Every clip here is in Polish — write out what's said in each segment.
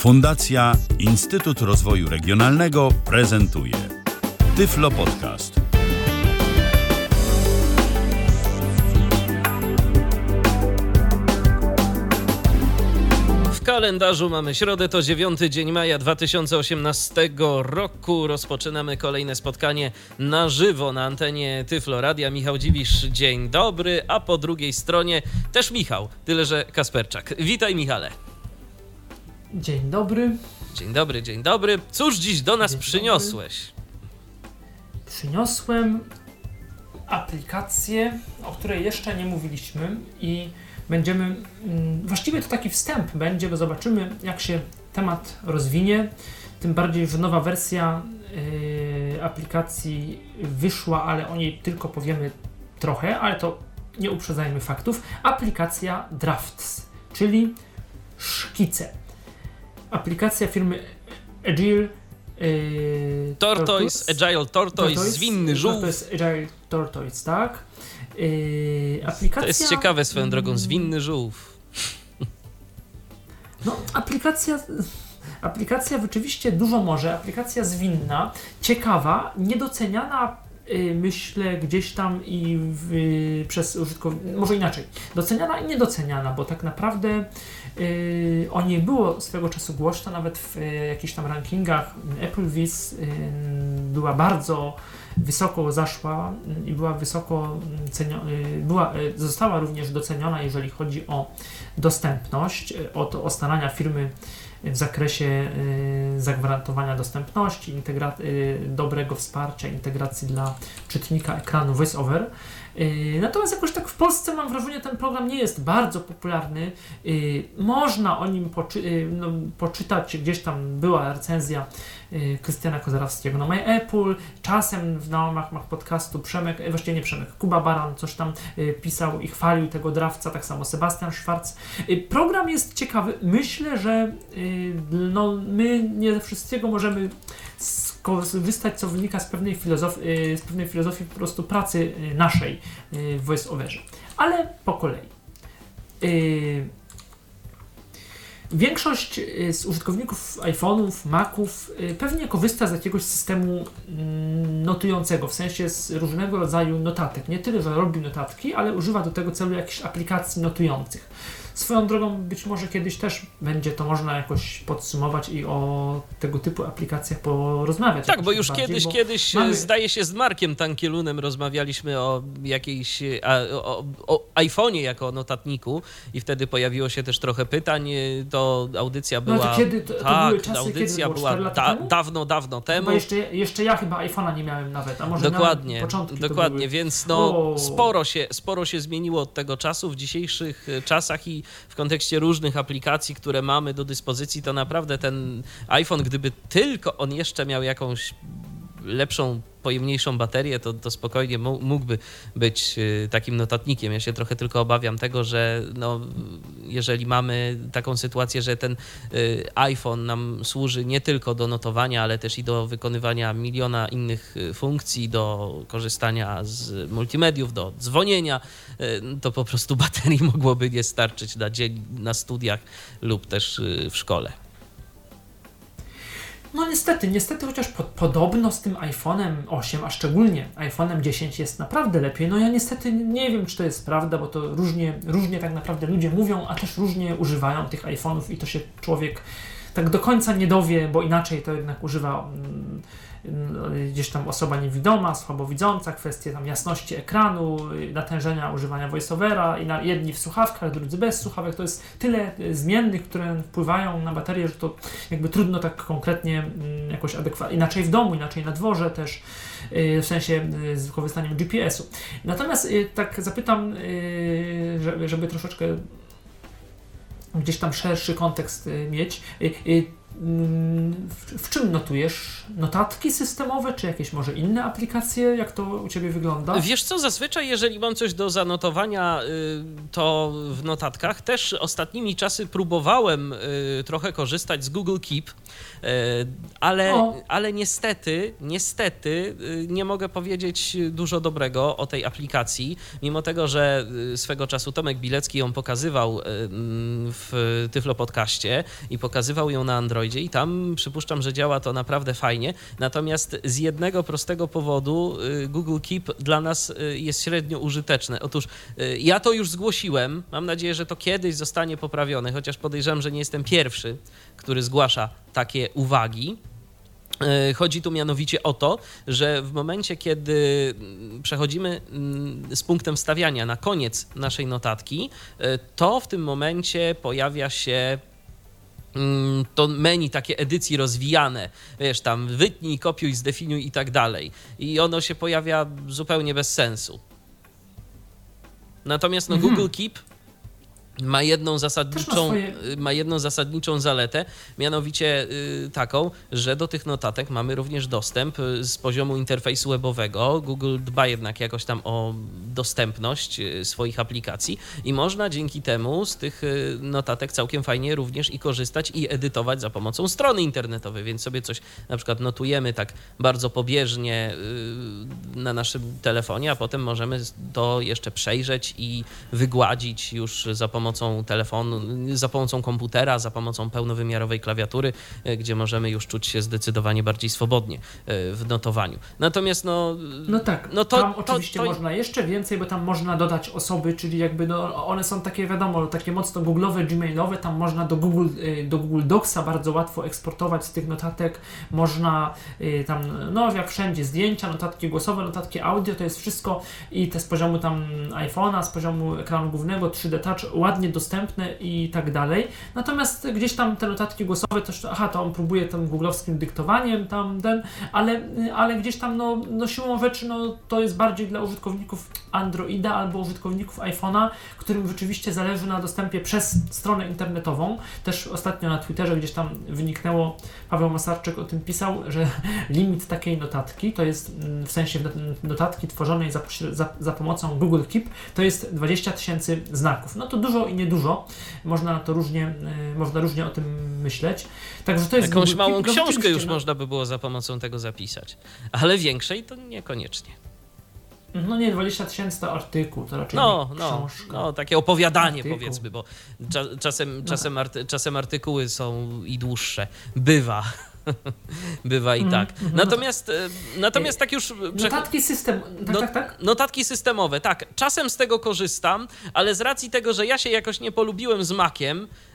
Fundacja Instytut Rozwoju Regionalnego prezentuje Tyflo Podcast. W kalendarzu mamy środę, to 9 dzień maja 2018 roku. Rozpoczynamy kolejne spotkanie na żywo na antenie Tyflo Radia. Michał Dziwisz, dzień dobry, a po drugiej stronie też Michał, tyle że Kasperczak. Witaj Michale. Dzień dobry. Dzień dobry, dzień dobry. Cóż dziś do nas Dzień przyniosłeś? Przyniosłem aplikację, o której jeszcze nie mówiliśmy i będziemy, mm, właściwie to taki wstęp będzie, bo zobaczymy jak się temat rozwinie. Tym bardziej, że nowa wersja yy, aplikacji wyszła, ale o niej tylko powiemy trochę, ale to nie uprzedzajmy faktów. Aplikacja Drafts, czyli szkice. Aplikacja firmy Agile yy, Tortoise, Agile Tortoise, zwinny żółw. Tortoise Agile Tortoise, tak. Yy, aplikacja... To jest ciekawe swoją drogą, zwinny żółw. No, aplikacja... Aplikacja rzeczywiście dużo może, aplikacja zwinna, ciekawa, niedoceniana yy, myślę gdzieś tam i w, przez użytkowników, może inaczej, doceniana i niedoceniana, bo tak naprawdę o niej było swego czasu głośno, nawet w yy, jakichś tam rankingach Applevis yy, była bardzo wysoko zaszła i była wysoko ceniona, była, y, została również doceniona, jeżeli chodzi o dostępność, y, o, to, starania firmy w zakresie y, zagwarantowania dostępności, integra- dobrego wsparcia, integracji dla czytnika ekranu VoiceOver. Natomiast jakoś tak w Polsce mam wrażenie, ten program nie jest bardzo popularny. Można o nim poczy- no, poczytać, gdzieś tam była recenzja Krystiana Kozarowskiego na My Apple, czasem w nałamach podcastu Przemek, właściwie nie Przemek, Kuba Baran coś tam pisał i chwalił tego drawca, tak samo Sebastian Schwarz. Program jest ciekawy. Myślę, że no, my nie ze wszystkiego możemy skorzystać, co wynika z pewnej, filozofii, z pewnej filozofii po prostu pracy naszej w VoiceOverze. Ale po kolei. Większość z użytkowników iPhone'ów, Maców pewnie korzysta z jakiegoś systemu notującego, w sensie z różnego rodzaju notatek. Nie tyle, że robi notatki, ale używa do tego celu jakichś aplikacji notujących. Swoją drogą być może kiedyś też będzie to można jakoś podsumować i o tego typu aplikacjach porozmawiać. Tak, bo już bardziej, kiedyś, bo kiedyś mamy... zdaje się z Markiem Tankielunem rozmawialiśmy o jakiejś, o, o iPhone'ie jako notatniku i wtedy pojawiło się też trochę pytań. To audycja była... No to kiedy, to, to tak, były czasy, audycja kiedy była da, dawno, dawno temu. Bo jeszcze, jeszcze ja chyba iPhone'a nie miałem nawet, a może dokładnie, Dokładnie, więc no, sporo, się, sporo się zmieniło od tego czasu w dzisiejszych czasach i w kontekście różnych aplikacji, które mamy do dyspozycji, to naprawdę ten iPhone, gdyby tylko on jeszcze miał jakąś lepszą, pojemniejszą baterię, to, to spokojnie mógłby być takim notatnikiem. Ja się trochę tylko obawiam tego, że no, jeżeli mamy taką sytuację, że ten iPhone nam służy nie tylko do notowania, ale też i do wykonywania miliona innych funkcji, do korzystania z multimediów, do dzwonienia, to po prostu baterii mogłoby nie starczyć na dzień na studiach lub też w szkole. No niestety, niestety, chociaż po, podobno z tym iPhone'em 8, a szczególnie iPhone'em 10 jest naprawdę lepiej. No ja niestety nie wiem, czy to jest prawda, bo to różnie, różnie tak naprawdę ludzie mówią, a też różnie używają tych iPhone'ów i to się człowiek tak do końca nie dowie, bo inaczej to jednak używa mm, gdzieś tam osoba niewidoma, słabowidząca, kwestie tam jasności ekranu, natężenia używania voiceovera i na, jedni w słuchawkach, drudzy bez słuchawek. To jest tyle zmiennych, które wpływają na baterię, że to jakby trudno tak konkretnie mm, jakoś adekwatnie, inaczej w domu, inaczej na dworze też, w sensie z wykorzystaniem GPS-u. Natomiast tak zapytam, żeby troszeczkę gdzieś tam szerszy kontekst mieć w, w czym notujesz? Notatki systemowe, czy jakieś może inne aplikacje? Jak to u Ciebie wygląda? Wiesz co, zazwyczaj jeżeli mam coś do zanotowania, y, to w notatkach też ostatnimi czasy próbowałem y, trochę korzystać z Google Keep, y, ale, ale niestety, niestety nie mogę powiedzieć dużo dobrego o tej aplikacji, mimo tego, że swego czasu Tomek Bilecki ją pokazywał w Tyflo Podcaście i pokazywał ją na Androidzie i tam przypuszczam, że działa to naprawdę fajnie, natomiast z jednego prostego powodu Google Keep dla nas jest średnio użyteczne. Otóż ja to już zgłosiłem, mam nadzieję, że to kiedyś zostanie poprawione, chociaż podejrzewam, że nie jestem pierwszy, który zgłasza takie uwagi. Chodzi tu mianowicie o to, że w momencie, kiedy przechodzimy z punktem wstawiania na koniec naszej notatki, to w tym momencie pojawia się to menu takie edycji rozwijane, wiesz, tam wytnij, kopiuj, zdefiniuj i tak dalej. I ono się pojawia zupełnie bez sensu. Natomiast no, mhm. Google Keep ma jedną zasadniczą, ma, y, ma, jedną zasadniczą zaletę, mianowicie y, taką, że do tych notatek mamy również dostęp y, z poziomu interfejsu webowego. Google dba jednak jakoś tam o dostępność swoich aplikacji i można dzięki temu z tych notatek całkiem fajnie również i korzystać i edytować za pomocą strony internetowej, więc sobie coś na przykład notujemy tak bardzo pobieżnie na naszym telefonie, a potem możemy to jeszcze przejrzeć i wygładzić już za pomocą pomocą telefonu, za pomocą komputera, za pomocą pełnowymiarowej klawiatury, e, gdzie możemy już czuć się zdecydowanie bardziej swobodnie e, w notowaniu. Natomiast no... No tak, no to, tam oczywiście to, to... można jeszcze więcej, bo tam można dodać osoby, czyli jakby no, one są takie wiadomo, takie mocno googlowe, gmailowe, tam można do Google, e, do Google Docsa bardzo łatwo eksportować z tych notatek, można tam, no jak wszędzie, zdjęcia, notatki głosowe, notatki audio, to jest wszystko i te z poziomu tam iPhone'a, z poziomu ekranu głównego, 3D Touch, ładnie dostępne i tak dalej. Natomiast gdzieś tam te notatki głosowe też, aha, to on próbuje tym googlowskim dyktowaniem, tam ten, ale, ale gdzieś tam no, no siłą rzeczy no, to jest bardziej dla użytkowników Androida albo użytkowników iPhone'a, którym rzeczywiście zależy na dostępie przez stronę internetową. Też ostatnio na Twitterze gdzieś tam wyniknęło, Paweł Masarczyk o tym pisał, że limit takiej notatki, to jest mm, w sensie notatki tworzonej za, za, za pomocą Google Keep, to jest 20 tysięcy znaków. No to dużo i niedużo. Można to różnie, y, można różnie o tym myśleć. Także to jest Jakąś małą książkę już no. można by było za pomocą tego zapisać, ale większej to niekoniecznie. No nie, 20 tysięcy to artykuł, to raczej no, no, książka. No, takie opowiadanie artykuł. powiedzmy, bo cza, czasem, no czasem, tak. arty, czasem artykuły są i dłuższe. Bywa. Bywa i mhm, tak. Mm, natomiast, e, natomiast tak już... Notatki system... Tak, no, tak, tak? Notatki systemowe, tak. Czasem z tego korzystam, ale z racji tego, że ja się jakoś nie polubiłem z Maciem, Yy,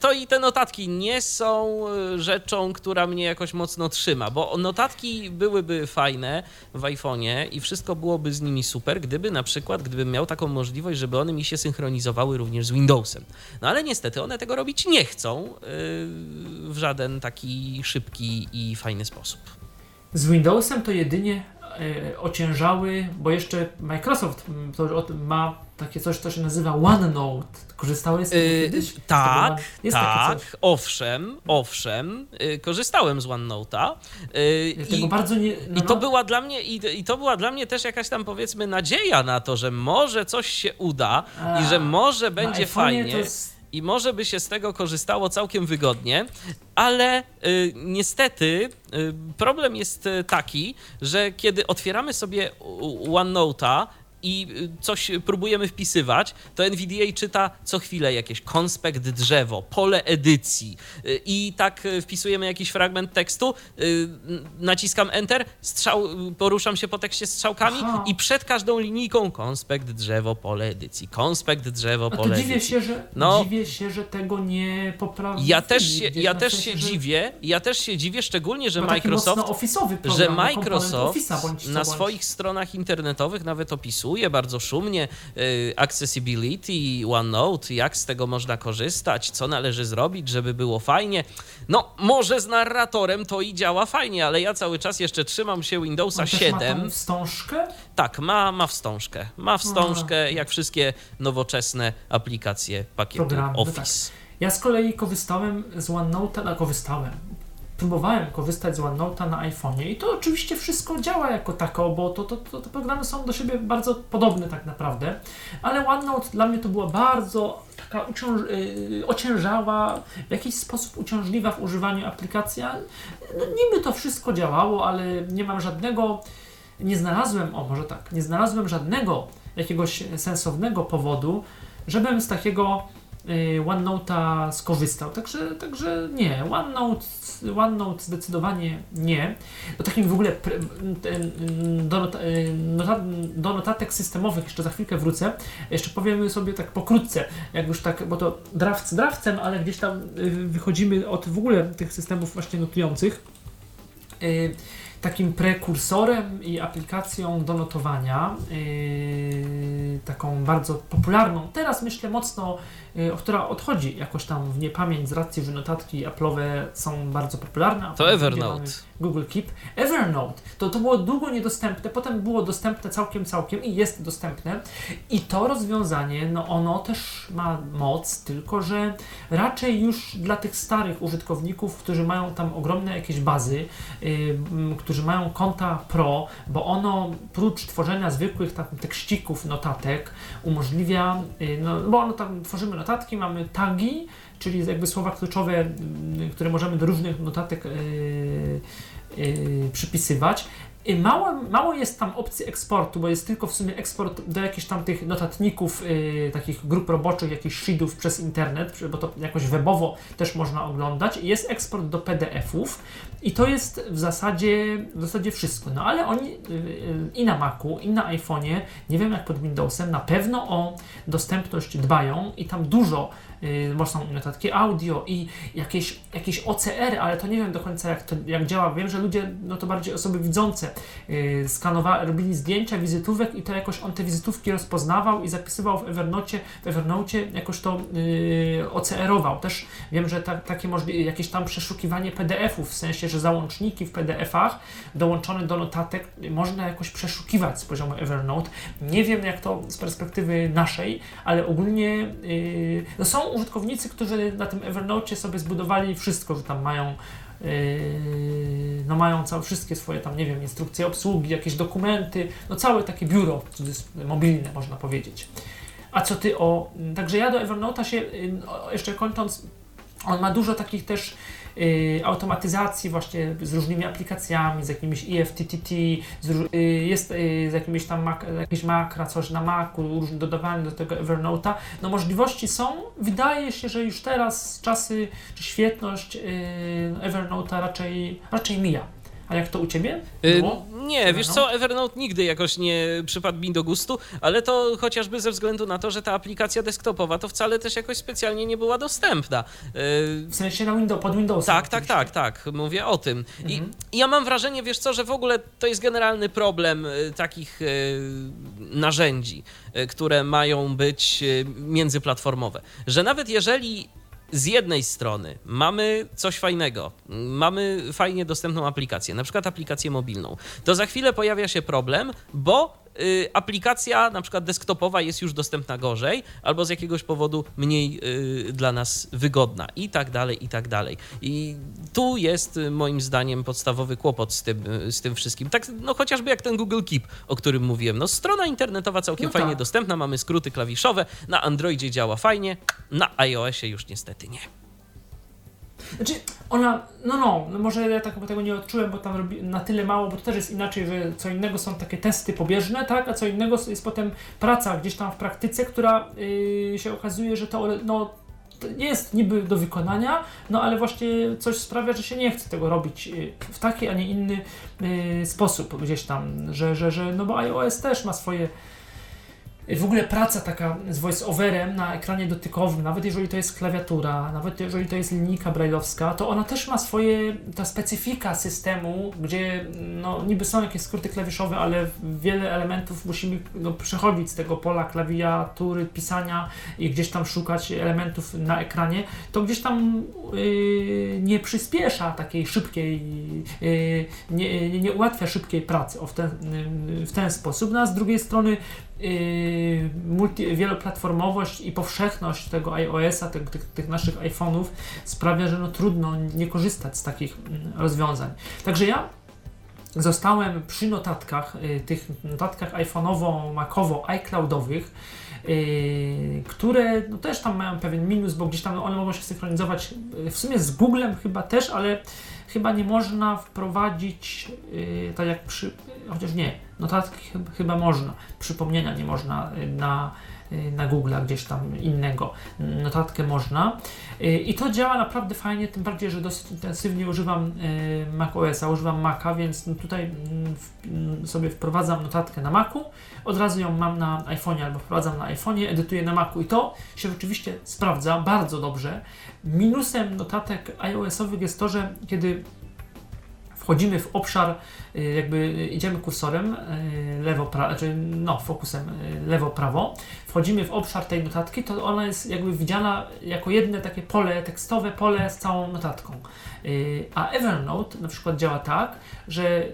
to i te notatki nie są yy, rzeczą, która mnie jakoś mocno trzyma, bo notatki byłyby fajne w iPhone'ie i wszystko byłoby z nimi super, gdyby na przykład, gdybym miał taką możliwość, żeby one mi się synchronizowały również z Windowsem. No ale niestety one tego robić nie chcą yy, w żaden taki szybki i fajny sposób. Z Windowsem to jedynie ociężały, bo jeszcze Microsoft mm, to ma takie coś, co się nazywa OneNote. Korzystałeś z tego yy, kiedyś? Tak, z tak, owszem, owszem, yy, korzystałem z OneNote'a. Yy, ja i, bardzo nie, no, i to no. była dla mnie i, i, to była dla mnie też jakaś tam powiedzmy nadzieja na to, że może coś się uda A, i że może będzie fajnie. I może by się z tego korzystało całkiem wygodnie, ale y, niestety y, problem jest y, taki, że kiedy otwieramy sobie OneNote'a i y, coś próbujemy wpisywać, to NVDA czyta co chwilę jakieś konspekt drzewo, pole edycji y, i tak y, wpisujemy jakiś fragment tekstu, naciskam Enter, strzał, poruszam się po tekście strzałkami Aha. i przed każdą linijką konspekt drzewo, pole edycji, konspekt drzewo, pole dziwię edycji. Się, że, no, dziwię się, że tego nie poprawi. Ja też się, ja też sensie, się że... dziwię, ja też się dziwię, szczególnie, że Microsoft, program, że Microsoft na swoich stronach internetowych nawet opisuje opisuje bardzo szumnie y, accessibility, OneNote, jak z tego można korzystać, co należy zrobić, żeby było fajnie. No, może z narratorem to i działa fajnie, ale ja cały czas jeszcze trzymam się Windowsa On 7. Ma wstążkę? Tak, ma, ma wstążkę. Ma wstążkę, jak wszystkie nowoczesne aplikacje pakietu Programy, Office. Tak. Ja z kolei korzystałem z OneNote'a, no korzystałem, próbowałem korzystać z OneNote'a na iPhone'ie i to oczywiście wszystko działa jako tako, bo to, to, to, te programy są do siebie bardzo podobne tak naprawdę, ale OneNote dla mnie to była bardzo taka uciąż, yy, ociężała, w jakiś sposób uciążliwa w używaniu aplikacja. No, niby to wszystko działało, ale nie mam żadnego, nie znalazłem, o może tak, nie znalazłem żadnego jakiegoś sensownego powodu, żebym z takiego OneNote'a skorzystał. Także, także nie, OneNote, OneNote zdecydowanie nie. Do takim w ogóle do, y, notatek systemowych jeszcze za chwilkę wrócę. Jeszcze powiemy sobie tak pokrótce, jak już tak, bo to draft z ale gdzieś tam y, wychodzimy od w ogóle tych systemów właśnie notujących takim prekursorem i aplikacją do notowania, taką bardzo popularną, teraz myślę mocno, która odchodzi jakoś tam w niepamięć z racji, że notatki Apple'owe są bardzo popularne. To Evernote. Google Keep. Evernote, to, to było długo niedostępne, potem było dostępne całkiem, całkiem i jest dostępne. I to rozwiązanie, no ono też ma moc, tylko że raczej już dla tych starych użytkowników, którzy mają tam ogromne jakieś bazy, yy, którzy mają konta pro, bo ono prócz tworzenia zwykłych tam tekścików, notatek, umożliwia, yy, no bo ono tam tworzymy notatki, mamy tagi, czyli jakby słowa kluczowe, które możemy do różnych notatek yy, yy, przypisywać. I mało, mało jest tam opcji eksportu, bo jest tylko w sumie eksport do jakichś tam tych notatników, yy, takich grup roboczych, jakichś sheetów przez internet, bo to jakoś webowo też można oglądać. Jest eksport do PDF-ów i to jest w zasadzie, w zasadzie wszystko. No ale oni yy, i na Macu, i na iPhone'ie, nie wiem jak pod Windowsem, na pewno o dostępność dbają i tam dużo yy, są notatki audio i jakieś, jakieś OCR, ale to nie wiem do końca jak to jak działa. Wiem, że ludzie, no to bardziej osoby widzące, yy, robili zdjęcia wizytówek i to jakoś on te wizytówki rozpoznawał i zapisywał w Evernote, w Evernote jakoś to yy, OCR-ował. Też wiem, że ta, takie możliwe, jakieś tam przeszukiwanie PDF-ów, w sensie, że załączniki w PDF-ach dołączone do notatek można jakoś przeszukiwać z poziomu Evernote. Nie wiem jak to z perspektywy naszej, ale ogólnie yy, no są użytkownicy, którzy na tym Evernote sobie zbudowali wszystko, że tam mają yy, no mają całe, wszystkie swoje tam, nie wiem, instrukcje obsługi, jakieś dokumenty, no całe takie biuro mobilne, można powiedzieć. A co ty o... Także ja do Evernote'a się, yy, jeszcze kończąc, on ma dużo takich też Y, automatyzacji właśnie z różnymi aplikacjami, z jakimiś EFTTT, z, y, jest y, z jakimiś tam mak, jakieś makra, coś na Macu, dodawanie do tego Evernote'a. No możliwości są. Wydaje się, że już teraz czasy, czy świetność Evernote'a raczej, raczej mija. A jak to u Ciebie było? nie, wiesz co, Evernote nigdy jakoś nie przypadł mi do gustu, ale to chociażby ze względu na to, że ta aplikacja desktopowa to wcale też jakoś specjalnie nie była dostępna. W sensie na Windows, pod Windowsem. Tak, tak, tak, tak, mówię o tym. Mhm. I ja mam wrażenie, wiesz co, że w ogóle to jest generalny problem takich narzędzi, które mają być międzyplatformowe, że nawet jeżeli z jednej strony mamy coś fajnego, mamy fajnie dostępną aplikację, na przykład aplikację mobilną, to za chwilę pojawia się problem, bo aplikacja na przykład desktopowa jest już dostępna gorzej, albo z jakiegoś powodu mniej y, dla nas wygodna i tak dalej, i tak dalej. I tu jest y, moim zdaniem podstawowy kłopot z tym, z tym wszystkim. Tak, no chociażby jak ten Google Keep, o którym mówiłem. No strona internetowa całkiem no fajnie tak. dostępna, mamy skróty klawiszowe, na Androidzie działa fajnie, na iOSie już niestety nie. Znaczy, ona, no no, no może ja tak tego nie odczułem, bo tam robi na tyle mało, bo to też jest inaczej, że co innego są takie testy pobieżne, tak, a co innego jest potem praca gdzieś tam w praktyce, która yy, się okazuje, że to, no, to jest niby do wykonania, no ale właśnie coś sprawia, że się nie chce tego robić yy, w taki, a nie inny yy, sposób gdzieś tam, że, że, że, no bo iOS też ma swoje w ogóle praca taka z voice-overem na ekranie dotykowym, nawet jeżeli to jest klawiatura, nawet jeżeli to jest linijka brajlowska, to ona też ma swoje, ta specyfika systemu, gdzie no, niby są jakieś skróty klawiszowe, ale wiele elementów musimy no, przechodzić z tego pola klawiatury, pisania i gdzieś tam szukać elementów na ekranie, to gdzieś tam yy, nie przyspiesza takiej szybkiej, yy, nie, nie ułatwia szybkiej pracy o w, ten, yy, w ten sposób. No a z drugiej strony multi, wieloplatformowość i powszechność tego iOS-a, tych, tych, tych, naszych iPhone'ów sprawia, że no trudno nie korzystać z takich mm, rozwiązań. Także ja zostałem przy notatkach, yy, tych notatkach iPhone'owo, Macowo, iCloudowych, yy, które no, też tam mają pewien minus, bo gdzieś tam one mogą się synchronizować yy, w sumie z Googlem chyba też, ale chyba nie można wprowadzić, yy, tak jak przy, chociaż nie, notatki chyba, chyba można, przypomnienia nie można yy, na, yy, na Google'a gdzieś tam innego, notatkę można yy, i to działa naprawdę fajnie, tym bardziej, że dosyć intensywnie używam macOSa, używam Maca, więc tutaj mm, mm, sobie wprowadzam notatkę na Macu, od razu ją mam na iPhone'ie albo wprowadzam na iPhone'ie, edytuję na Macu i to się rzeczywiście sprawdza bardzo dobrze. Minusem notatek iOS-owych jest to, że kiedy wchodzimy w obszar, y, jakby idziemy kursorem y, lewo-prawo, znaczy no, fokusem y, lewo-prawo, wchodzimy w obszar tej notatki, to ona jest jakby widziana jako jedno takie pole tekstowe, pole z całą notatką. A Evernote na przykład działa tak, że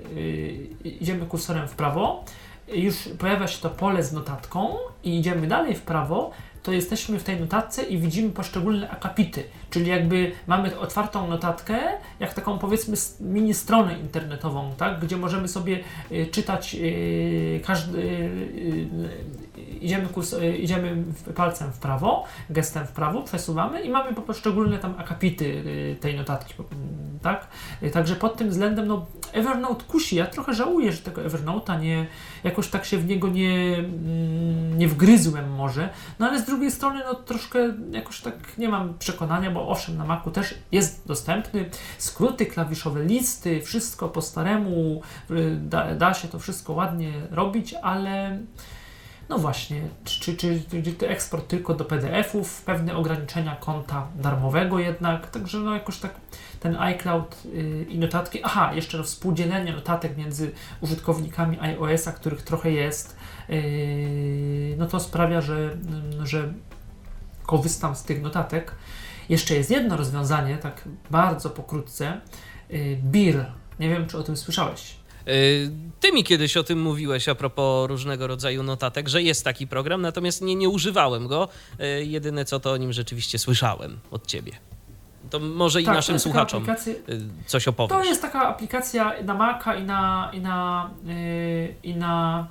idziemy kursorem w prawo, już pojawia się to pole z notatką i idziemy dalej w prawo, to jesteśmy w tej notatce i widzimy poszczególne akapity, czyli jakby mamy otwartą notatkę, jak taką powiedzmy mini stronę internetową, tak, gdzie możemy sobie y, czytać y, każdy, y, idziemy, kurs, idziemy palcem w prawo, gestem w prawo, przesuwamy i mamy poszczególne tam akapity tej notatki, tak, także pod tym względem, no Evernote kusi, ja trochę żałuję, że tego Evernote'a nie, jakoś tak się w niego nie, mm, nie wgryzłem może, no ale z drugiej strony no troszkę jakoś tak nie mam przekonania, bo owszem na Macu też jest dostępny, skróty klawiszowe, listy, wszystko po staremu, y, da, da się to wszystko ładnie robić, ale no właśnie, czy, czy, czy, eksport tylko do PDF-ów, pewne ograniczenia konta darmowego jednak, także no jakoś tak ten iCloud yy, i notatki, aha, jeszcze no współdzielenie notatek między użytkownikami iOS-a, których trochę jest, yy, no to sprawia, że, yy, że korzystam z tych notatek. Jeszcze jest jedno rozwiązanie, tak bardzo pokrótce, yy, BIR, nie wiem, czy o tym słyszałeś. Y, ty mi kiedyś o tym mówiłeś a propos różnego rodzaju notatek, że jest taki program, natomiast nie, nie używałem go. Y, jedyne co to o nim rzeczywiście słyszałem od ciebie. To może i tak, naszym słuchaczom aplikacja... Y, coś opowiesz. To jest taka aplikacja na Maca i na, i na, yy, i na,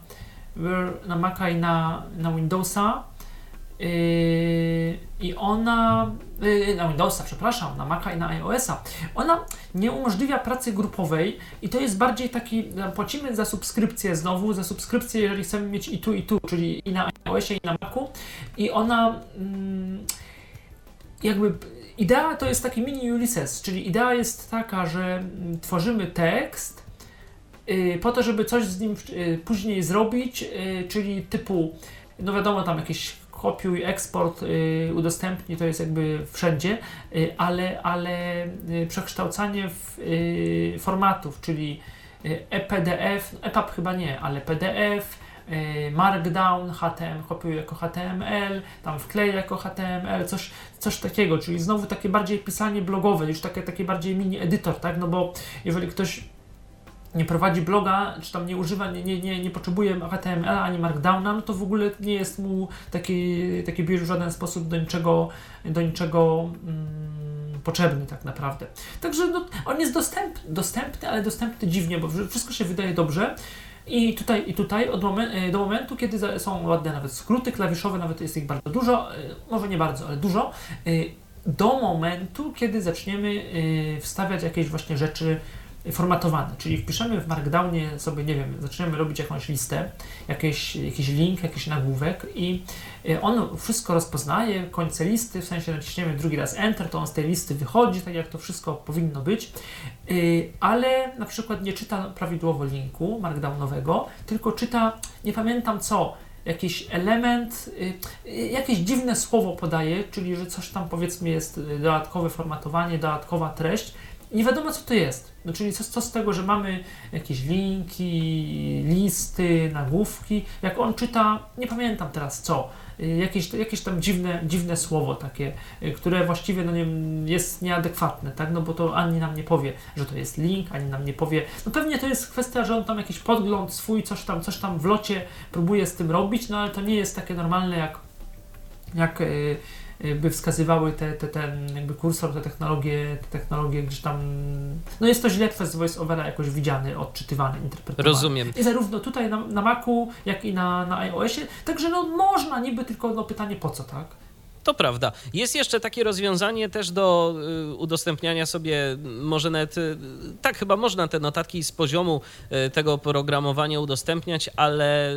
na Maca i na, na Windowsa. Yy, I ona, yy, na Windowsa, przepraszam, na Maca i na iOSa, ona nie umożliwia pracy grupowej i to jest bardziej taki, płacimy za subskrypcję znowu, za subskrypcję, jeżeli chcemy mieć i tu, i tu, czyli i na iOSie, i na Macu. I ona mm, jakby idea to jest taki mini Ulysses, czyli idea jest taka, że mm, tworzymy tekst yy, po to, żeby coś z nim później zrobić, czyli typu, no wiadomo, tam jakieś kopiuj, eksport, y, udostępnij, to jest jakby wszędzie, y, ale, ale y, przekształcanie w, formatów, czyli EPDF, EPUB chyba nie, ale PDF, Markdown, HTML, kopiuj jako HTML, tam wklej jako HTML, coś, coś takiego, czyli znowu takie bardziej pisanie blogowe, już takie, takie bardziej mini edytor, tak, no bo jeżeli ktoś nie prowadzi bloga, czy tam nie używa, nie, nie, nie, nie potrzebuje HTML ani Markdowna, no to w ogóle nie jest mu taki, taki biur w żaden sposób do niczego, do niczego mm, potrzebny tak naprawdę. Także no, on jest dostęp, dostępny, ale dostępny dziwnie, bo wszystko się wydaje dobrze. I tutaj, i tutaj od momen do momentu, kiedy są ładne nawet skróty klawiszowe, nawet jest ich bardzo dużo, e, może nie bardzo, ale dużo, e, do momentu, kiedy zaczniemy e, wstawiać jakieś właśnie rzeczy formatowany, czyli wpiszemy w Markdownie sobie, nie wiem, zaczniemy robić jakąś listę, jakiś, jakiś link, jakiś nagłówek i y, on wszystko rozpoznaje, końce listy, w sensie naciśniemy drugi raz Enter, to on z tej listy wychodzi, tak jak to wszystko powinno być, y, ale na przykład nie czyta prawidłowo linku markdownowego, tylko czyta, nie pamiętam co, jakiś element, y, jakieś dziwne słowo podaje, czyli że coś tam powiedzmy jest dodatkowe formatowanie, dodatkowa treść, nie wiadomo co to jest. No, czyli co, co z tego, że mamy jakieś linki, listy, nagłówki. Jak on czyta, nie pamiętam teraz co, y, jakieś, jakieś tam dziwne, dziwne słowo takie, y, które właściwie no nie, jest nieadekwatne, tak? No bo to ani nam nie powie, że to jest link, ani nam nie powie. No pewnie to jest kwestia, że on tam jakiś podgląd swój, coś tam, coś tam w locie próbuje z tym robić, no ale to nie jest takie normalne jak, jak yy, by wskazywały te, te, ten jakby kursor, te technologie, te technologie gdzieś tam, no jest to źle przez VoiceOvera jakoś widziany, odczytywany, interpretowany. Rozumiem. I zarówno tutaj na, na Macu, jak i na, na iOSie, także no można, niby tylko no pytanie po co, tak? To prawda. Jest jeszcze takie rozwiązanie też do y, udostępniania sobie, może nawet, y, tak chyba można te notatki z poziomu y, tego programowania udostępniać, ale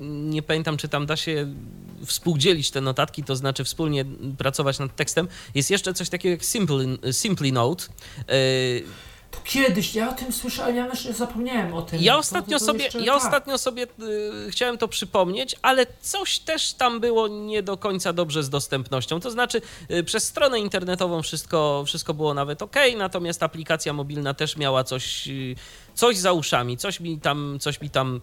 nie pamiętam, czy tam da się współdzielić te notatki, to znaczy wspólnie pracować nad tekstem. Jest jeszcze coś takiego jak Simply, Simply Note. To kiedyś, ja o tym słyszałem, ja już zapomniałem o tym. Ja ostatnio to, to, to sobie, ja tak. ostatnio sobie y, chciałem to przypomnieć, ale coś też tam było nie do końca dobrze z dostępnością. To znaczy, y, przez stronę internetową wszystko, wszystko było nawet ok, natomiast aplikacja mobilna też miała coś, y, coś za uszami, coś mi tam, coś mi tam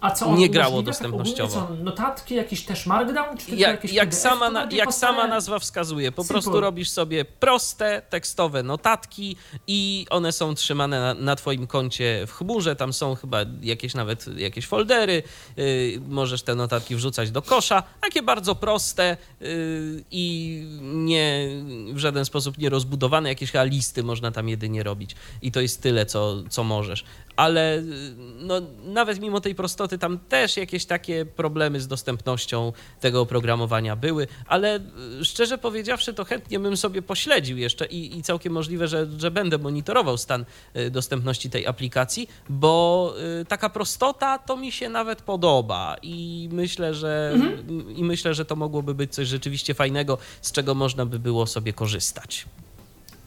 a co nie grało dostępnościowo. Tak co, notatki, jakiś też markdown? Czy jak, jakieś jak, sama, na, jak sama nazwa wskazuje, po Simple. prostu robisz sobie proste tekstowe notatki i one są trzymane na, na twoim koncie w chmurze, tam są chyba jakieś nawet jakieś foldery, yy, możesz te notatki wrzucać do kosza, takie bardzo proste yy, i nie w żaden sposób nie rozbudowane, jakieś listy można tam jedynie robić i to jest tyle, co, co możesz ale no, nawet mimo tej prostoty tam też jakieś takie problemy z dostępnością tego oprogramowania były, ale y, szczerze powiedziawszy to chętnie bym sobie pośledził jeszcze i, i całkiem możliwe, że, że będę monitorował stan y, dostępności tej aplikacji, bo y, taka prostota to mi się nawet podoba i myślę, że mhm. i myślę, że to mogłoby być coś rzeczywiście fajnego, z czego można by było sobie korzystać.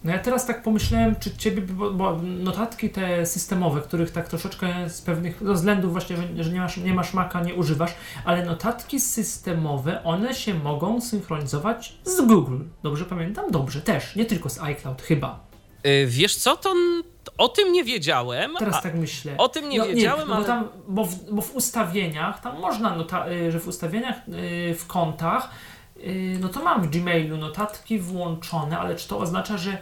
No ja teraz tak pomyślałem, czy ciebie, bo, bo, notatki te systemowe, których tak troszeczkę z pewnych no względów właśnie, że, że, nie, masz, nie masz Maca, nie używasz, ale notatki systemowe, one się mogą synchronizować z Google. Dobrze pamiętam? Dobrze, też, nie tylko z iCloud, chyba. Yy, wiesz co, to o tym nie wiedziałem. Teraz tak myślę. O tym nie no, wiedziałem, nie, no, ale... Bo, tam, bo, w, bo w ustawieniach, tam można, y, że w ustawieniach y, w kontach Yy, no to mam w Gmailu notatki włączone, ale czy to oznacza, że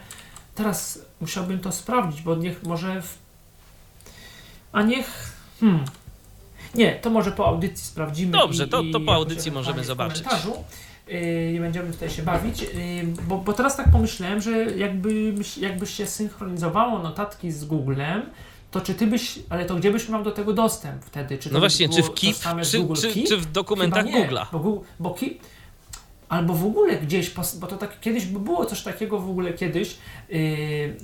teraz musiałbym to sprawdzić, bo niech może w... A niech... Hmm. Nie, to może po audycji sprawdzimy. Dobrze, i, to, to po audycji możemy zobaczyć. Yy, I będziemy tutaj się bawić, yy, bo, bo teraz tak pomyślałem, że jakby, jakby się synchronizowało notatki z Googlem, to czy ty byś, ale to gdzie byś miał do tego dostęp wtedy? Czy no właśnie, czy w Keep, czy, czy, czy, w dokumentach Google'a? Bo, bo Keep, albo w ogóle gdzieś, bo to tak kiedyś by było coś takiego w ogóle kiedyś, yy,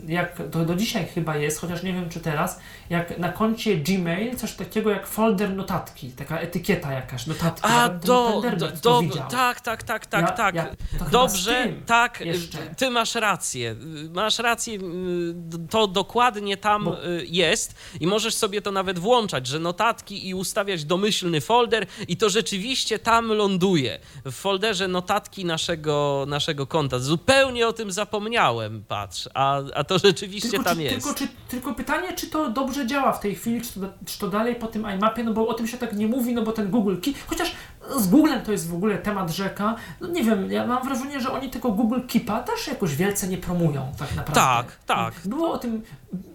jak to do dzisiaj chyba jest, chociaż nie wiem czy teraz, jak na koncie Gmail coś takiego jak folder notatki, taka etykieta jakaś, notatki. A, do, do, do tak, tak, tak, tak, ja, tak. Ja, Dobrze, tak, jeszcze. ty masz rację, masz rację, to dokładnie tam bo, y, jest i możesz sobie to nawet włączać, że notatki i ustawiać domyślny folder i to rzeczywiście tam ląduje, w folderze notatki notatki naszego, naszego konta. Zupełnie o tym zapomniałem, patrz, a, a to rzeczywiście tylko, tam czy, jest. Tylko, czy, tylko pytanie, czy to dobrze działa w tej chwili, czy to, czy to dalej po tym iMapie, no bo o tym się tak nie mówi, no bo ten Google Keep, chociaż z Googlem to jest w ogóle temat rzeka, no nie wiem, ja mam wrażenie, że oni tego Google Keepa też jakoś wielce nie promują tak naprawdę. Tak, tak. Było o tym,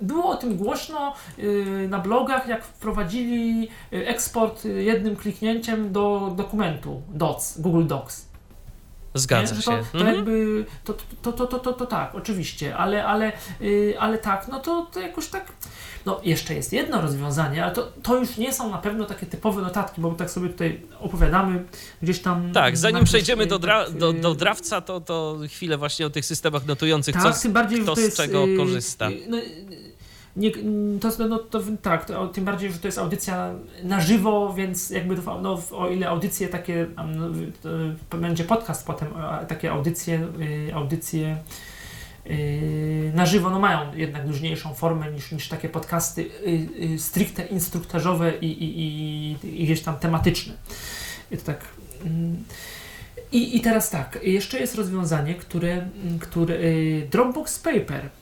było o tym głośno yy, na blogach, jak wprowadzili y, eksport jednym kliknięciem do dokumentu Docs, Google Docs. Zgadza się. To, to mhm. jakby, to, to, to, to, to, to, tak, oczywiście, ale, ale, yy, ale tak, no to, to jakoś tak. No, jeszcze jest jedno rozwiązanie, ale to, to już nie są na pewno takie typowe notatki, bo tak sobie tutaj opowiadamy gdzieś tam. Tak, zanim przejdziemy do, dra, tak, do, do y, drawca, to, to chwilę właśnie o tych systemach notujących, tak, co, bardziej, kto z jest, czego yy, korzysta. Yy, no, nie, to, no, to, tak, to, tym bardziej, że to jest audycja na żywo, więc jakby no, o ile audycje takie, no, będzie podcast potem, takie audycje, y, audycje y, na żywo no mają jednak luźniejszą formę niż, niż takie podcasty y, stricte instruktażowe i, i, i, i gdzieś tam tematyczne. I to tak... Mm. I, I teraz tak, jeszcze jest rozwiązanie, które, które Dropbox Paper Mm,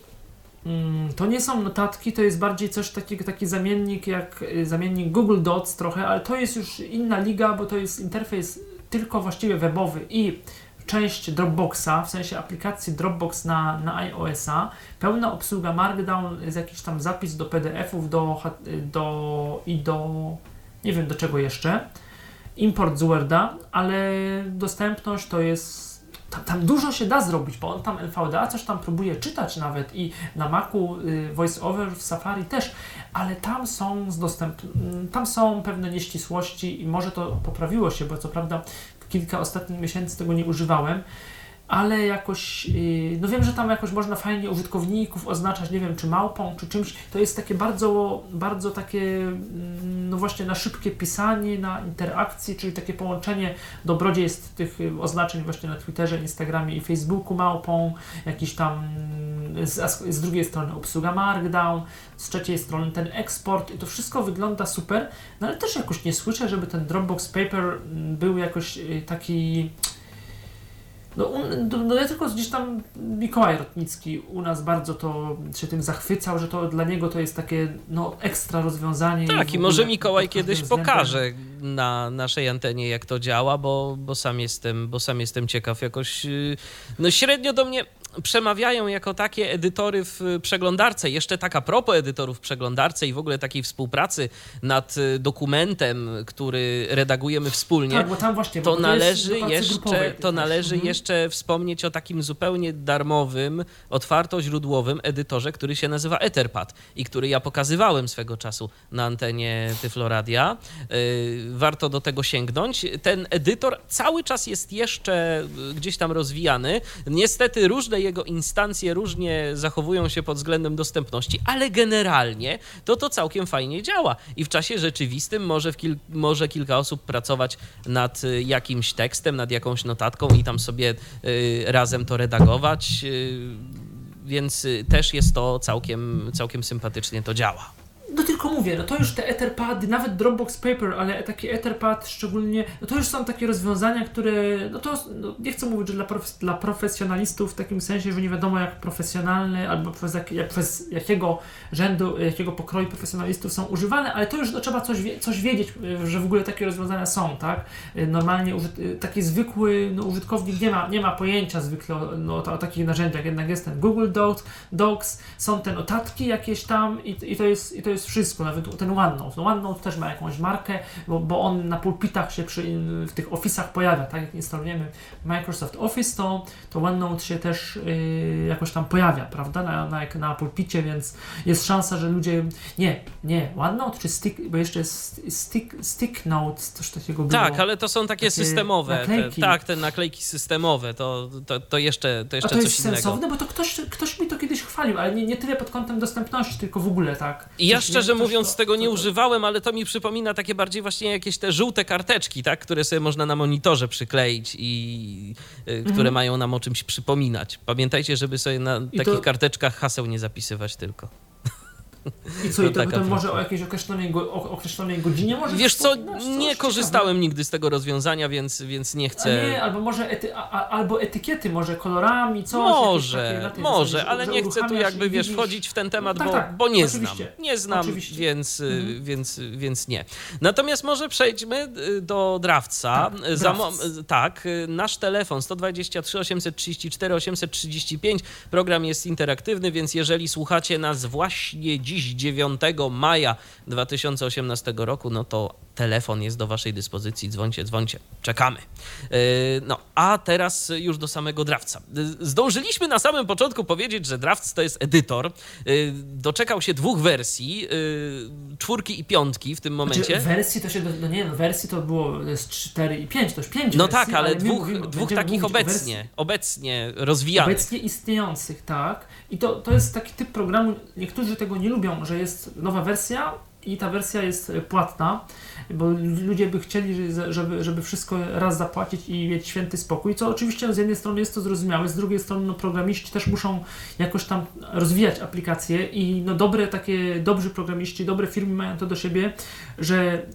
to nie są notatki, to jest bardziej coś takiego, taki zamiennik jak y, zamiennik Google Docs trochę, ale to jest już inna liga, bo to jest interfejs tylko właściwie webowy i część Dropboxa, w sensie aplikacji Dropbox na, na iOS-a, pełna obsługa Markdown, jest jakiś tam zapis do PDF-ów do, do, i do nie wiem do czego jeszcze, import z Worda, ale dostępność to jest tam, tam, dużo się da zrobić, bo on tam NVDA coś tam próbuje czytać nawet i na Macu y, VoiceOver w Safari też, ale tam są z dostęp, mm, tam są pewne nieścisłości i może to poprawiło się, bo co prawda kilka ostatnich miesięcy tego nie używałem, ale jakoś, y, no wiem, że tam jakoś można fajnie użytkowników oznaczać, nie wiem, czy małpą, czy czymś. To jest takie bardzo, bardzo takie, mm, no właśnie na szybkie pisanie, na interakcji, czyli takie połączenie, dobrodzie jest tych oznaczeń właśnie na Twitterze, Instagramie i Facebooku małpą, jakiś tam z, z drugiej strony obsługa Markdown, z trzeciej strony ten eksport. I to wszystko wygląda super, no ale też jakoś nie słyszę, żeby ten Dropbox Paper mm, był jakoś y, taki no, no ja tylko gdzieś tam Mikołaj Rotnicki u nas bardzo to się tym zachwycał, że to dla niego to jest takie no, ekstra rozwiązanie. Tak, i może Mikołaj kiedyś względem. pokaże na naszej antenie, jak to działa, bo, bo, sam jestem, bo sam jestem ciekaw. Jakoś y, no średnio do mnie przemawiają jako takie edytory w przeglądarce. Jeszcze taka propos edytorów w przeglądarce i w ogóle takiej współpracy nad y, dokumentem, który redagujemy wspólnie. Tak, bo tam właśnie, to należy jeszcze, to należy mhm. jeszcze wspomnieć o takim zupełnie darmowym, otwarto-źródłowym edytorze, który się nazywa Etherpad i który ja pokazywałem swego czasu na antenie Tyfloradia. Y, warto do tego sięgnąć. Ten edytor cały czas jest jeszcze gdzieś tam rozwijany. Niestety różne jego instancje różnie zachowują się pod względem dostępności, ale generalnie to to całkiem fajnie działa i w czasie rzeczywistym może, kil może kilka osób pracować nad y, jakimś tekstem, nad jakąś notatką i tam sobie y, razem to redagować, y, więc też jest to całkiem, całkiem sympatycznie to działa. No tylko mówię, no to już te Etherpady, nawet Dropbox Paper, ale taki Etherpad szczególnie, no to już są takie rozwiązania, które, no to no nie chcę mówić, że dla, prof, dla profesjonalistów w takim sensie, że nie wiadomo jak profesjonalny albo przez, jak, jak, przez jakiego rzędu, jakiego pokroju profesjonalistów są używane, ale to już no, trzeba coś, coś wiedzieć, że w ogóle takie rozwiązania są, tak? Normalnie taki zwykły no, użytkownik nie ma, nie ma pojęcia zwykle o, no, o, takich narzędziach, jednak jest ten Google Docs, Docs są te notatki jakieś tam i, i to jest, i to jest wszystko, nawet ten OneNote. No OneNote też ma jakąś markę, bo, bo on na pulpitach się przy, w tych Office'ach pojawia, tak jak instalujemy Microsoft Office, to, to OneNote się też yy, jakoś tam pojawia, prawda, na, na, na pulpicie, więc jest szansa, że ludzie, nie, nie, OneNote czy Stick, bo jeszcze jest Stick, stick Note, coś takiego było. Tak, ale to są takie, takie systemowe, te, tak, te naklejki systemowe, to, to, to jeszcze, to jeszcze A to coś jest sensowne, bo to ktoś, ktoś mi to kiedyś chwalił, ale nie, nie tyle pod kątem dostępności, tylko w ogóle tak. I ja szczerze mówiąc, tego nie używałem, ale to mi przypomina takie bardziej właśnie jakieś te żółte karteczki, tak, które sobie można na monitorze przykleić i y, mhm. które mają nam o czymś przypominać. Pamiętajcie, żeby sobie na I takich to... karteczkach haseł nie zapisywać tylko. I co, i to potem może o jakiejś określonej, go, określonej godzinie może Wiesz co, nie korzystałem ciekawe. nigdy z tego rozwiązania, więc, więc nie chcę... A nie, albo może ety, a, albo etykiety, może kolorami, coś. Może, może, ale nie chcę tu jakby, wiesz, wchodzić w ten temat, no, tak, bo, tak, bo nie oczywiście. znam. Nie znam, więc, mhm. więc, więc nie. Natomiast może przejdźmy y, do Drawca. Tak, Za, tak, y, nasz telefon 123 834 835. Program jest interaktywny, więc jeżeli słuchacie nas właśnie dziś, dziś 9 maja 2018 roku, no to telefon jest do Waszej dyspozycji. Dzwońcie, dzwońcie. Czekamy. Yy, no, a teraz już do samego Drawca. Zdążyliśmy na samym początku powiedzieć, że Drafts to jest edytor. Yy, doczekał się dwóch wersji, czwórki i piątki w tym znaczy, momencie. Znaczy, wersji to się, no nie no, wersji to było z 4 i 5, to już 5 No wersji, tak, ale, ale dwóch, mówimy, dwóch takich obecnie, obecnie rozwijanych. Obecnie istniejących, tak. I to, to jest taki typ programu, niektórzy tego nie lubią, że jest nowa wersja i ta wersja jest płatna bo ludzie by chcieli, żeby, żeby wszystko raz zapłacić i mieć święty spokój, co oczywiście z jednej strony jest to zrozumiałe, z drugiej strony no, programiści też muszą jakoś tam rozwijać aplikacje i no, dobre takie, dobrzy programiści, dobre firmy mają to do siebie, że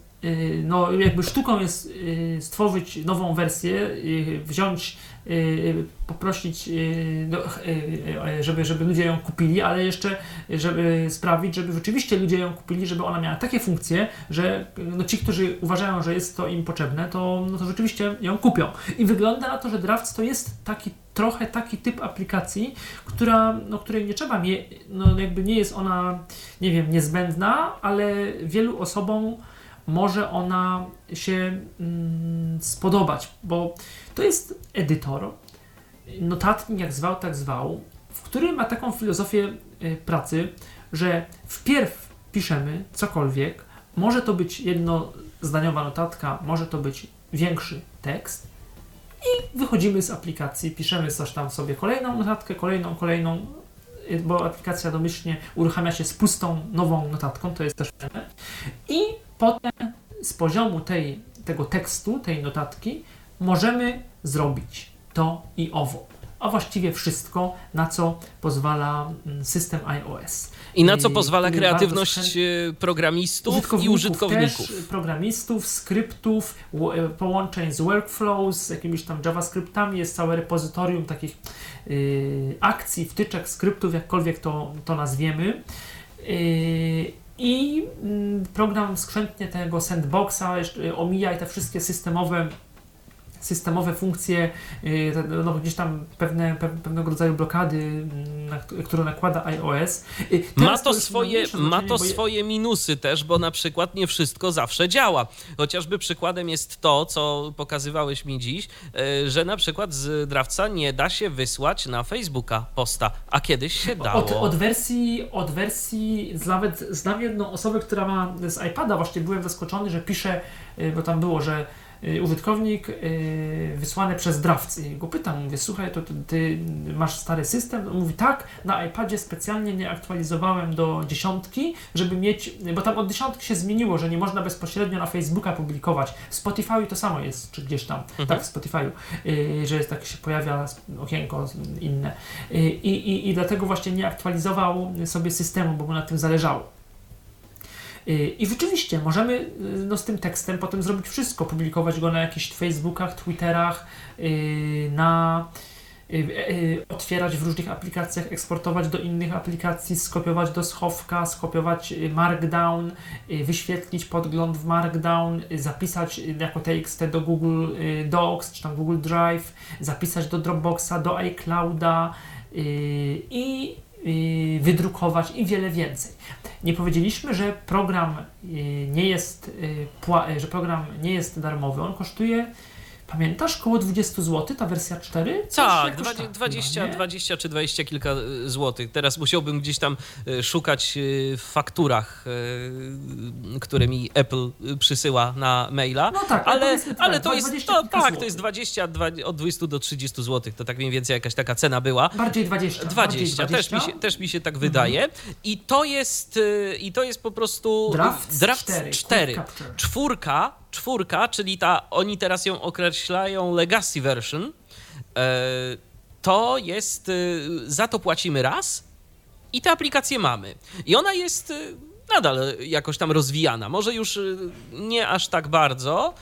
no jakby sztuką jest y, stworzyć nową wersję, y, wziąć, poprosić, no, żeby, żeby ludzie ją kupili, ale jeszcze żeby sprawić, żeby rzeczywiście ludzie ją kupili, żeby ona miała takie funkcje, że no, ci, którzy uważają, że jest to im potrzebne, to, no, to rzeczywiście ją kupią. I wygląda na to, że Drafts to jest taki trochę taki typ aplikacji, która, no, której nie trzeba, no jakby nie jest ona, nie wiem, niezbędna, ale wielu osobom może ona się mm, spodobać, bo to jest edytor, notatnik jak zwał, tak zwał, w którym ma taką filozofię y, pracy, że wpierw piszemy cokolwiek, może to być jednozdaniowa notatka, może to być większy tekst i wychodzimy z aplikacji, piszemy coś tam sobie, kolejną notatkę, kolejną, kolejną, y, bo aplikacja domyślnie uruchamia się z pustą, nową notatką, to jest też i potem z poziomu tej, tego tekstu, tej notatki, możemy zrobić to i owo. A właściwie wszystko, na co pozwala mm, system iOS. I na co pozwala kreatywność e, programistów użytkowników i użytkowników. Też, programistów, skryptów, e, połączeń z workflows, z jakimiś tam JavaScriptami. Jest całe repozytorium takich y, akcji, wtyczek, skryptów, jakkolwiek to, to nazwiemy. Y, i mm, program skrzętnie tego sandboxa omija i te wszystkie systemowe systemowe funkcje, y, no, gdzieś tam pewne, pewnego rodzaju blokady, mm, na, które nakłada iOS. Y, ma to, swoje, ma to swoje minusy też, bo na przykład nie wszystko zawsze działa. Chociażby przykładem jest to, co pokazywałeś mi dziś, y, że na przykład z drawca nie da się wysłać na Facebooka posta, a kiedyś się dało. Od, od wersji, od wersji, nawet znam jedną osobę, która ma z iPada, właśnie byłem zaskoczony, że pisze, bo tam było, że Y, użytkownik y, wysłany przez drawcy. I go pytam, mówię, słuchaj, to ty masz stary system? On mówi, tak, na iPadzie specjalnie nie aktualizowałem do dziesiątki, żeby mieć, bo tam od dziesiątki się zmieniło, że nie można bezpośrednio na Facebooka publikować. W Spotify to samo jest, czy gdzieś tam, mhm. tak, w Spotify, y, że jest tak się pojawia okienko inne. I, i, I dlatego właśnie nie aktualizował sobie systemu, bo mu na tym zależało. Y, I rzeczywiście możemy y, no, z tym tekstem potem zrobić wszystko, publikować go na jakichś Facebookach, Twitterach, y, na otwierać w różnych aplikacjach, eksportować do innych aplikacji, skopiować do schowka, skopiować Markdown, wyświetlić podgląd w Markdown, zapisać jako TXT do Google Docs czy tam Google Drive, zapisać do Dropboxa, do iClouda i wydrukować i wiele więcej. Nie powiedzieliśmy, że program y, nie jest, y, że program nie jest darmowy. On kosztuje Pamiętasz, koło 20 zł ta wersja 4? Coś tak, 20, 20, 20 czy 20 kilka y, złotych. Teraz musiałbym gdzieś tam szukać w fakturach, które mi Apple przysyła na maila. No tak, ale, ale to jest, to, tak, to jest 20, od 20 do 30 zł. To tak mniej więcej jakaś taka cena była. Bardziej 20. 20, bardziej 20. Też, mi się, też mi się tak mhm. wydaje. I to jest i to jest po prostu draft, draft 4. 4. Czwórka czwórka, czyli ta, oni teraz ją określają legacy version, e, to jest, e, za to płacimy raz i tę aplikację mamy. I ona jest e, nadal jakoś tam rozwijana. Może już y, nie aż tak bardzo,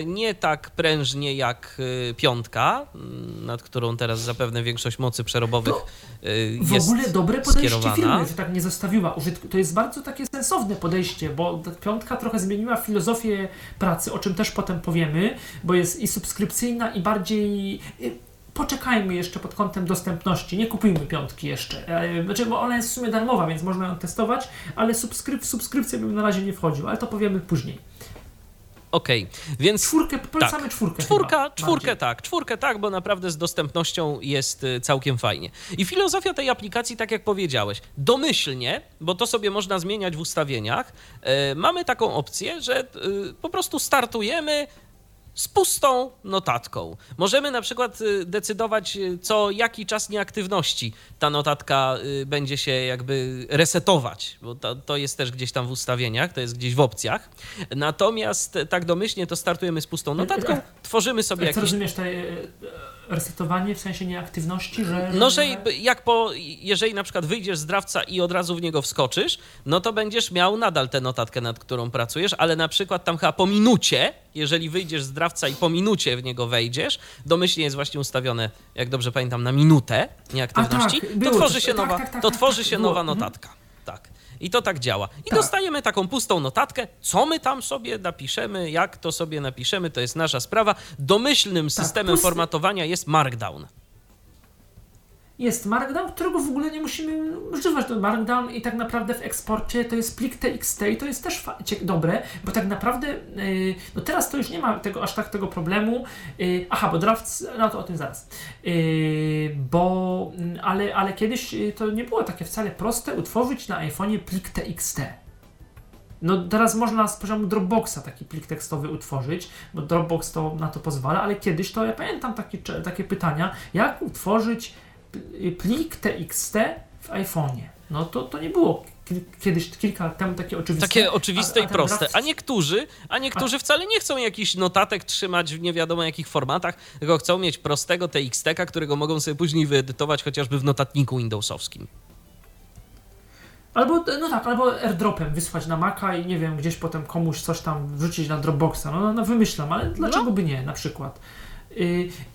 y, nie tak prężnie jak y, piątka, mm, nad którą teraz zapewne większość mocy przerobowych to jest W ogóle dobre podejście skierowana. firmy, że tak nie zostawiła To jest bardzo takie sensowne podejście, bo piątka trochę zmieniła filozofię pracy, o czym też potem powiemy, bo jest i subskrypcyjna i bardziej poczekajmy jeszcze pod kątem dostępności, nie kupujmy piątki jeszcze. E, znaczy, bo ona jest w sumie darmowa, więc można ją testować, ale subskryp subskrypcję bym na razie nie wchodził, ale to powiemy później. Okej, okay, więc. Czwórkę, polecamy tak. czwórkę. Czwórka, chyba, czwórkę bardziej. tak, czwórkę tak, bo naprawdę z dostępnością jest y, całkiem fajnie. I filozofia tej aplikacji, tak jak powiedziałeś, domyślnie, bo to sobie można zmieniać w ustawieniach, yy, mamy taką opcję, że yy, po prostu startujemy z pustą notatką. Możemy na przykład y, decydować, y, co jaki czas nieaktywności ta notatka y, będzie się jakby resetować, bo to, to jest też gdzieś tam w ustawieniach, to jest gdzieś w opcjach. Natomiast tak domyślnie to startujemy z pustą notatką, tworzymy sobie jakiś... Co rozumiesz, te resetowanie w sensie nieaktywności, że... No, że jak po, jeżeli na przykład wyjdziesz z drawca i od razu w niego wskoczysz, no to będziesz miał nadal tę notatkę, nad którą pracujesz, ale na przykład tam chyba po minucie, jeżeli wyjdziesz z drawca i po minucie w niego wejdziesz, domyślnie jest właśnie ustawione, jak dobrze pamiętam, na minutę nieaktywności, tak, to było tworzy się tak, nowa, tak, tak, to tworzy się nowa Mhm. notatka. Tak. I to tak działa. I Tak. dostajemy taką pustą notatkę. Co my tam sobie napiszemy, jak to sobie napiszemy, to jest nasza sprawa. Domyślnym systemem pusty- formatowania jest Markdown. Jest Markdown, którego w ogóle nie musimy używać. To Markdown i tak naprawdę w eksporcie to jest plik TXT i to jest też dobre, bo tak naprawdę yy, no teraz to już nie ma tego, aż tak tego problemu. Yy, aha, bo drafts, no to o tym zaraz. Yy, bo, mm, ale, ale kiedyś yy, to nie było takie wcale proste utworzyć na iPhone'ie plik TXT. No teraz można z poziomu Dropboxa taki plik tekstowy utworzyć, bo Dropbox to na to pozwala, ale kiedyś to ja pamiętam takie, takie pytania, jak utworzyć plik TXT w iPhone'ie. No to, to nie było ki- kiedyś, kilka lat temu takie oczywiste. Takie oczywiste a- a i ten proste. A niektórzy, a niektórzy wcale nie chcą jakichś notatek trzymać w nie wiadomo jakich formatach, tylko chcą mieć prostego TXT-ka, którego mogą sobie później wyedytować chociażby w notatniku Windowsowskim. Albo, no tak, albo airdropem wysłać na Maca i nie wiem, gdzieś potem komuś coś tam wrzucić na Dropboxa. No, no wymyślam, ale dlaczego by nie, na przykład.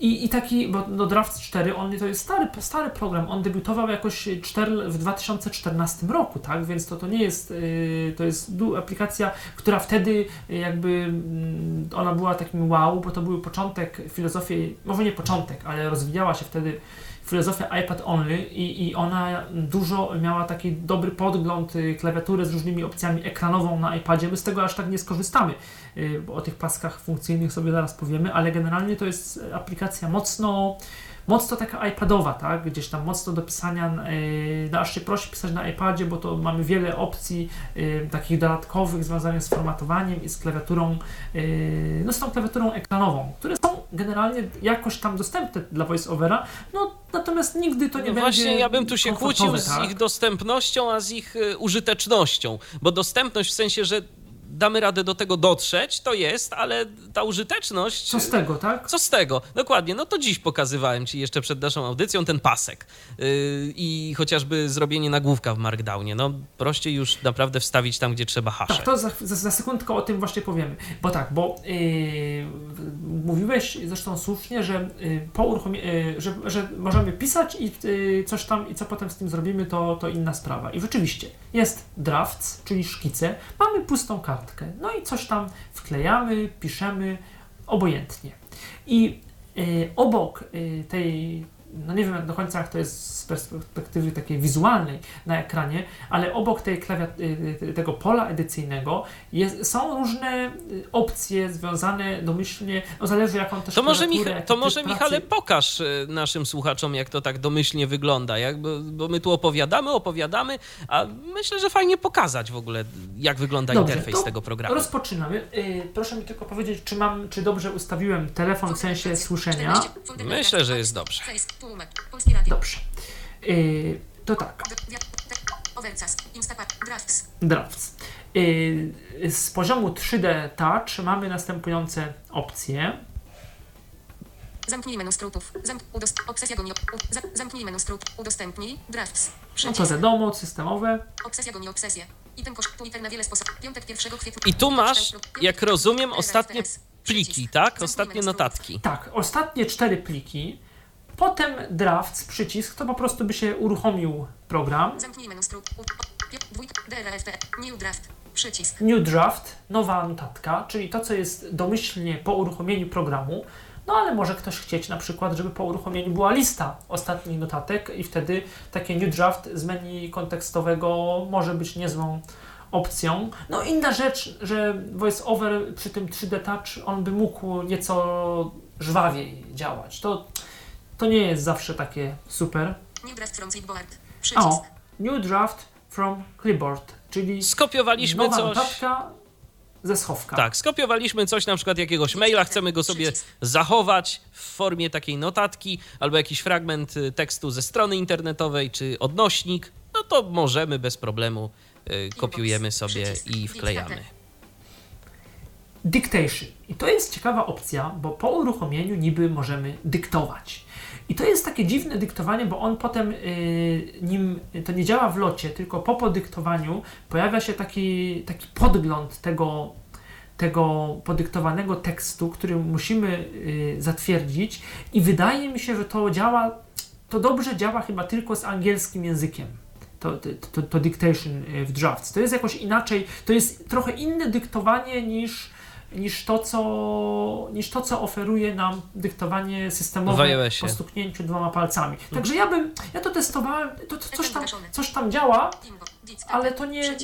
I, I taki, bo no Draft 4, on to jest stary, stary program, on debiutował jakoś 4, w 2014 roku, tak, więc to, to nie jest, yy, to jest aplikacja, która wtedy yy, jakby mm, ona była takim wow, bo to był początek filozofii, może nie początek, ale rozwijała się wtedy filozofia iPad only i, i ona dużo miała taki dobry podgląd, y, klawiaturę z różnymi opcjami ekranową na iPadzie. My z tego aż tak nie skorzystamy, y, bo o tych paskach funkcyjnych sobie zaraz powiemy, ale generalnie to jest aplikacja mocno mocno taka iPadowa, tak? Gdzieś tam mocno do pisania, yy, no aż się prosi pisać na iPadzie, bo to mamy wiele opcji takich dodatkowych związanych z formatowaniem i z klawiaturą, no z tą klawiaturą ekranową, które są generalnie jakoś tam dostępne dla VoiceOvera, no natomiast nigdy to nie No będzie właśnie, ja bym tu się kłócił z tak? ich dostępnością, a z ich y, użytecznością. Bo dostępność w sensie, że damy radę do tego dotrzeć, to jest, ale ta użyteczność. Co z tego, tak? Co z tego? Dokładnie. No to dziś pokazywałem Ci jeszcze przed naszą audycją ten pasek yy, i chociażby zrobienie nagłówka w Markdownie. No prościej już naprawdę wstawić tam, gdzie trzeba hasze. Tak, to za, za, za sekundkę o tym właśnie powiemy. Bo tak, bo yy, mówiłeś zresztą słusznie, że, yy, po uruchomie, yy, że, że możemy pisać i yy, coś tam, i co potem z tym zrobimy, to, to inna sprawa. I rzeczywiście jest drafts, czyli szkice, mamy pustą no i coś tam wklejamy, piszemy, obojętnie. I yy, obok yy, tej, no nie wiem do końca jak to jest z perspektywy takiej wizualnej na ekranie, ale obok tej klawiat- y, tego pola edycyjnego jest, są różne y, opcje związane domyślnie, no zależy jaką też To może, Micha- to może pracy. Michale, pokaż y, naszym słuchaczom, jak to tak domyślnie wygląda. Jak, bo, bo my tu opowiadamy, opowiadamy, a myślę, że fajnie pokazać w ogóle, jak wygląda Dobrze, interfejs tego programu. Rozpoczynamy. Y, proszę mi tylko powiedzieć, czy mam, czy dobrze ustawiłem telefon w sensie słyszenia. Myślę, że jest dobrze. Dobrze. Y, to tak. Overcast, Instapack, Drafts, Drafts. Y, z poziomu 3D Touch mamy następujące opcje. zamknij menu skrótów, zamk, udost, obsesja goni, u, za, zamknij menu skrót, udostępnij, Drafts, No to przycisk, wiadomo, systemowe. obsesja goni obsesję, i ten koszt Twitter na wiele sposobów, piątek 1 kwietnia. I tu masz, jak rozumiem, ostatnie pliki, przycisk, tak? Ostatnie notatki. Tak, ostatnie cztery pliki. Potem drafts, przycisk, to po prostu by się uruchomił program. Zamknij menu skrót, u, o, pi- dwójka, DRFT, new draft, przycisk, New draft, nowa notatka, czyli to, co jest domyślnie po uruchomieniu programu. No ale może ktoś chcieć na przykład, żeby po uruchomieniu była lista ostatnich notatek i wtedy takie new draft z menu kontekstowego może być niezłą opcją. No inna rzecz, że VoiceOver przy tym 3D Touch on by mógł nieco żwawiej działać. To, to nie jest zawsze takie super. new draft from clipboard, przycisk, O, new draft from clipboard, czyli Skopiowaliśmy nowa coś. notatka ze schowka. Tak, skopiowaliśmy coś, na przykład jakiegoś maila, chcemy go sobie zachować w formie takiej notatki, albo jakiś fragment y, tekstu ze strony internetowej, czy odnośnik, no to możemy bez problemu y, kopiujemy sobie i wklejamy. Dictation. I to jest ciekawa opcja, bo po uruchomieniu niby możemy dyktować. I to jest takie dziwne dyktowanie, bo on potem, y, nim to nie działa w locie, tylko po podyktowaniu pojawia się taki, taki podgląd tego, tego podyktowanego tekstu, który musimy y, zatwierdzić i wydaje mi się, że to działa, to dobrze działa chyba tylko z angielskim językiem. To, to, to, to dictation y, w drafts. To jest jakoś inaczej, to jest trochę inne dyktowanie niż, niż, to, co, niż to, co oferuje nam dyktowanie systemowe po stuknięciu dwoma palcami. Także ja bym, ja to testowałem, to, to coś, tam, coś tam działa, ale to nie,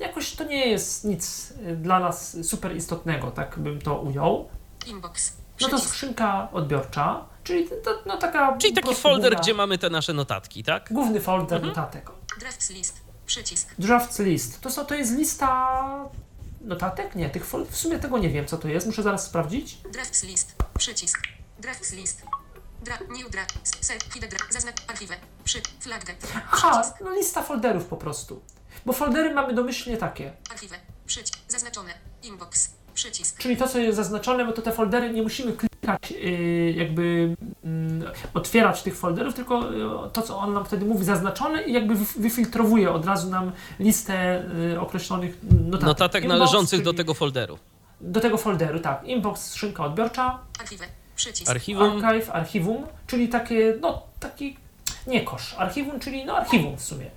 jakoś to nie jest nic y, dla nas super istotnego, tak bym to ujął. Inbox. No to skrzynka odbiorcza, czyli to, no taka Czyli taki folder, gdzie mamy te nasze notatki, tak? główny folder Mhm. notatek. Drafts list. Przycisk. Drafts list. To, są, to jest lista notatek? Nie, tych fol- w sumie tego nie wiem, co to jest. Muszę zaraz sprawdzić. Drafts list. Przycisk. Drafts list. Dra, new draft. Set. Hide draft. Zaznacz archiwę. Przy. Flagget. Aha, no lista folderów po prostu. Bo foldery mamy domyślnie takie. Archiwę. Przycisk. Zaznaczone. Inbox. Przycisk. Czyli to, co jest zaznaczone, bo to te foldery nie musimy klikać, yy, jakby mm, otwierać tych folderów, tylko yy, to, co on nam wtedy mówi, zaznaczone i jakby wyf- wyfiltrowuje od razu nam listę yy, określonych notatek. Notatek Inbox, należących do tego folderu. Do tego folderu, tak. Inbox, skrzynka odbiorcza, Archiwę. Przycisk. Archiwum. archive, archiwum, czyli takie, no taki, nie kosz, archiwum, czyli no archiwum w sumie.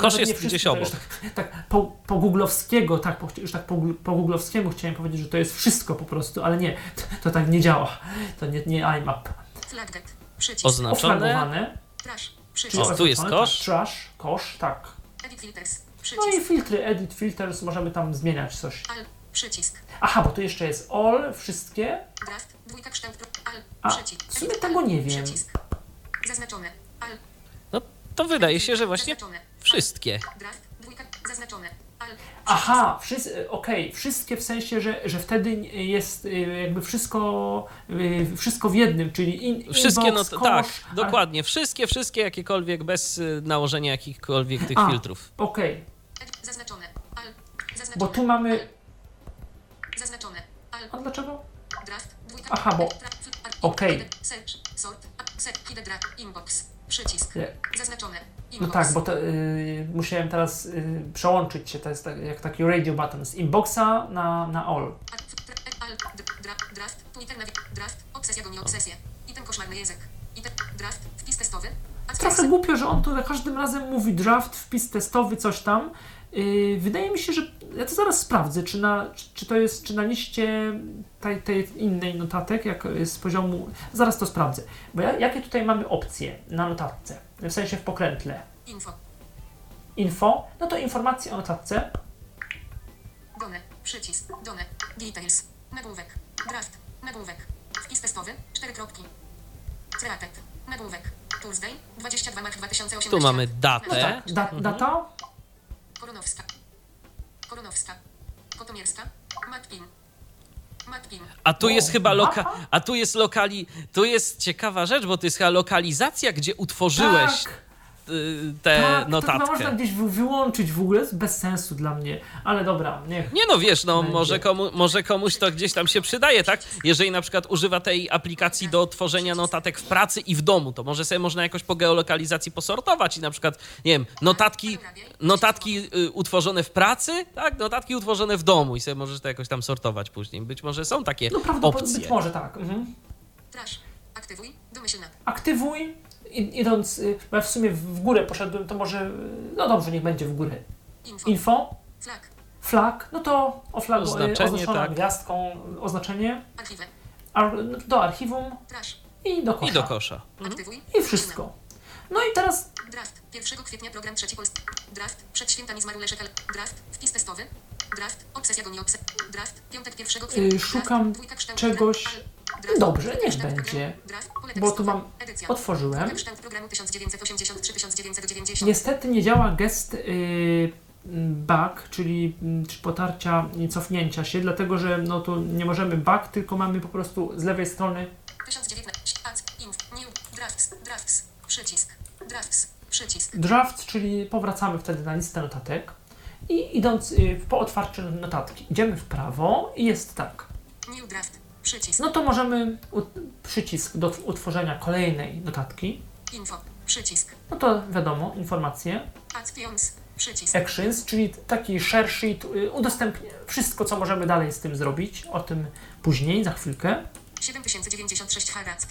Kosz jest wszyscy gdzieś obok. Tak, tak po, po googlowskiego, tak, po, już tak po, po googlowskiemu chciałem powiedzieć, że to jest wszystko po prostu, ale nie, to, to tak nie działa. To nie, nie IMAP. Przycisk. Oznaczone. Trash. czyli Przycisk. O, tu jest oznaczone, kosz. Tak, trash, kosz, tak. Edit filters. No i Przycisk. filtry, edit filters, możemy tam zmieniać coś. Al. Przycisk. Aha, bo tu jeszcze jest all, wszystkie. Draft. Dwójka kształt. Al. A, Przycisk. w sumie Edit. tego nie wiem. Przycisk. Zaznaczone. Al. No to wydaje się, że właśnie Zaznaczone. Wszystkie. Aha, wszyscy, okej, wszystkie w sensie, że, że wtedy jest y, jakby wszystko, y, wszystko w jednym, czyli in, Wszystkie, inbox, no kosz, tak, ale- dokładnie. Wszystkie, wszystkie jakiekolwiek, bez nałożenia jakichkolwiek tych A. filtrów. Okej, Edit. Zaznaczone. Al. Zaznaczone. bo tu mamy... Zaznaczone. Al. A dlaczego? Draft. Dwójka. Aha, bo- okej. Edit. Przycisk. Nie. Zaznaczone. No Inbox. tak, bo to, y, musiałem teraz y, przełączyć się, to jest tak, jak taki radio button z inboxa na, na all. Al. Al. dr- Draft. Twitter. Draft. Obsesja goni obsesję. I ten koszmarny język. I ten. Draft. Wpis testowy. Trochę głupio, że on tu za każdym razem mówi draft, wpis testowy, coś tam. Yy, wydaje mi się, że ja to zaraz sprawdzę, czy, na, czy, czy to jest, czy na liście tej, tej innej notatek, jak jest z poziomu, zaraz to sprawdzę. Bo ja, jakie tutaj mamy opcje na notatce, w sensie w pokrętle. Info. Info, no to informacje o notatce. Done. Przycisk. Done. Details. Nagłówek. Draft. Nagłówek. Wpis testowy. Cztery kropki. Created. Nagłówek. Tuesday. 22 marzec 2018. Tu mamy No datę. tak, da, data, Koronowska. Koronowska. Kotomierska. Matpin. Matpin. A tu jest chyba loka, a tu jest lokali, tu jest ciekawa rzecz, bo to jest chyba lokalizacja, gdzie utworzyłeś tak, y, tę tak, to chyba notatkę. można gdzieś wy- wyłączyć w ogóle, bez sensu dla mnie, ale dobra, niech. Nie no, wiesz, no może, komu, może komuś to gdzieś tam się przydaje, tak? Jeżeli na przykład używa tej aplikacji do tworzenia notatek w pracy i w domu, to może sobie można jakoś po geolokalizacji posortować i na przykład, nie wiem, notatki, notatki y, utworzone w pracy, tak? Notatki utworzone w domu i sobie możesz to jakoś tam sortować później. Być może są takie No prawdopodobnie, opcje. być może tak. Mhm. Trash. Aktywuj. Domyślna. aktywuj, idąc, y, bo ja w sumie w górę poszedłem, to może, y, no dobrze, niech będzie w górę. Info. Info, Flag. flag, no to oflag, Oznaczenie, oznaczona tak. gwiazdką oznaczenie, Archiwę. ar, do archiwum Trash. i do kosza. I do kosza. Aktywuj. I wszystko. No i teraz Draft. 1 kwietnia program trzeci Polski. Draft. Przed świętami zmarł Leszek Al. Draft. Wpis testowy. Draft. Obsesja goni obsesja. Draft. Piątek 1 kwietnia. Y, Draft. szukam kształt czegoś-. Draft. Dobrze, niech będzie. Bo tu mam- otworzyłem. Dwójka kształt programu 1983-1990. Niestety nie działa gest y, back, czyli mm, czy potarcia i cofnięcia się, dlatego że no to nie możemy back, tylko mamy po prostu z lewej strony 1019. Ads. Inf. New. Drafts. Drafts. Przycisk. Drafts. Przycisk. draft, czyli powracamy wtedy na listę notatek. I idąc y, po otwarciu notatki, idziemy w prawo i jest tak. New draft. Przycisk. No to możemy przycisk do utworzenia kolejnej notatki. Info. Przycisk. No to wiadomo, informacje. Actions. Przycisk. Actions, czyli taki share sheet, y, udostępnia wszystko, co możemy dalej z tym zrobić. O tym później, za chwilkę. 7096 Hz.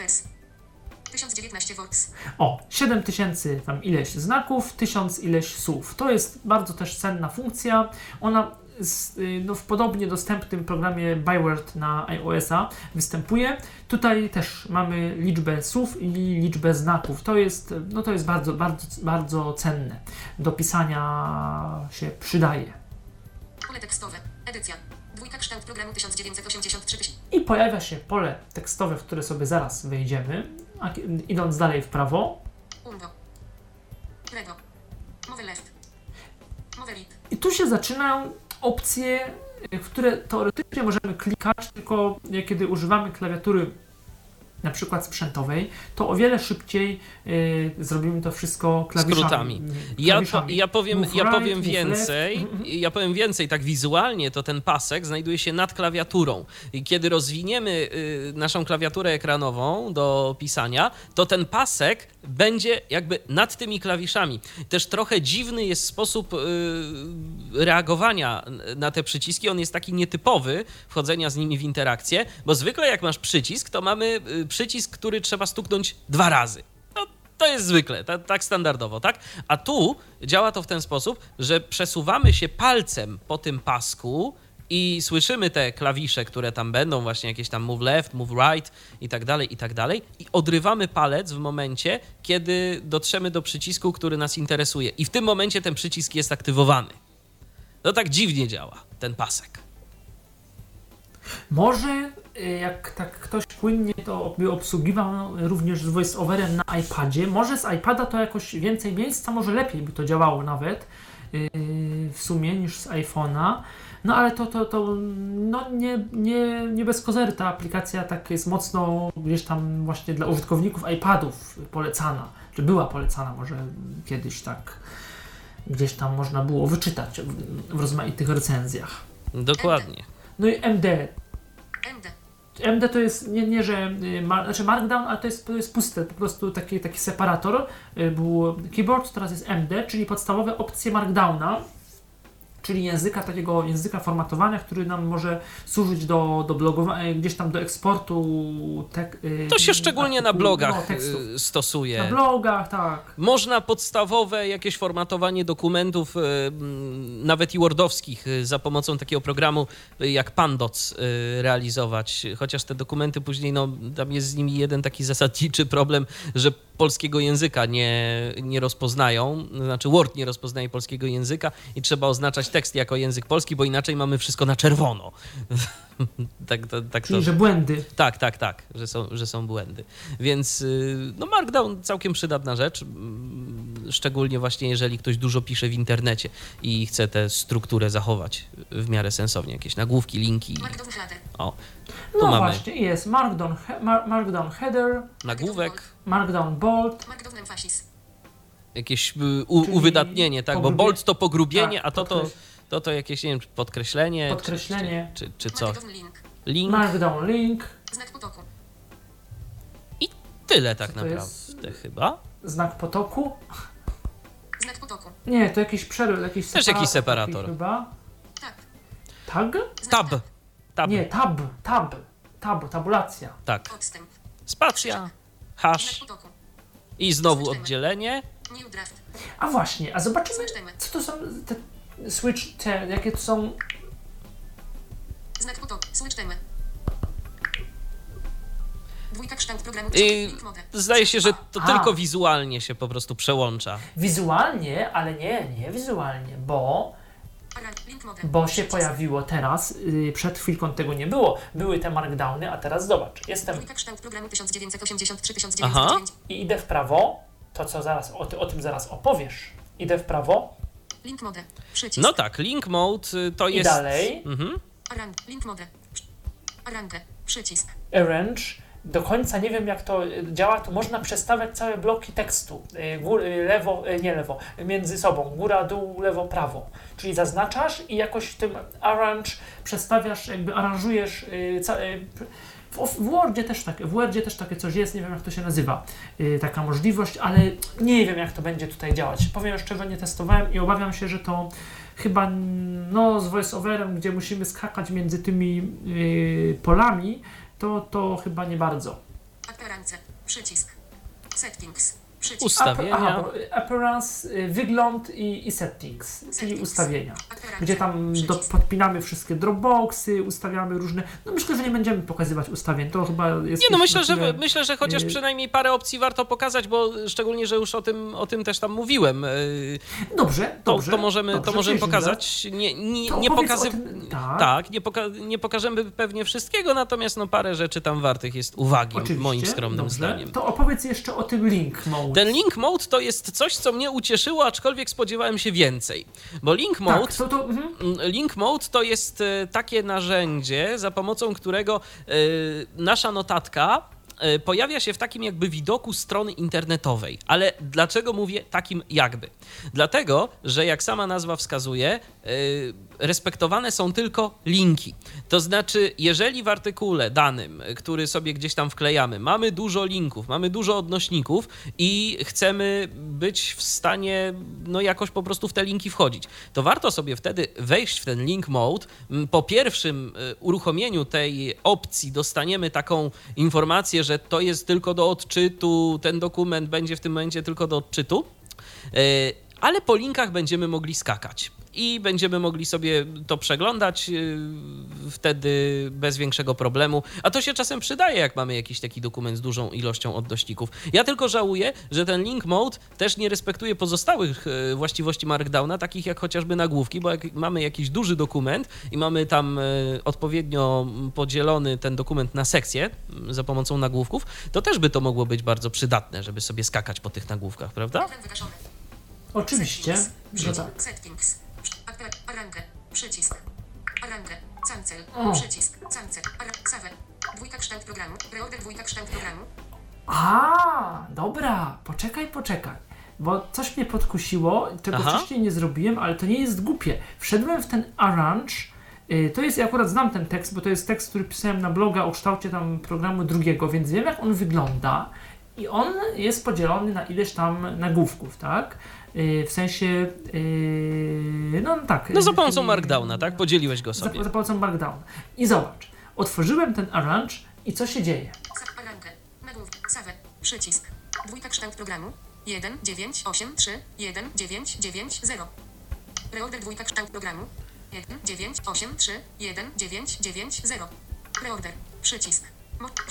1019 volts. O, 7000 tam ileś znaków, 1000 ileś słów. To jest bardzo też cenna funkcja. Ona z, y, no, w podobnie dostępnym programie Byword na iOS-a występuje. Tutaj też mamy liczbę słów i liczbę znaków. To jest, no, to jest bardzo, bardzo, bardzo cenne. Do pisania się przydaje. Pole tekstowe. Edycja. Dwójka kształt programu 1983 tysięcy. I pojawia się pole tekstowe, w które sobie zaraz wejdziemy. A, idąc dalej w prawo, Umbo. Lewo. Move left. Move. I tu się zaczynają opcje, w które teoretycznie możemy klikać, tylko kiedy używamy klawiatury na przykład sprzętowej, to o wiele szybciej y, zrobimy to wszystko klawiszami. Skrótami. Ja, po, ja powiem, Move ja right, powiem więcej. left. Mhm. Ja powiem więcej, tak wizualnie to ten pasek znajduje się nad klawiaturą. I kiedy rozwiniemy y, naszą klawiaturę ekranową do pisania, to ten pasek będzie jakby nad tymi klawiszami. Też trochę dziwny jest sposób y, reagowania na te przyciski. On jest taki nietypowy, wchodzenia z nimi w interakcję, bo zwykle jak masz przycisk, to mamy y, przycisk, który trzeba stuknąć dwa razy. No, to jest zwykle, ta, tak standardowo, tak? A tu działa to w ten sposób, że przesuwamy się palcem po tym pasku i słyszymy te klawisze, które tam będą, właśnie jakieś tam move left, move right i tak dalej, i tak dalej, i odrywamy palec w momencie, kiedy dotrzemy do przycisku, który nas interesuje. I w tym momencie ten przycisk jest aktywowany. No tak dziwnie działa ten pasek. Może y, jak tak ktoś płynnie to obsługiwał również z voice-overem na iPadzie, może z iPada to jakoś więcej miejsca, może lepiej by to działało nawet yy, w sumie niż z iPhone'a. No ale to, to, to no nie, nie, nie bez kozery ta aplikacja tak jest mocno gdzieś tam właśnie dla użytkowników iPadów polecana, czy była polecana może kiedyś tak gdzieś tam można było wyczytać w, w rozmaitych recenzjach. Dokładnie. No i MD, MD. MD to jest nie, nie że y, ma, znaczy Markdown, ale to jest, to jest puste, po prostu taki, taki separator. Y, Był keyboard, teraz jest MD, czyli podstawowe opcje Markdowna, czyli języka takiego języka formatowania, który nam może służyć do, do blogowania, gdzieś tam do eksportu tek, y, To się szczególnie na artykułu, no, blogach tekstów. y, stosuje. Na blogach, tak. Można podstawowe jakieś formatowanie dokumentów, y, nawet i wordowskich, za pomocą takiego programu jak Pandoc realizować. Chociaż te dokumenty później, no, tam jest z nimi jeden taki zasadniczy problem, że polskiego języka nie, nie rozpoznają, znaczy Word nie rozpoznaje polskiego języka i trzeba oznaczać tekst jako język polski, bo inaczej mamy wszystko na czerwono. tak, to, tak to Czyli, że błędy. tak, tak, tak, że są, że są błędy. Więc y, no Markdown całkiem przydatna rzecz, szczególnie właśnie jeżeli ktoś dużo pisze w internecie i chce tę strukturę zachować w miarę sensownie, jakieś nagłówki, linki. Markdown header. O, tu No mamy właśnie, jest Markdown, he, mar, markdown Header, nagłówek, Markdown Bold, Markdown emphasis. Jakieś y, u, uwydatnienie, tak, bo bold to pogrubienie, tak, a to to, podkreś- to to jakieś, nie wiem, czy podkreślenie, czy- Podkreślenie. Czy, czy, czy co, Markdown link. link Markdown Link, Znak potoku. i tyle tak naprawdę chyba. znak potoku. Znak potoku. Nie, to jakiś przeryw, jakiś Też jakiś separator. Chyba. Tak. Tag? Tab, tab, Nie, tab, tab, tab, tabulacja. tak, Odstęp. spacja, Znak hash potoku. i znowu oddzielenie. New draft. A właśnie, a zobaczymy, co to są te switch, te, jakie to są, Znak potoku. Switch temy. Dwójka kształt programu. I zdaje się, że to A. tylko wizualnie się po prostu przełącza. wizualnie, ale nie, nie wizualnie, bo, bo się pojawiło teraz, yy, przed chwilką tego nie było, były te markdowny, a teraz zobacz, jestem Dwójka kształt programu 1983 Aha. 1909. i idę w prawo, to co zaraz, o, ty, o tym zaraz opowiesz, idę w prawo Link mode. Przycisk. No tak, link mode y, to i jest. dalej, Mhm. Arang. Link mode. Arangę. Przycisk. arrange, do końca nie wiem, jak to y, działa, to można przestawiać całe bloki tekstu. y, Gór, lewo, nie lewo, między sobą. Góra, dół, lewo, prawo. Czyli zaznaczasz i jakoś w tym arrange przestawiasz, jakby aranżujesz ca, w, w Wordzie też tak, w Wordzie też takie coś jest, nie wiem jak to się nazywa, y, taka możliwość, ale nie wiem jak to będzie tutaj działać. Powiem szczerze, nie testowałem i obawiam się, że to chyba no, z voiceoverem, gdzie musimy skakać między tymi y, polami, to, to chyba nie bardzo. Appearance. Przycisk. Settings. Przycisk. Ustawienia. Aha, appearance, y, wygląd i, i settings, czyli Settings. ustawienia. Appearance. Gdzie tam do, podpinamy wszystkie Dropboxy, ustawiamy różne. No myślę, że nie będziemy pokazywać ustawień. To chyba jest. Nie, no myślę, że, tyle- myślę, że chociaż y- przynajmniej parę opcji warto pokazać, bo szczególnie, że już o tym, o tym też tam mówiłem. y, Dobrze, To, dobrze. to możemy, dobrze, to możemy pokazać. Nie, nie, nie pokazy... tym- tak. Tak, nie, poka- nie pokażemy pewnie wszystkiego, natomiast no parę rzeczy tam wartych jest uwagi, Oczywiście, moim skromnym dobrze. zdaniem. To opowiedz jeszcze o tym link mode. Ten link mode to jest coś, co mnie ucieszyło, aczkolwiek spodziewałem się więcej. Bo link mode tak, to, to, mhm. Mm, Link Mode to jest e, takie narzędzie, za pomocą którego e, nasza notatka pojawia się w takim jakby widoku strony internetowej. Ale dlaczego mówię takim jakby? Dlatego, że jak sama nazwa wskazuje, e, respektowane są tylko linki. To znaczy, jeżeli w artykule danym, e, który sobie gdzieś tam wklejamy, mamy dużo linków, mamy dużo odnośników i chcemy być w stanie no jakoś po prostu w te linki wchodzić, to warto sobie wtedy wejść w ten link mode. Mm, Po pierwszym y, uruchomieniu tej opcji dostaniemy taką informację, że to jest tylko do odczytu, ten dokument będzie w tym momencie tylko do odczytu, Y, ale po linkach będziemy mogli skakać. I będziemy mogli sobie to przeglądać y, wtedy bez większego problemu. A to się czasem przydaje, jak mamy jakiś taki dokument z dużą ilością odnośników. Ja tylko żałuję, że ten link mode też nie respektuje pozostałych y, właściwości Markdowna, takich jak chociażby nagłówki, bo jak mamy jakiś duży dokument i mamy tam y, odpowiednio podzielony ten dokument na sekcje y, za pomocą nagłówków, to też by to mogło być bardzo przydatne, żeby sobie skakać po tych nagłówkach, prawda? Oczywiście, że Przycisk. tak. Settings. Appear- Arrange. Przycisk. Arrange. Cancel. O. Przycisk. Cancel. Save. Dwójka kształt programu. Reorder dwójka kształt programu. A, dobra, poczekaj, poczekaj. Bo coś mnie podkusiło, czego Aha. wcześniej nie zrobiłem, ale to nie jest głupie. Wszedłem w ten arrange. y, To jest, ja akurat znam ten tekst, bo to jest tekst, który pisałem na bloga o kształcie tam programu drugiego, więc wiem jak on wygląda. I on jest podzielony na ileś tam nagłówków, tak? Y, W sensie, y, no tak. No za pomocą Markdowna, tak? Podzieliłeś go Za, sobie. za pomocą Markdown. I zobacz, otworzyłem ten arrange i co się dzieje? Przycisk. Dwójka kształt programu. 1, 9, 8, 3, 1, 9, 9, 0. Reorder dwójka kształt programu. 1, 9, 8, 3, 1, 9, 9, 0. Reorder. Przycisk.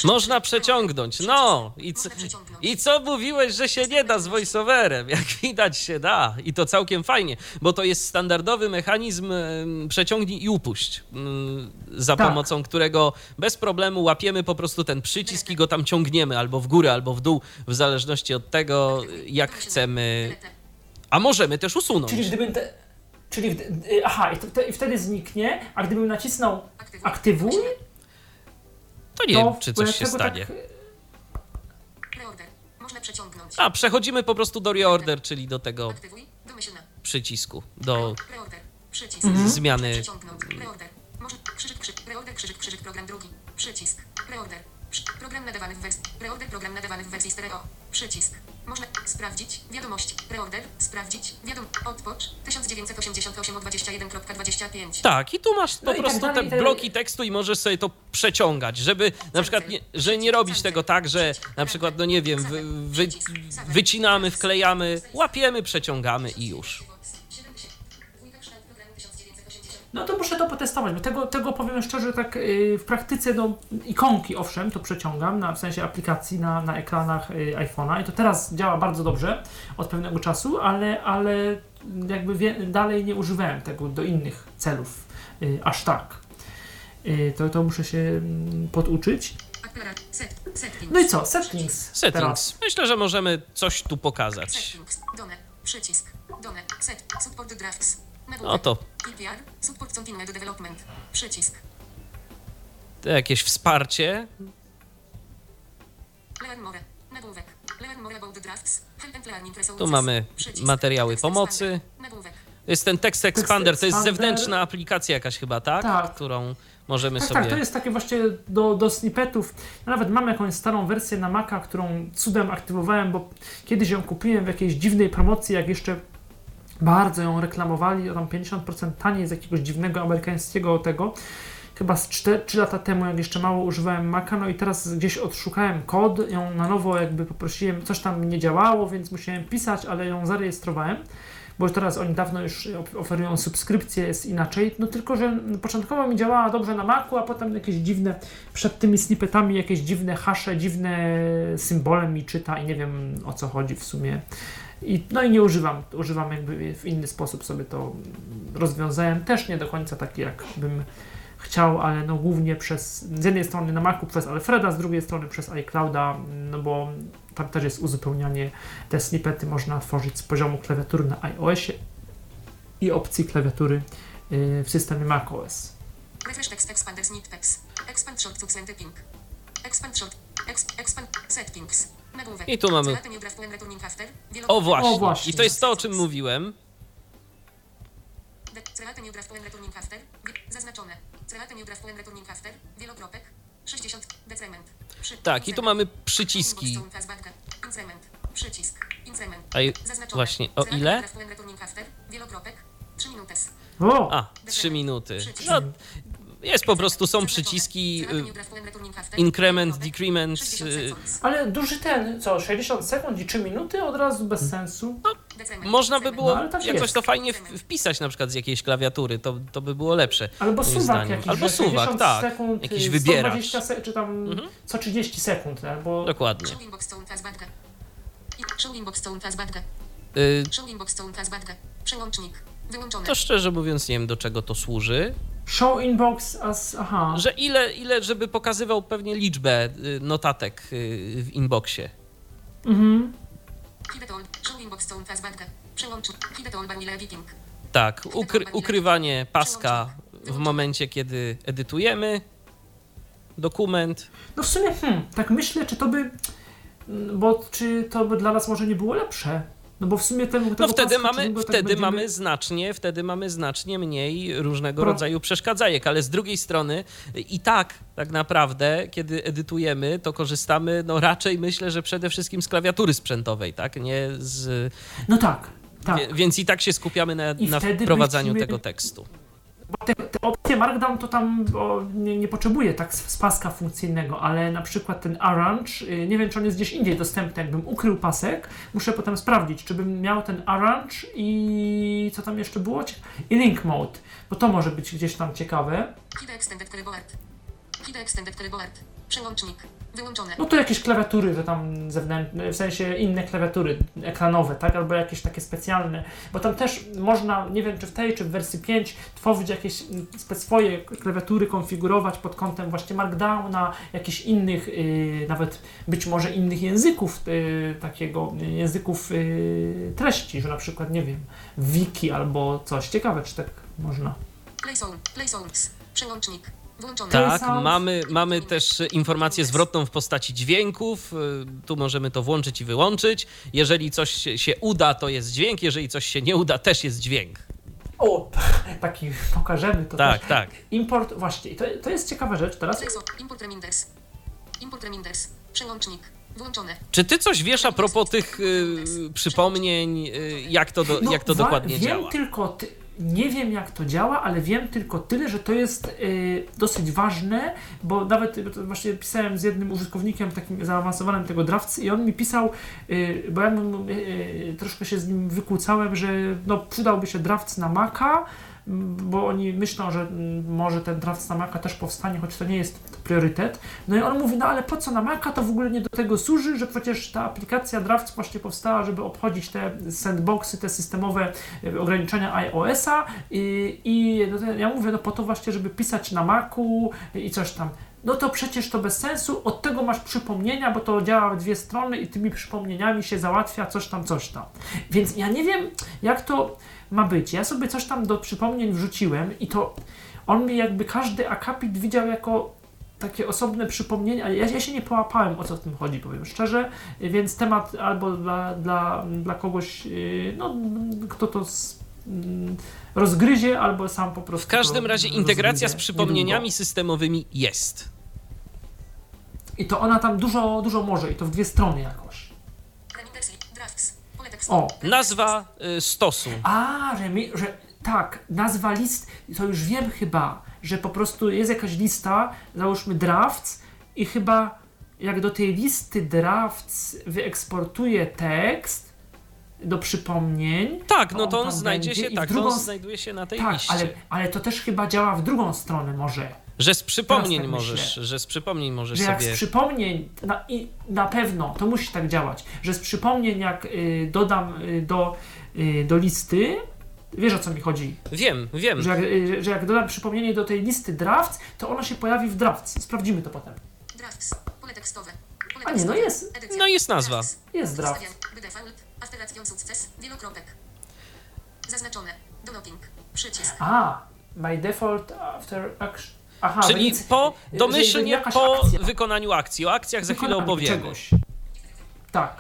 Można przeciągnąć. No i przeciągnąć. i co mówiłeś, że się nie da z voiceoverem? Jak widać się da i to całkiem fajnie, bo to jest standardowy mechanizm przeciągnij i upuść, mm, za Tak. pomocą którego bez problemu łapiemy po prostu ten przycisk i go tam ciągniemy albo w górę, albo w dół, w zależności od tego, jak chcemy. A możemy też usunąć. Czyli gdybym te, czyli y, aha, i, to, to, i wtedy zniknie, a gdybym nacisnął Aktywuj. To nie to wiem, czy coś się stanie. Tak, Reorder. Można przeciągnąć. A, przechodzimy po prostu do reorder, czyli do tego przycisku, do Reorder. Przycisk. Mhm. zmiany Przeciągnąć. Reorder. Może krzyżyk, krzyżyk, reorder, krzyżyk, krzyżyk, program drugi. Przycisk. Reorder. Program nadawany w wersji. Reorder, program nadawany w wersji stereo. Przycisk. Można sprawdzić. Wiadomości. Reorder. Sprawdzić. Wiadom. Odpocz. 1988 od 21.25. Tak, i tu masz po No tak prostu dalej, te tak bloki tekstu i możesz sobie to przeciągać, żeby na przykład nie, że nie robić tego tak, że na przykład, no nie wiem, wy, wy, wycinamy, wklejamy, łapiemy, przeciągamy i już. No to muszę to potestować, bo tego, tego powiem szczerze, tak y, w praktyce, no ikonki owszem, to przeciągam, na, w sensie aplikacji na, na ekranach y, iPhone'a i to teraz działa bardzo dobrze od pewnego czasu, ale, ale jakby wie, dalej nie używałem tego do innych celów y, aż tak. To, to muszę się mm, poduczyć. No i co? Settings. Teraz. Settings. Myślę, że możemy coś tu pokazać. Settings. Done. Przycisk. Done. Set. Support drafts. No to PPR. Support continued development. Przycisk. jakieś wsparcie. Learn more. Nagłówek. Learn more about the drafts. Help and learning Tu mamy Przycisk. materiały pomocy. To jest ten Text Expander, to jest zewnętrzna aplikacja jakaś chyba, tak? Tak. Którą możemy Tak, sobie... tak, to jest takie właśnie do, do snippetów. Ja nawet mam jakąś starą wersję na Maca, którą cudem aktywowałem, bo kiedyś ją kupiłem w jakiejś dziwnej promocji, jak jeszcze bardzo ją reklamowali, tam 50% taniej z jakiegoś dziwnego amerykańskiego tego. Chyba z 4, 3 lata temu, jak jeszcze mało używałem Maca, no i teraz gdzieś odszukałem kod, ją na nowo jakby poprosiłem, coś tam nie działało, więc musiałem pisać, ale ją zarejestrowałem bo teraz oni dawno już oferują subskrypcję, jest inaczej. No tylko, że początkowo mi działała dobrze na Macu, a potem jakieś dziwne, przed tymi snippetami jakieś dziwne hasze, dziwne symbole mi czyta i nie wiem o co chodzi w sumie. I, no i nie używam, używam jakby w inny sposób sobie to rozwiązałem. Też nie do końca taki, jak bym chciał, ale no głównie przez, z jednej strony na Macu przez Alfreda, z drugiej strony przez iClouda, no bo tam też jest uzupełnianie, te snippety można tworzyć z poziomu klawiatury na iOSie i opcji klawiatury y, w systemie macOS. Refresh expander snippets. Expand shortcuts and typing. Expand short. Ex, expand settings. Nagłówek. I tu mamy- O właśnie. O, właśnie. I to jest to, o czym mówiłem. De- Select new draft when returning after. Wi- Zaznaczone. Select new draft when returning after. Wielokropek. 60. Decrement. Przy- Tak, i tu mamy przyciski. Przycisk. A i Zaznaczone. właśnie, o ile? new draft when returning after. Wielokropek. 3 minutes. O! A, 3 minuty. No, jest po prostu, są przyciski y, increment, decrement. 60 y. Ale duży ten, co, 60 sekund i 3 minuty od razu bez sensu? Decrement. Można by było No, tak jakoś jest. to fajnie wpisać na przykład z jakiejś klawiatury, to, to by było lepsze. Albo suwak zdaniem. jakiś, Albo suwak, 60 tak. sekund, Jakiś y, wybieracz. Mhm. 120 se- czy tam co 30 sekund, albo... Dokładnie. Y. To szczerze mówiąc nie wiem do czego to służy. Show inbox as... aha. Że ile, ile żeby pokazywał pewnie liczbę y, notatek y, w inboxie. Mhm. Show inbox to editing. Tak, ukry, ukrywanie paska w momencie, kiedy edytujemy dokument. No w sumie, hmm, tak myślę, czy to by... Bo czy to by dla nas może nie było lepsze? No bo w sumie tego No wtedy mamy, tak wtedy będziemy- mamy znacznie, wtedy mamy znacznie mniej różnego Pro- rodzaju przeszkadzajek, ale z drugiej strony i tak tak naprawdę, kiedy edytujemy, to korzystamy no raczej myślę, że przede wszystkim z klawiatury sprzętowej, tak? Nie z, No tak, tak. wie- więc i tak się skupiamy na, I na wprowadzaniu tego tekstu. Te, te opcje Markdown to tam nie, nie potrzebuje tak z, paska funkcyjnego, ale na przykład ten arrange, y, nie wiem czy on jest gdzieś indziej dostępny, jakbym ukrył pasek, muszę potem sprawdzić, czy bym miał ten arrange i co tam jeszcze było? I link mode, bo to może być gdzieś tam ciekawe. Hide extended keyboard. Hide extended keyboard. Przełącznik. Wyłączone. No to jakieś klawiatury, to tam zewnętrzne, w sensie inne klawiatury ekranowe, tak? Albo jakieś takie specjalne, bo tam też można, nie wiem czy w tej, czy w wersji 5, tworzyć jakieś swoje klawiatury, konfigurować pod kątem właśnie Markdowna, jakichś innych, y, nawet być może innych języków, y, takiego, y, języków y, treści, że na przykład, nie wiem, wiki albo coś. Ciekawe, czy tak można. Placeholder. Placeholders. Przełącznik. Włączone. Tak, mamy, mamy też informację zwrotną w postaci dźwięków. y, Tu możemy to włączyć i wyłączyć. Jeżeli coś się- uda, to jest dźwięk, jeżeli coś się nie uda, też jest dźwięk. O, taki pokażemy to Tak, też. tak. Import, właśnie, to, to jest ciekawa rzecz teraz. Import reminders. Import reminders. Przełącznik. Włączone. Czy ty coś wiesz a propos tych y, przypomnień, y, jak to, do, No, jak to dokładnie wiem działa? Tylko ty, nie wiem jak to działa, ale wiem tylko tyle, że to jest y, dosyć ważne, bo nawet właśnie pisałem z jednym użytkownikiem takim zaawansowanym tego drawcy i on mi pisał, y, bo ja y, y, troszkę się z nim wykłócałem, że no, przydałby się drawc na Maca, bo oni myślą, że może ten draft na Maca też powstanie, choć to nie jest priorytet. No i on mówi, no ale po co na Maca, to w ogóle nie do tego służy, że przecież ta aplikacja Drafts właśnie powstała, żeby obchodzić te sandboxy, te systemowe e, ograniczenia iOS-a i, i no ja mówię, no po to właśnie, żeby pisać na Macu i coś tam. No to przecież to bez sensu, od tego masz przypomnienia, bo to działa w dwie strony i tymi przypomnieniami się załatwia coś tam, coś tam. Więc ja nie wiem, jak to ma być. Ja sobie coś tam do przypomnień wrzuciłem i to on mi jakby każdy akapit widział jako takie osobne przypomnienie, ale ja, ja się nie połapałem o co w tym chodzi, powiem szczerze, więc temat albo dla, dla, dla kogoś, yy, no, kto to s- mm, rozgryzie, albo sam po prostu. W każdym razie integracja z przypomnieniami niedługo. systemowymi jest. I to ona tam dużo, dużo może i to w dwie strony jakoś. Reminders, drafts, pole tekstowe. O, Nazwa y, stosu. A, że, mi, że tak, nazwa list, to już wiem chyba, że po prostu jest jakaś lista, załóżmy drafts i chyba jak do tej listy drafts wyeksportuję tekst do przypomnień. Tak, no to on tam znajdzie się, tak, drugą on znajduje się na tej Tak, liście. ale, ale to też chyba działa w drugą stronę może. Że z przypomnień tak możesz, myślę. że z przypomnień możesz Że jak sobie... z przypomnień, na, i na pewno, to musi tak działać, że z przypomnień jak y, dodam y, do, y, do listy, wiesz o co mi chodzi, Wiem, wiem. Że jak, y, że jak dodam przypomnienie do tej listy drafts, to ono się pojawi w drafts. Sprawdzimy to potem. Drafts, pole tekstowe. Pole A nie, no jest. Edycja. No jest nazwa. Drafts. Jest draft. Wielokropek. Zaznaczone. Donoting. Przycisk. A, by default after action. Aha, Czyli więc, po, że domyślnie po akcja. wykonaniu akcji. O akcjach za chwilę opowiemy. Czegoś. Tak,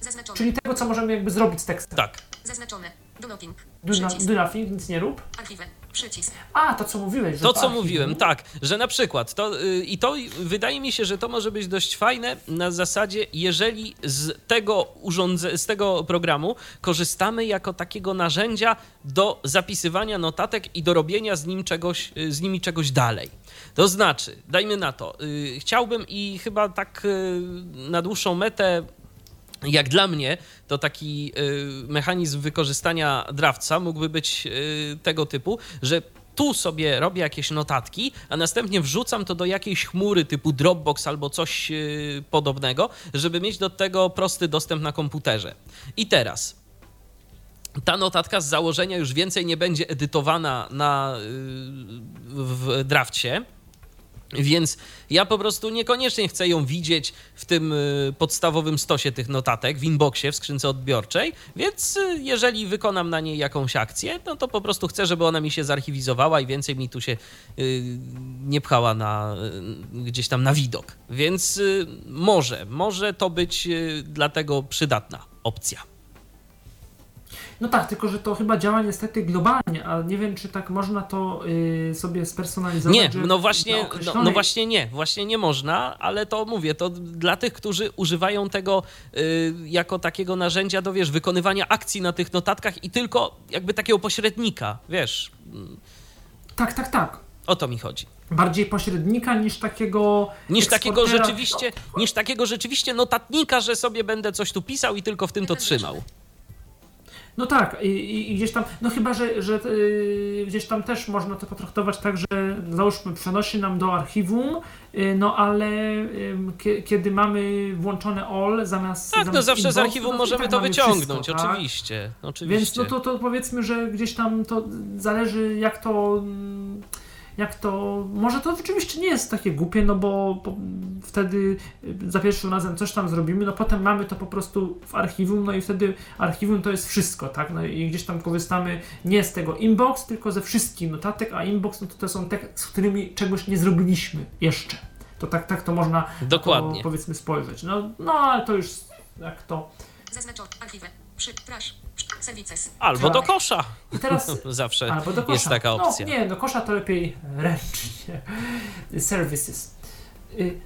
zaznaczone. czyli tego, co możemy jakby zrobić z tekstem. Tak. Zaznaczone. Donoting. Do, do nothing, nic nie rób. Archiwę. Przycisk. A, to co mówiłeś, To, co archiwum. mówiłem, tak, że na przykład to y, i to wydaje mi się, że to może być dość fajne na zasadzie, jeżeli z tego urządze, z tego programu korzystamy jako takiego narzędzia do zapisywania notatek i do robienia z nim czegoś, y, z nimi czegoś dalej. To znaczy, dajmy na to, y, chciałbym i chyba tak y, na dłuższą metę jak dla mnie, to taki y, mechanizm wykorzystania drawca mógłby być y, tego typu, że tu sobie robię jakieś notatki, a następnie wrzucam to do jakiejś chmury typu Dropbox albo coś y, podobnego, żeby mieć do tego prosty dostęp na komputerze. I teraz ta notatka z założenia już więcej nie będzie edytowana na, w drafcie. Więc ja po prostu niekoniecznie chcę ją widzieć w tym y, podstawowym stosie tych notatek, w inboxie, w skrzynce odbiorczej, więc y, jeżeli wykonam na niej jakąś akcję, no to po prostu chcę, żeby ona mi się zarchiwizowała i więcej mi tu się y, nie pchała na, gdzieś tam na widok. Więc może, może to być y, dlatego przydatna opcja. No tak, tylko że to chyba działa niestety globalnie, a nie wiem, czy tak można to y, sobie spersonalizować. Nie, no właśnie, na no, określonej- no właśnie nie, właśnie nie można, ale to mówię, to dla tych, którzy używają tego y, jako takiego narzędzia do, wiesz, wykonywania akcji na tych notatkach i tylko jakby takiego pośrednika, wiesz, Tak, tak, tak. o to mi chodzi. Bardziej pośrednika niż takiego. Niż takiego rzeczywiście, niż takiego rzeczywiście notatnika, że sobie będę coś tu pisał i tylko w tym to trzymał. No tak, i, i, gdzieś tam, no chyba, że, że yy, gdzieś tam też można to potraktować tak, że załóżmy przenosi nam do archiwum, yy, no ale yy, kie, kiedy mamy włączone all zamiast. Tak, no zamiast zawsze z inboxu, archiwum no możemy tak to wyciągnąć, wszystko, tak? oczywiście, oczywiście. Więc no to, to powiedzmy, że gdzieś tam to zależy jak to. Jak to. Może to rzeczywiście nie jest takie głupie, no bo, bo wtedy y, za pierwszym razem coś tam zrobimy, no potem mamy to po prostu w archiwum, no i wtedy archiwum to jest wszystko, tak? No i gdzieś tam korzystamy nie z tego inbox, tylko ze wszystkich notatek, a inbox no to, to są te, z którymi czegoś nie zrobiliśmy jeszcze. To tak, tak to można na Dokładnie. To, powiedzmy spojrzeć. No, no ale to już jak to. Zaznaczone. Archiwę. Albo do kosza. I teraz Zawsze Albo do kosza. jest taka opcja. No, nie, do kosza to lepiej ręcznie. Services. Y,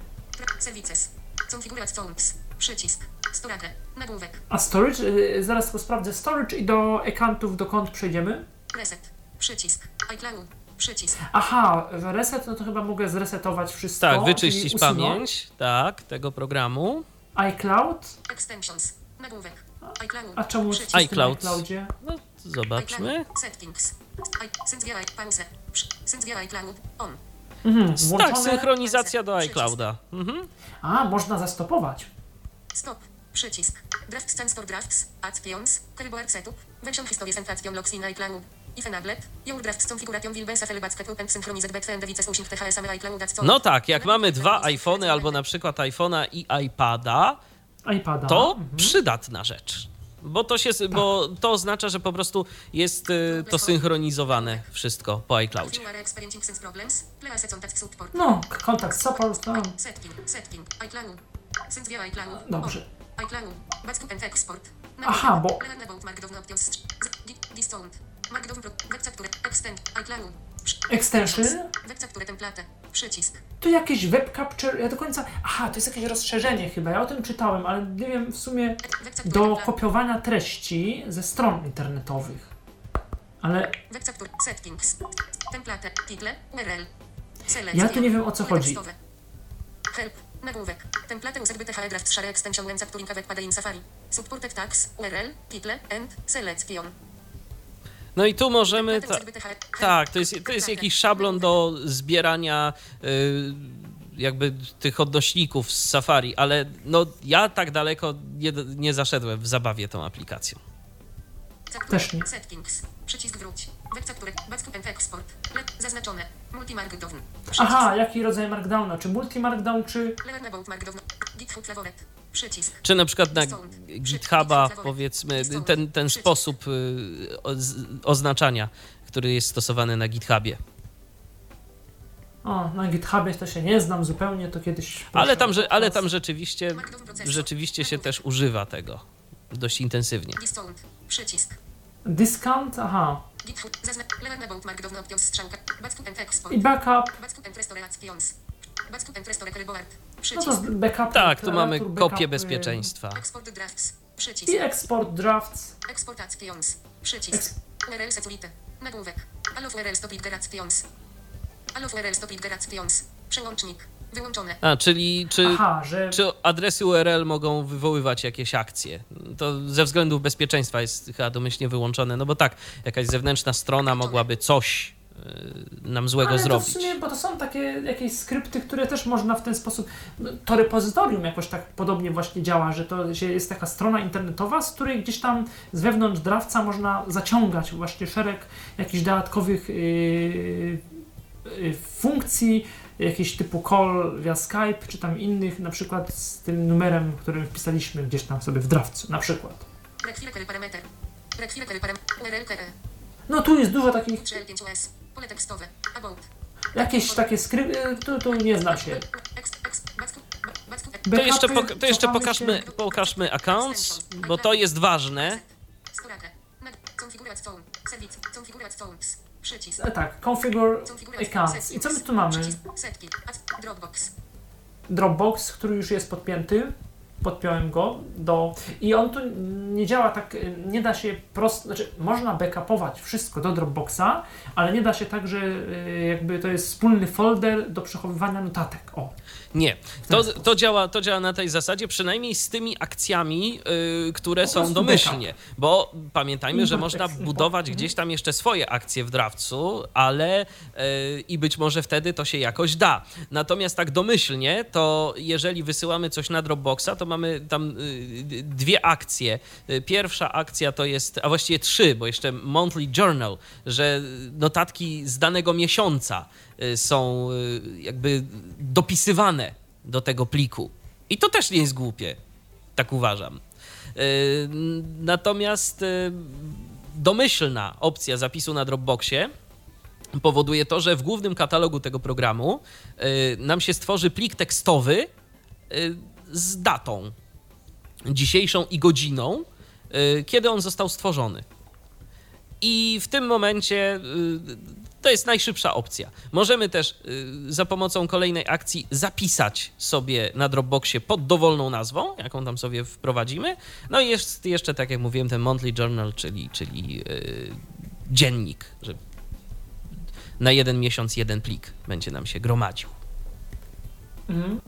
Services. Configurate. Przycisk. Storage. Nagłówek. A storage, y, zaraz tylko sprawdzę storage i do accountów, do kont przejdziemy. Reset. Przycisk. iCloud. Przycisk. Aha, reset, no to chyba mogę zresetować wszystko. Tak, wyczyścić pamięć, tak, tego programu. iCloud. Extensions. Nagłówek. iCloud. A czemu tym iCloud. iCloudzie? No, zobaczmy. Mhm, Tak, synchronizacja do iClouda. Mhm. A, można zastopować. Stop. Przycisk. Draft stands for drafts. Actions. Keyboard setup. Version history sensation logs in iCloud. No tak, jak mamy dwa iPhony albo na przykład iPhone'a i iPada, iPada. to Mhm. przydatna rzecz. Bo to, się, bo to oznacza, że po prostu jest y, to synchronizowane wszystko po iCloudzie. No, kontakt support, no. ICloud. Dobrze. Aha, bo- Extension. Przycisk. To jakieś web capture, ja do końca... Aha, to jest jakieś rozszerzenie chyba, ja o tym czytałem, ale nie wiem w sumie do kopiowania treści ze stron internetowych. Ale Webcapture. Settings. Template. Title. URL. Select. Ja tu nie wiem, o co chodzi. Help. Nagłówek. Template used BTH draft share extension when capturing a web page in Safari. Supported tags. URL. Title. And. Selection. No i tu możemy. Ta, tak, to jest, to jest jakiś szablon do zbierania y, jakby tych odnośników z Safari, ale no ja tak daleko nie, nie zaszedłem w zabawie tą aplikacją. Też nie. Settings. Przycisk wróć. Export. Le zaznaczone. Multimarkdown. Aha, jaki rodzaj markdowna? Czy multi-markdown, czy... Learn about markdown. GitHub favorite. Przycisk. Czy na przykład na. GitHuba, powiedzmy, ten, ten sposób y, oz, oznaczania, który jest stosowany na GitHubie. O, na GitHubie to się nie znam zupełnie, to kiedyś... Ale tam, że, ale tam rzeczywiście, rzeczywiście się też używa tego dość intensywnie. Discount. Przycisk. Discount, aha. I backup. Keyboard. No Przycisk. to backup. Tak, tu mamy backup, kopię y, bezpieczeństwa. Export drafts. Przycisk. I export drafts. Przycisk. Eks- URL. Nagłówek. Allow URL stop. Allow URL stop. Przełącznik. Wyłączone. A, czyli czy, Aha, że... czy adresy URL mogą wywoływać jakieś akcje? To ze względów bezpieczeństwa jest chyba domyślnie wyłączone, no bo tak, jakaś zewnętrzna strona mogłaby coś nam złego Ale to w zrobić. sumie, bo to są takie jakieś skrypty, które też można w ten sposób. To repozytorium jakoś tak podobnie właśnie działa, że to jest taka strona internetowa, z której gdzieś tam z wewnątrz drawca można zaciągać właśnie szereg jakichś dodatkowych yy, yy, funkcji, jakieś typu call via Skype, czy tam innych, na przykład z tym numerem, którym wpisaliśmy gdzieś tam sobie w drawcu, na przykład. No tu jest dużo takich, URL5US. Pole tekstowe. About. jakieś takie skrypty, tu, tu nie znam się. To jeszcze, Backupy, pok- to jeszcze pokażmy, pokażmy accounts, bo to jest ważne. E, Tak, configure accounts. I co my tu mamy? Dropbox, który już jest podpięty. Podpiąłem go do. I on tu nie działa tak, y, nie da się prosto. Znaczy, można backupować wszystko do Dropboxa, ale nie da się tak, że y, jakby to jest wspólny folder do przechowywania notatek. O. Nie, to, to, działa, to działa na tej zasadzie, przynajmniej z tymi akcjami, y, które Po są domyślnie, bo pamiętajmy, że Import można text, budować gdzieś tam jeszcze swoje akcje w drawcu, ale y, i być może wtedy to się jakoś da. Natomiast tak domyślnie, to jeżeli wysyłamy coś na Dropboxa, to mamy tam y, dwie akcje. Y, Pierwsza akcja to jest, a właściwie trzy, bo jeszcze monthly journal, że notatki z danego miesiąca. y, są y, jakby dopisywane do tego pliku. I to też nie jest głupie, tak uważam. Y, Natomiast y, domyślna opcja zapisu na Dropboxie powoduje to, że w głównym katalogu tego programu y, nam się stworzy plik tekstowy y, z datą dzisiejszą i godziną, y, kiedy on został stworzony. I w tym momencie y, to jest najszybsza opcja. Możemy też y, za pomocą kolejnej akcji zapisać sobie na Dropboxie pod dowolną nazwą, jaką tam sobie wprowadzimy. No i jest jeszcze, tak jak mówiłem, ten monthly journal, czyli, czyli y, dziennik, że na jeden miesiąc jeden plik będzie nam się gromadził. Mhm.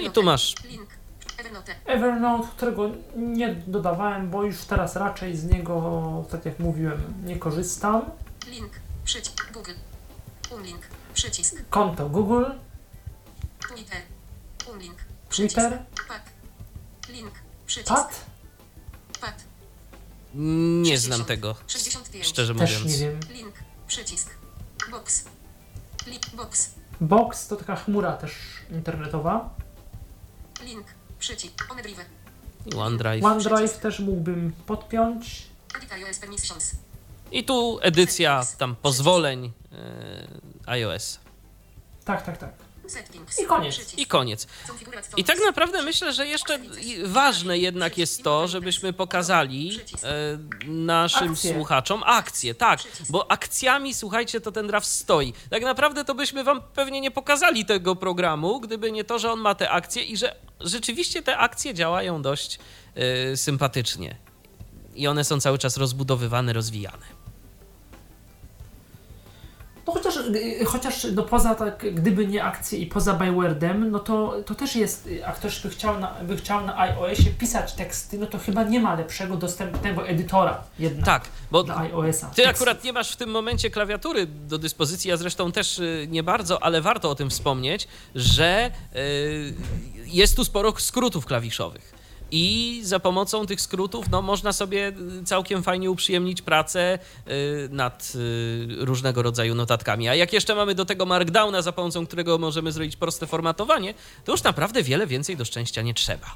I tu masz Link. Evernote. Evernote, którego nie dodawałem, bo już teraz raczej z niego, tak jak mówiłem, nie korzystam. Link. Przycisk. Google. Umlink. Przycisk. Konto Google, Twitter. Umlink. Przycisk. Twitter, Pad. Link. Przycisk. Pad, Pad. nie znam 60. tego, 65. szczerze też nie mówiąc. wiem. Link. Przycisk. Box. Link. Box. Box to taka chmura też internetowa. Link. Przycisk. OneDrive. OneDrive. OneDrive też mógłbym podpiąć. I tu edycja tam pozwoleń e, iOS. Tak, tak, tak. I koniec. I koniec. I tak naprawdę myślę, że jeszcze ważne jednak jest to, żebyśmy pokazali e, naszym Akcje. słuchaczom akcje. Tak, bo akcjami, słuchajcie, to ten draft stoi. Tak naprawdę to byśmy wam pewnie nie pokazali tego programu, gdyby nie to, że on ma te akcje i że rzeczywiście te akcje działają dość e, sympatycznie. I one są cały czas rozbudowywane, rozwijane. No chociaż, y, chociaż no poza tak, gdyby nie akcje i poza bywordem, no to, to też jest, y, a ktoś by chciał, na, by chciał na iOSie pisać teksty, no to chyba nie ma lepszego dostępnego edytora jednak Tak, bo dla iOSa. Ty Tekstów. akurat nie masz w tym momencie klawiatury do dyspozycji, ja zresztą też y, nie bardzo, ale warto o tym wspomnieć, że y, jest tu sporo skrótów klawiszowych. I za pomocą tych skrótów no, można sobie y, całkiem fajnie uprzyjemnić pracę y, nad y, różnego rodzaju notatkami. A jak jeszcze mamy do tego Markdowna, za pomocą którego możemy zrobić proste formatowanie, to już naprawdę wiele więcej do szczęścia nie trzeba.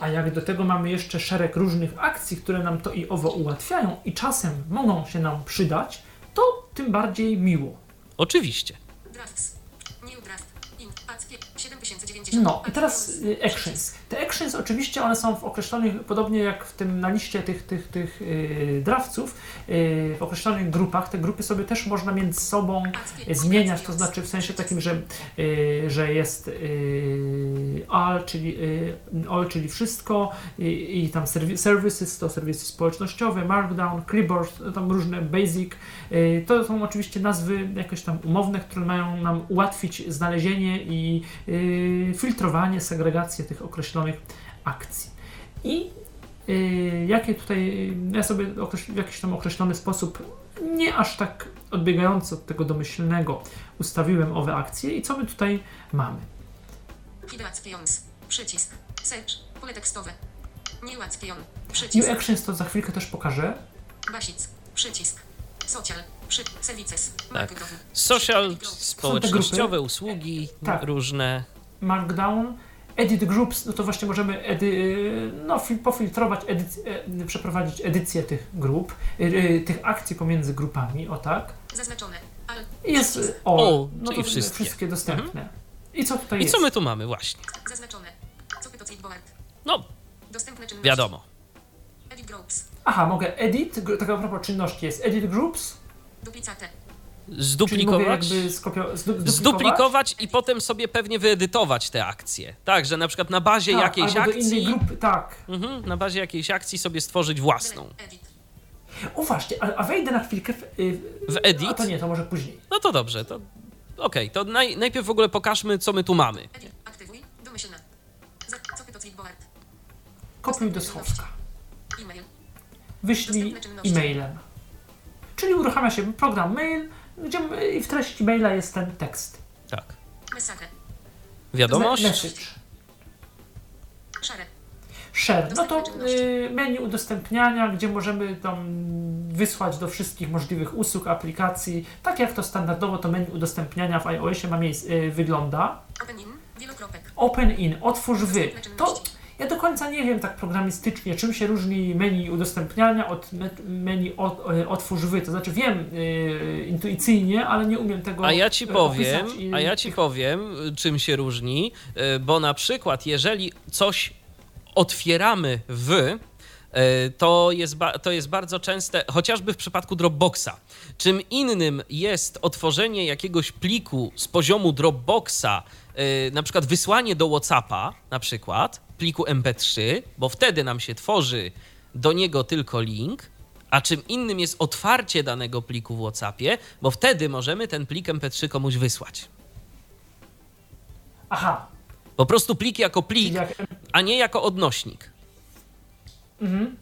A jak do tego mamy jeszcze szereg różnych akcji, które nam to i owo ułatwiają i czasem mogą się nam przydać, to tym bardziej miło. Oczywiście. Drafts. New draft. In. Ackie. 7090. No i teraz y, actions. Te actions oczywiście one są w określonych, podobnie jak w tym na liście tych, tych, tych yy, drawców, yy, w określonych grupach. Te grupy sobie też można między sobą zmieniać, to znaczy w sensie takim, że, yy, że jest yy, all, czyli, yy, all, czyli wszystko i, i tam serwi- services, to serwisy społecznościowe, markdown, clipboard, tam różne basic. To są oczywiście nazwy jakieś tam umowne, które mają nam ułatwić znalezienie i filtrowanie, segregację tych określonych akcji. I yy, jakie tutaj, ja sobie w jakiś tam określony sposób, nie aż tak odbiegający od tego domyślnego, ustawiłem owe akcje i co my tutaj mamy? Actions. Przycisk. Search. Pole tekstowe. New action. New Przycisk. Actions to za chwilkę też pokażę. Basic. Przycisk. Social. Tak. Social, społecznościowe usługi Tak. różne. Markdown, Edit Groups, no to właśnie możemy edy, no, fil- pofiltrować, edyc, e, przeprowadzić edycję tych grup, e, e, tych akcji pomiędzy grupami, o tak. Zaznaczone. Jest o, O, no to wszystkie. dostępne. I co tutaj I jest? co my tu mamy właśnie? Zaznaczone. Co to clipboard. No, Dostępne czynności. wiadomo. Edit groups. Aha, mogę edit, taka a propos czynności jest edit groups, Zduplikować, jakby skopio- zdu- zduplikować i potem sobie pewnie wyedytować te akcje. Tak, że na przykład na bazie tak, jakiejś akcji, grupy, tak. mhm, na bazie jakiejś akcji sobie stworzyć własną. O właśnie, a, a wejdę na chwilkę w, y, W edit? A to nie, to może później. No to dobrze, to okej, to naj, najpierw w ogóle pokażmy, co my tu mamy. Aktywuj. Domyślna. Kopiuj do schowka. E-mail. Wyślij e-mailem. Czyli uruchamia się program mail, gdzie i w treści maila jest ten tekst. Tak. Wiadomość? Me- Message. Share. Share. No to y, menu udostępniania, gdzie możemy tam wysłać do wszystkich możliwych usług, aplikacji. Tak jak to standardowo to menu udostępniania w iOSie ma miejsce, y, wygląda. Open in. Open in, otwórz wy. To. Ja do końca nie wiem tak programistycznie, czym się różni menu udostępniania od me- menu od, y, otwórz wy. To znaczy wiem y, intuicyjnie, ale nie umiem tego A ja ci y, powiem, i- a ja ci powiem, czym się różni, bo na przykład, jeżeli coś otwieramy w, to jest, to jest bardzo częste, chociażby w przypadku Dropboxa. Czym innym jest otworzenie jakiegoś pliku z poziomu Dropboxa, na przykład wysłanie do WhatsAppa, na przykład pliku MP3, bo wtedy nam się tworzy do niego tylko link, a czym innym jest otwarcie danego pliku w WhatsAppie, bo wtedy możemy ten plik MP3 komuś wysłać. Aha, Po prostu plik jako plik, jak, a nie jako odnośnik. mhm.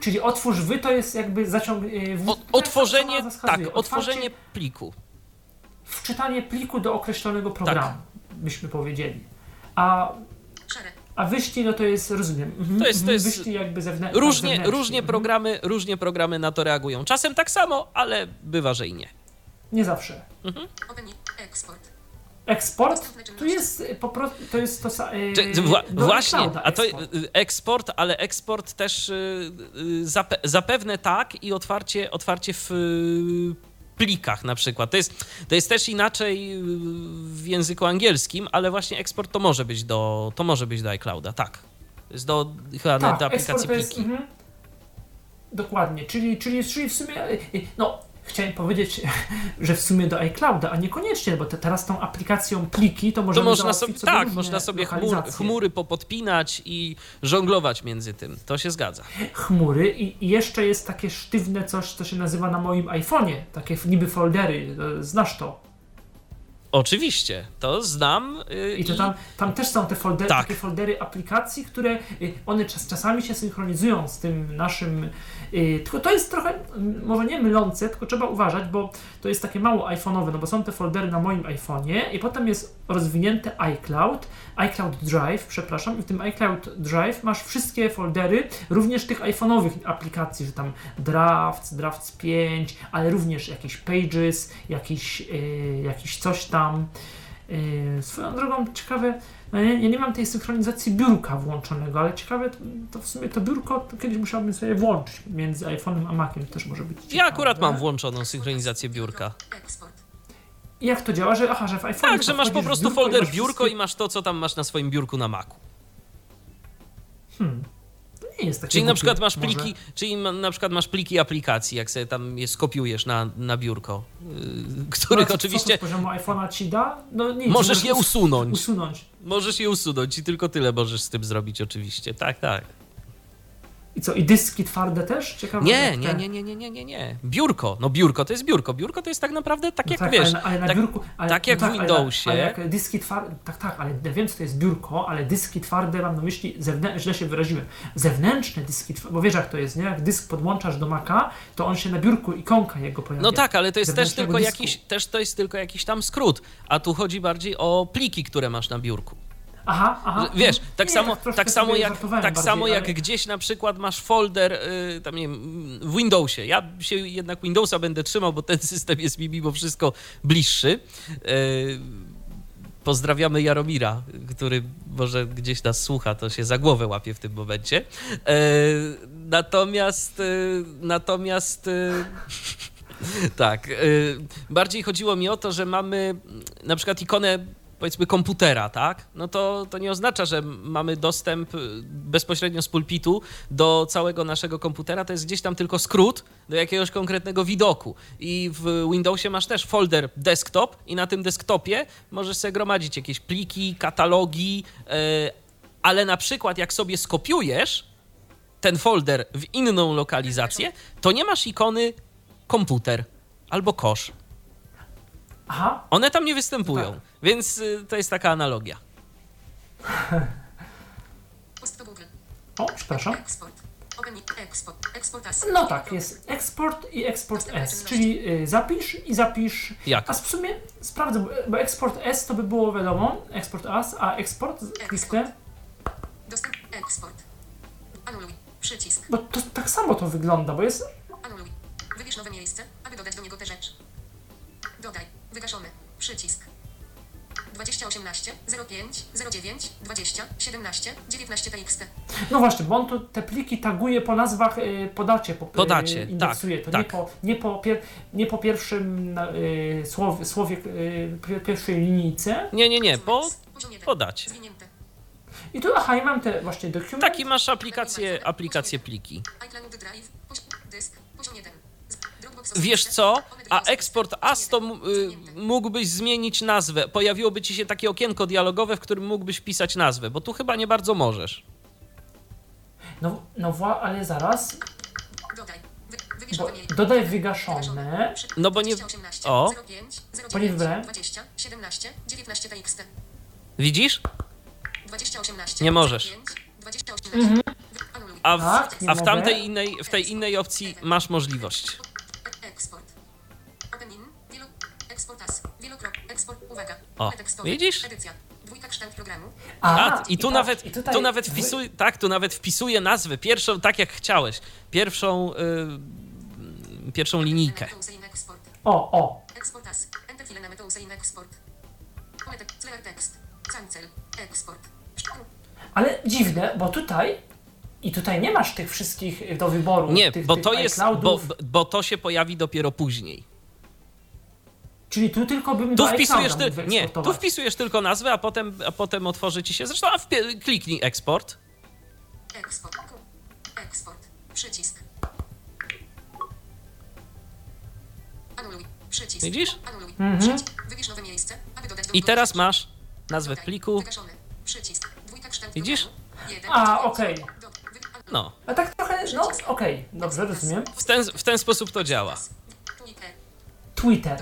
Czyli otwórz wy to jest jakby zaciąg... y, w- O, otworzenie, tak, otworzenie Otwarcie, pliku. Wczytanie pliku do określonego programu, Tak. byśmy powiedzieli. A. a wyślij, no to jest, rozumiem, mhm, To jest- to mhm, jest jakby zewnętrznie. Różnie, różnie, programy, różnie programy na to reagują. Czasem tak samo, ale bywa, że i nie. Nie zawsze. In. Export. eksport, tu jest po prostu, to jest to y, Czy, wła, właśnie, a to eksport. y, eksport, ale eksport też y, y, zape, zapewne tak i otwarcie, otwarcie w y, plikach na przykład. To jest, to jest też inaczej y, w języku angielskim, ale właśnie eksport to może być do, to może być do iClouda, tak. To jest do, chyba Tak, do aplikacji jest, pliki. mhm. Dokładnie, czyli, czyli, czyli w sumie, y, y, no chciałem powiedzieć, że w sumie do iClouda, a niekoniecznie, bo te, teraz tą aplikacją pliki to To można załatwić sobie, tak, można sobie chmur, chmury popodpinać i żonglować między tym. To się zgadza. chmury i, i jeszcze jest takie sztywne coś, co się nazywa na moim iPhone'ie, takie niby foldery, e, znasz to. Oczywiście, to znam. y, I to tam, tam też są te foldery, Tak. takie foldery aplikacji, które y, one czas, czasami się synchronizują z tym naszym. Y, Tylko to jest trochę, mm, może nie mylące, tylko trzeba uważać, bo to jest takie mało iPhone'owe, no bo są te foldery na moim iPhone'ie i potem jest rozwinięte iCloud, iCloud Drive, przepraszam, i w tym iCloud Drive masz wszystkie foldery, również tych iPhone'owych aplikacji, że tam Drafts, Drafts 5, ale również jakieś Pages, jakiś, y, jakiś coś tam. Yy, swoją drogą ciekawe, no ja, ja nie mam tej synchronizacji biurka włączonego, ale ciekawe, to w sumie to biurko to kiedyś musiałbym sobie włączyć między iPhone'em a Maciem, to też może być ciekawe. Ja akurat mam włączoną synchronizację biurka. I Jak to działa, że aha, że w iPhone'ie Tak, że masz po prostu biurko i folder masz biurko i wszystkie- masz to, co tam masz na swoim biurku na Macu. Hmm, nie jest takie Czyli na przykład masz może. pliki, czyli ma- na przykład masz pliki aplikacji, jak sobie tam je skopiujesz na, na biurko, No, których co- oczywiście Co z poziomu iPhone'a ci da? No nic. możesz je us- usunąć. usunąć. Możesz je usunąć i tylko tyle możesz z tym zrobić oczywiście. Tak, tak. I co, i dyski twarde też? Ciekawe. Nie, nie, nie, nie, nie, nie, nie, nie. Biurko. No biurko to jest biurko. Biurko to jest tak naprawdę tak No jak tak, wiesz. ale, ale na tak- biurku, ale, tak jak w ale na- Windowsie. Ale, jak dyski twarde, tak, tak, ale ja wiem, co to jest biurko, ale dyski twarde mam na myśli, zewnę- źle się wyraziłem, zewnętrzne dyski twarde, bo wiesz jak to jest, nie? Jak dysk podłączasz do Maca, to on się na biurku, ikonka jego pojawia. No tak, ale to jest też tylko, dysku. jakiś, też to jest tylko jakiś tam skrót, a tu chodzi bardziej o pliki, które masz na biurku. Aha, aha. Wiesz, tak Nie, samo, tak samo jak, tak bardziej, samo jak ale- gdzieś na przykład masz folder y, tam nie wiem, w Windowsie. Ja się jednak Windowsa będę trzymał, bo ten system jest mi mimo wszystko bliższy. Y, Pozdrawiamy Jaromira, który może gdzieś nas słucha, to się za głowę łapie w tym momencie. Y, Natomiast, y, natomiast tak, bardziej chodziło mi o to, że mamy na przykład ikonę powiedzmy komputera, tak? No to, to nie oznacza, że mamy dostęp y, bezpośrednio z pulpitu do całego naszego komputera, to jest gdzieś tam tylko skrót do jakiegoś konkretnego widoku. I w Windowsie masz też folder desktop i na tym desktopie możesz sobie gromadzić jakieś pliki, katalogi, y, ale na przykład jak sobie skopiujesz ten folder w inną lokalizację, to nie masz ikony komputer albo kosz. Aha, One tam nie występują, Tak. Więc y, to jest taka analogia. O, przepraszam. No tak, jest eksport i eksport S, czyli y, zapisz i zapisz. Jak? A w sumie sprawdzę, bo- bo eksport S to by było wiadomo, eksport AS, a eksport kliknę, Dostęp. Eksport. Anuluj. Przycisk. bo to tak samo to wygląda, bo jest Anuluj. Wybierz nowe miejsce, aby dodać do niego tę rzecz. Dodaj. Wygaszony. Przycisk. 2018 05 09 20 17 19 TXT. No właśnie, bo on tu te pliki taguje po nazwach, y, po dacie, po, Po dacie, y, indeksuje. tak, to tak. Nie, po, nie, po pier, nie po pierwszym y, słowie, słowie y, pier, pierwszej linijce. Nie, nie, nie, po. Zwinięte. I tu, aha, i mam te właśnie dokument. Taki masz aplikację, aplikację pliki. iCloud Drive. Poziom. Dysk. Poziom 1. Dropbox Wiesz co? A eksport osobiste. AS to m- Poziom y, mógłbyś zmienić nazwę. Pojawiłoby ci się takie okienko dialogowe, w którym mógłbyś wpisać nazwę, bo tu chyba nie bardzo możesz. No, no wła, ale zaraz, Dodaj. Wygaszone. No bo nie- 2018 o. 05 Bo nie 09 wybrałem. 20 17 19 TXT. Widzisz? 2018 Nie możesz. 05 2018 Anuluj. A w, Tak, nie a w tamtej innej, w tej innej opcji masz możliwość. Uwaga. O, widzisz? Edycja. Dwójka kształt programu. A, i tu patrz, nawet, i tutaj tu nawet wy- wpisuj, tak, tu nawet wpisuje nazwę, pierwszą, tak jak chciałeś, pierwszą, y, pierwszą linijkę. O, o, Eksport as. Enter file na Export. Clear. Cancel. Eksport. Ale dziwne, bo tutaj i tutaj nie masz tych wszystkich do wyboru. Nie, tych, bo tych to jest, bo, bo to się pojawi dopiero później. Czyli tu tylko bym Tu wpisujesz, ty, nie, tu wpisujesz tylko nazwę, a potem, a potem otworzy ci się. Zresztą a wpie- kliknij eksport. Eksport. Eksport. Przycisk. Anuluj. Przycisk. Widzisz? Anuluj. Mhm. Przycisk. Wybierz nowe miejsce, aby dodać do I teraz masz nazwę pliku. Przycisk. Dwójka kształt Widzisz? A, okej. Anuluj. No, A tak trochę, no okej, dobrze, rozumiem. w ten, w ten sposób to działa. Twitter.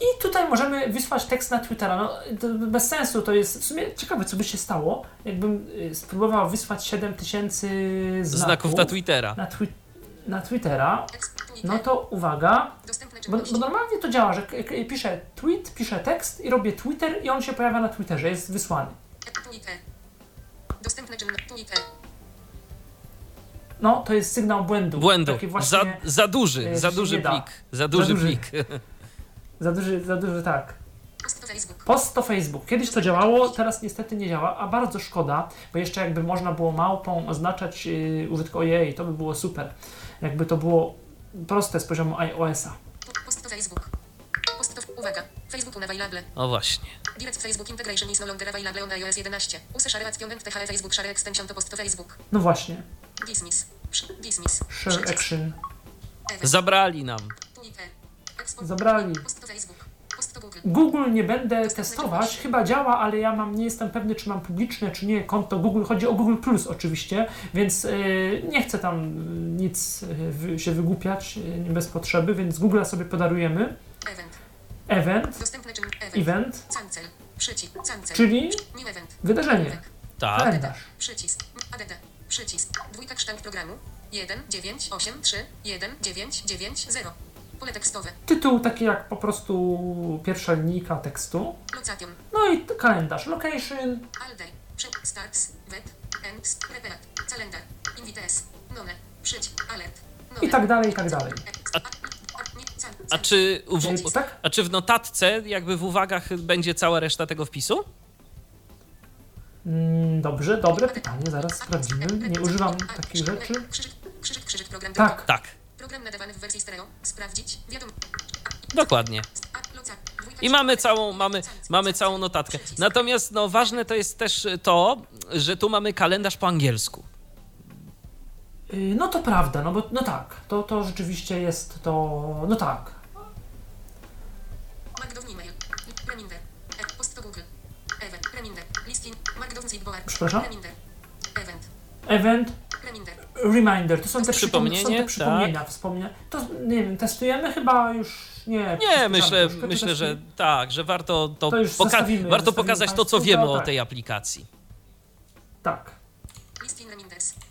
I tutaj możemy wysłać tekst na Twittera. No, to bez sensu to jest. W sumie ciekawe, co by się stało, jakbym y, spróbował wysłać 7000 znaków, Znaków na Twittera. na, twi- na Twittera. No to uwaga, bo, bo normalnie to działa, że piszę tweet, piszę tekst i robię Twitter i on się pojawia na Twitterze, jest wysłany. Twitter. Dostępne czynności. Twitter. No, to jest sygnał błędu. Błędu. Taki właśnie Za, za duży, e, za duży plik. Za duży duży. plik. za duży, za duży, tak. Post to Facebook. Post to Facebook. Kiedyś to działało, teraz niestety nie działa, a bardzo szkoda, bo jeszcze jakby można było małpą oznaczać yy, ojej, to by było super. Jakby to było proste z poziomu iOS-a. Post to Facebook. Post to... Uwaga. Facebook unavailable. O właśnie. Direct Facebook integration is no longer available on iOS 11. Use share and THE Facebook share extension to post to Facebook. No właśnie, Dismiss. share action. Zabrali nam. Zabrali. Google. Nie będę testować, chyba działa, ale ja mam, nie jestem pewny, czy mam publiczne, czy nie konto Google. Chodzi o Google Plus oczywiście, więc yy, nie chcę tam yy, nic yy, wy, się wygłupiać yy, bez potrzeby, więc Google'a sobie podarujemy. Event. Event, Dostępne czyn. Event. event, Cancel. Przycisk. Cancel. czyli New event. wydarzenie. Tak. kalendarz. Przycisk. ADD. Przycisk. Dwójka kształt programu. 1, 9, 8, 3, 1, 9, 9, 0. Pole tekstowe. Tytuł taki jak po prostu pierwsza linijka tekstu. Location. No i kalendarz. Location. All day. Starts. Web. Ends. Repeat. Calendar. Invites. None. Przycisk. Alert. None. I tak dalej, i tak dalej. A- A czy, w, Tak? a czy w notatce, jakby w uwagach, będzie cała reszta tego wpisu? Mm, dobrze, dobre pytanie, zaraz sprawdzimy. Nie używam takich rzeczy. Tak, Tak, Program nadawany w wersji stereo. Sprawdzić. Wiadomo. dokładnie. I mamy całą, mamy, mamy całą notatkę. Natomiast no, ważne to jest też to, że tu mamy kalendarz po angielsku. Y, no to prawda, no bo no tak, to, to rzeczywiście jest to. No tak. Magdown email. Reminder. E, Post to Google. Event. Reminder. Listing. Magdown zipboard. Przepraszam? Reminder. Event. Event, Reminder. to są te przypomnienia, są te tak. przypomnienia, wspomnienia. To nie wiem, testujemy chyba już nie. Nie, myślę, troszkę, to myślę, że tak, że warto to, To już poka- zostawimy- warto zostawimy pokazać to, co wiemy to o tak. tej aplikacji. Tak.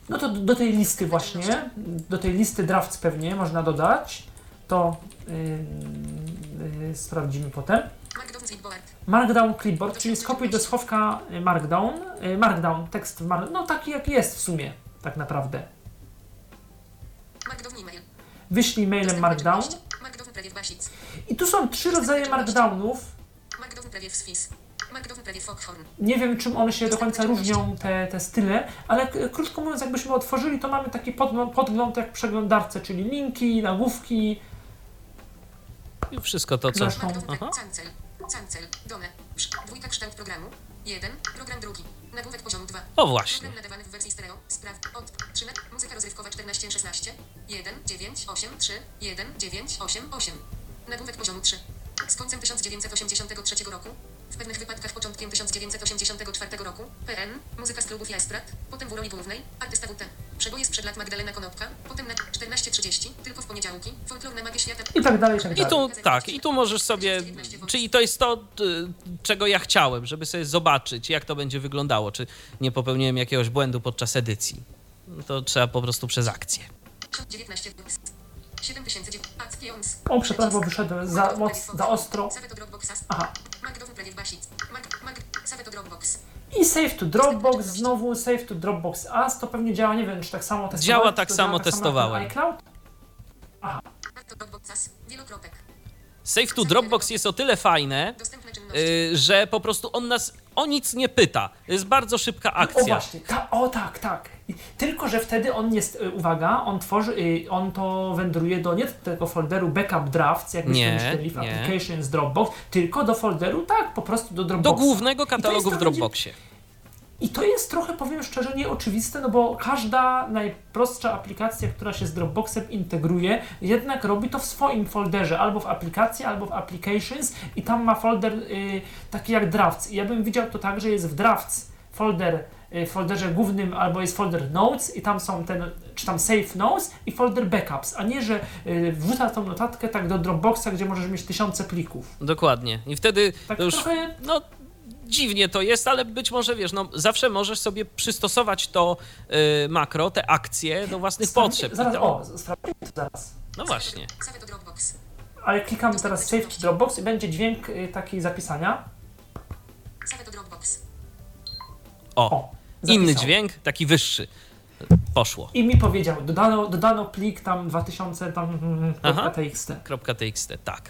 No to do, do tej listy właśnie, do tej listy drafts pewnie można dodać. To yy, yy, sprawdzimy potem. Markdown clipboard, czyli skopiuj do schowka y, Markdown. y, Markdown, tekst w mar- no taki jak jest w sumie, tak naprawdę. Wyślij mailem Markdown. I tu są trzy rodzaje Markdownów. Nie wiem, czym one się do końca różnią, te, te style, ale krótko mówiąc, jakbyśmy otworzyli, to mamy taki podgląd, podgląd jak w przeglądarce, czyli linki, nagłówki. I wszystko to, co... Zresztą- Aha. Cancel. Przy- Dwójka kształt programu. 1. Program drugi. Nagłówek poziomu 2. O właśnie. Program nadawany w wersji stereo. Spraw. Od. 3. Muzyka rozrywkowa 1416. 1, 9, 8, 3, 1, 9, 8, 8. Nagłówek poziomu 3. Z końcem 1983 roku. W pewnych wypadkach początkiem 1984 roku. PN. Muzyka z klubów Jastrat. Potem w roli głównej. Artysta WT. Przeboje sprzed lat Magdalena Konopka. Potem na 14.30. Tylko w poniedziałki. Folklor na magię świata. I tak dalej, i tak I dalej. tu, tak, i tu możesz sobie, czyli to jest to, y, czego ja chciałem, żeby sobie zobaczyć, jak to będzie wyglądało, czy nie popełniłem jakiegoś błędu podczas edycji. To trzeba po prostu przez akcję. 19 books. 7009 Actions. O, przepraszam, bo wyszedłem za, moc, za ostro. Aha. I save to Dropbox, znowu save to Dropbox As, to pewnie działa, nie wiem, czy tak samo testowałem. Działa tak to samo, tak testowałem. iCloud? Wielokropek. Save to Dropbox jest o tyle fajne, że po prostu on nas o nic nie pyta. To jest bardzo szybka O akcja. właśnie, ta, o tak, tak. Tylko, że wtedy on jest, y, uwaga, on tworzy, y, on to wędruje do nie do tego folderu backup drafts, jakbyśmy Nie, applications Dropbox, tylko do folderu, tak, po prostu do Do Dropboxa. głównego to jest katalogu w Dropboxie. I to jest trochę, powiem szczerze, nieoczywiste, no bo każda najprostsza aplikacja, która się z Dropboxem integruje, jednak robi to w swoim folderze, albo w aplikacji, albo w applications i tam ma folder y, taki jak drafts. I ja bym widział to tak, że jest w drafts folder y, w folderze głównym, albo jest folder notes i tam są ten, czy tam save notes i folder backups, a nie, że y, wrzuca tą notatkę tak do Dropboxa, gdzie możesz mieć tysiące plików. Dokładnie. I wtedy Tak to już trochę no dziwnie to jest, ale być może wiesz, no zawsze możesz sobie przystosować to y, makro, te akcje do własnych Sprawdź- potrzeb. Zaraz, to- o, sprawdzimy to zaraz. No właśnie. Dropbox. Ale klikamy teraz Save to Dropbox i będzie dźwięk y, taki zapisania. Save to Dropbox. O, O, inny dźwięk, taki wyższy. Poszło. I mi powiedział, dodano, dodano plik tam 2000 tam mm, Aha. .txt. .txt, tak.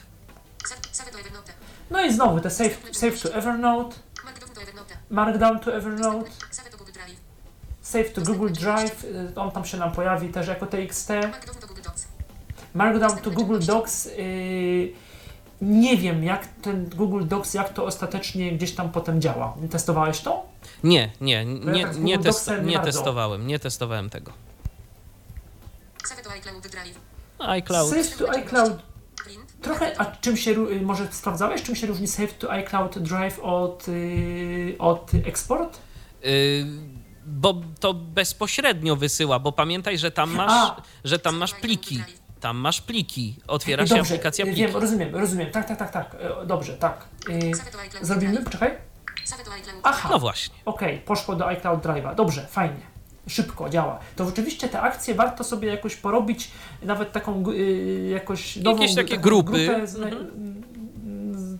Save. No i znowu te save, save to Evernote, Markdown to Evernote. Save to Google Drive. save to Google Drive, y, on tam się nam pojawi też jako TXT, Markdown to Google Docs. Markdown to Google Docs. y, nie wiem jak ten Google Docs, jak to ostatecznie gdzieś tam potem działa. Testowałeś to? Nie, nie, nie, tak nie, testo- nie nie bardzo. testowałem, nie testowałem tego. ICloud Drive. iCloud. Save to iCloud Print. Trochę, a czym się, y, może sprawdzałeś, czym się różni Save to iCloud Drive od, y, od Export? Y, bo to bezpośrednio wysyła, bo pamiętaj, że tam masz, A. że tam masz pliki. Tam masz pliki. Otwiera się Dobrze, aplikacja pliki. wiem, rozumiem, rozumiem, tak, tak, tak, tak, dobrze, tak. Zrobimy, poczekaj. Aha. No właśnie. Okej, poszło do iCloud Drive'a, dobrze, fajnie. Szybko działa. To rzeczywiście te akcje warto sobie jakoś porobić, nawet taką y, jakoś nową Jakieś takie grupy. grupę z, Mhm.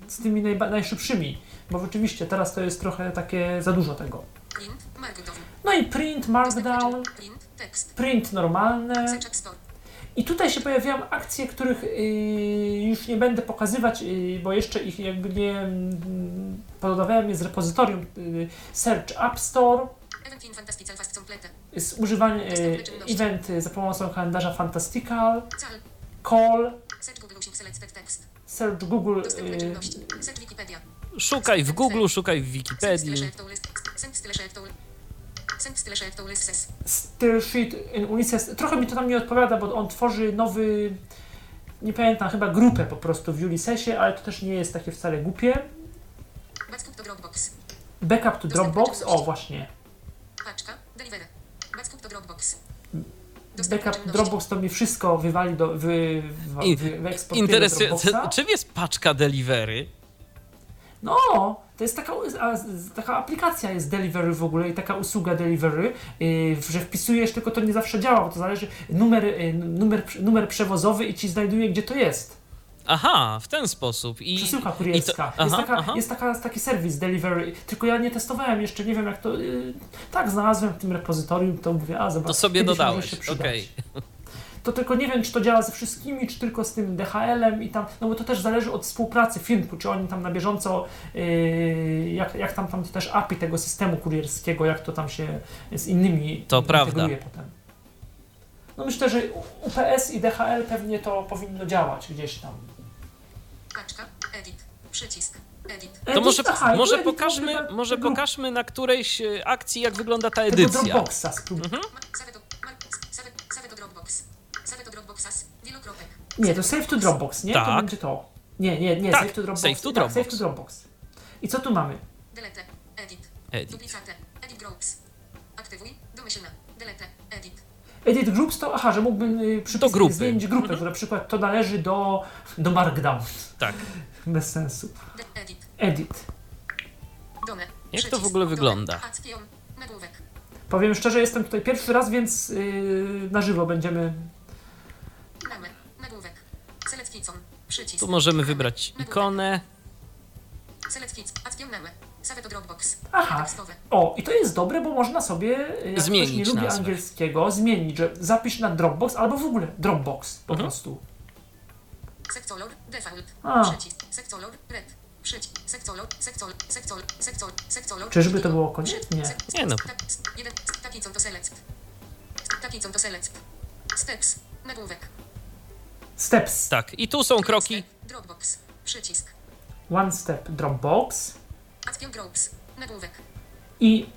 z, tymi najszybszymi, bo rzeczywiście teraz to jest trochę takie za dużo tego. No i print, markdown, Print. Normalne. I tutaj się pojawiają akcje, których y, już nie będę pokazywać, y, bo jeszcze ich jakby nie mm, podawałem je z repozytorium y, Search App Store. Event. Jest używanie y, eventy za pomocą kalendarza Fantastical, Cal. Call, Search Google Wikipedia. Szukaj w Google, szukaj w Wikipedii. Still Sheet in Ulysses. Trochę mi to tam nie odpowiada, bo on tworzy nowy, nie pamiętam, chyba grupę po prostu w Ulyssesie, ale to też nie jest takie wcale głupie. Backup to Dropbox. Backup to Dropbox, o właśnie. Paczka. Delivery. Backup to Dropbox. Backup Dropbox to mi wszystko wywali do, wy, wy, wy, Interesujące. Dropboxa. Czym jest paczka delivery? No, to jest taka, taka aplikacja jest Delivery w ogóle i taka usługa Delivery, yy, że wpisujesz, tylko to nie zawsze działa, bo to zależy numer, yy, numer, numer przewozowy i ci znajduje, gdzie to jest. Aha, w ten sposób. I, Przesyłka i to, kurierska. aha, jest taka, aha. jest taka, taki serwis Delivery, tylko ja nie testowałem jeszcze, nie wiem jak to... Yy, tak, znalazłem w tym repozytorium, to mówię, a zobacz, To sobie dodałeś. Okej. To tylko nie wiem, czy to działa ze wszystkimi, czy tylko z tym DHL-em i tam, no bo to też zależy od współpracy firm, czy oni tam na bieżąco, yy, jak, jak tam, tam też API tego systemu kurierskiego, jak to tam się z innymi To prawda. potem. No myślę, że UPS i DHL pewnie to powinno działać gdzieś tam. Paczka. Edit. Przycisk. Edit. To może, Aha, może, edit pokażmy, tego- może tego- pokażmy na którejś e, akcji, jak wygląda ta Tego edycja. Dropboxa spróbuj. Mhm. To. Save to Dropbox. To. Nie, to Save to Dropbox, nie? To Tak. będzie to. Nie, nie, nie, Tak, Save to Dropbox. Save to Tak, Dropbox. Save to Dropbox. I co tu mamy? Delete. Edit. Edit. Duplicate. Edit groups. Aktywuj. Domyślna. Delete. Edit. Edit Groups to, aha, że mógłbym y, przypis, grupy. zmienić grupę, Mhm. że na przykład to należy do, do Markdown. Tak. Bez sensu. Edit. Edit. Jak to w ogóle wygląda? Powiem szczerze, jestem tutaj pierwszy raz, więc yy, na żywo będziemy... Tu możemy wybrać ikonę. Aha. O, i to jest dobre, bo można sobie, jak Zmienić ktoś nie lubi nazwę. angielskiego, zmienić, że zapisz na Dropbox albo w ogóle Dropbox po Mhm. prostu. Sekcolor. Default. A. Przycisk. Sekcolor. Red. Sekcolor. Sekcolor. Czyżby to było koniec? Nie. Nie no. Jeden. Taki co to select. Taki co to select. Steps. Nagłówek. Steps. Tak, i tu są kroki. Dropbox. Przycisk. One step Dropbox. Action groups. Nagłówek. I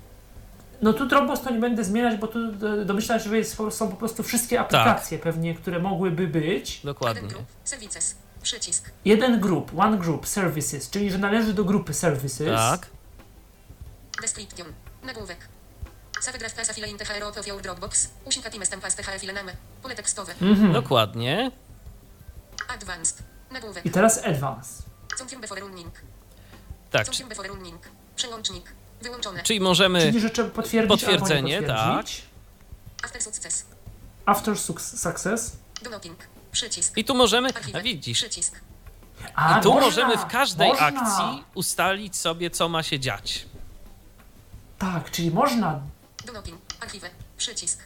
no tu Dropbox to nie będę zmieniać, bo tu domyślam się, że jest, są po prostu wszystkie aplikacje pewnie, które mogłyby być. Jeden Dokładnie. group. Services. Przycisk. Jeden grup, one group, services, czyli że należy do grupy services. Tak. Description. Nagłówek. Save draft klasa file in THR of your Dropbox. Usinka time stampas THR file name. Pole tekstowe. Mhm. Dokładnie. Advanced. Nagłówek. I teraz advance. Confirm before running. Tak. Confirm before running. Przełącznik. Wyłączone. Czyli możemy. Czyli że trzeba potwierdzić Potwierdzenie, albo potwierdzić. After success. After suc- success. Przycisk. I tu możemy. A widzisz. Przycisk. A, I tu można, możemy w każdej można. akcji ustalić sobie, co ma się dziać. Tak, czyli można. Do knocking. Archiwę. Przycisk.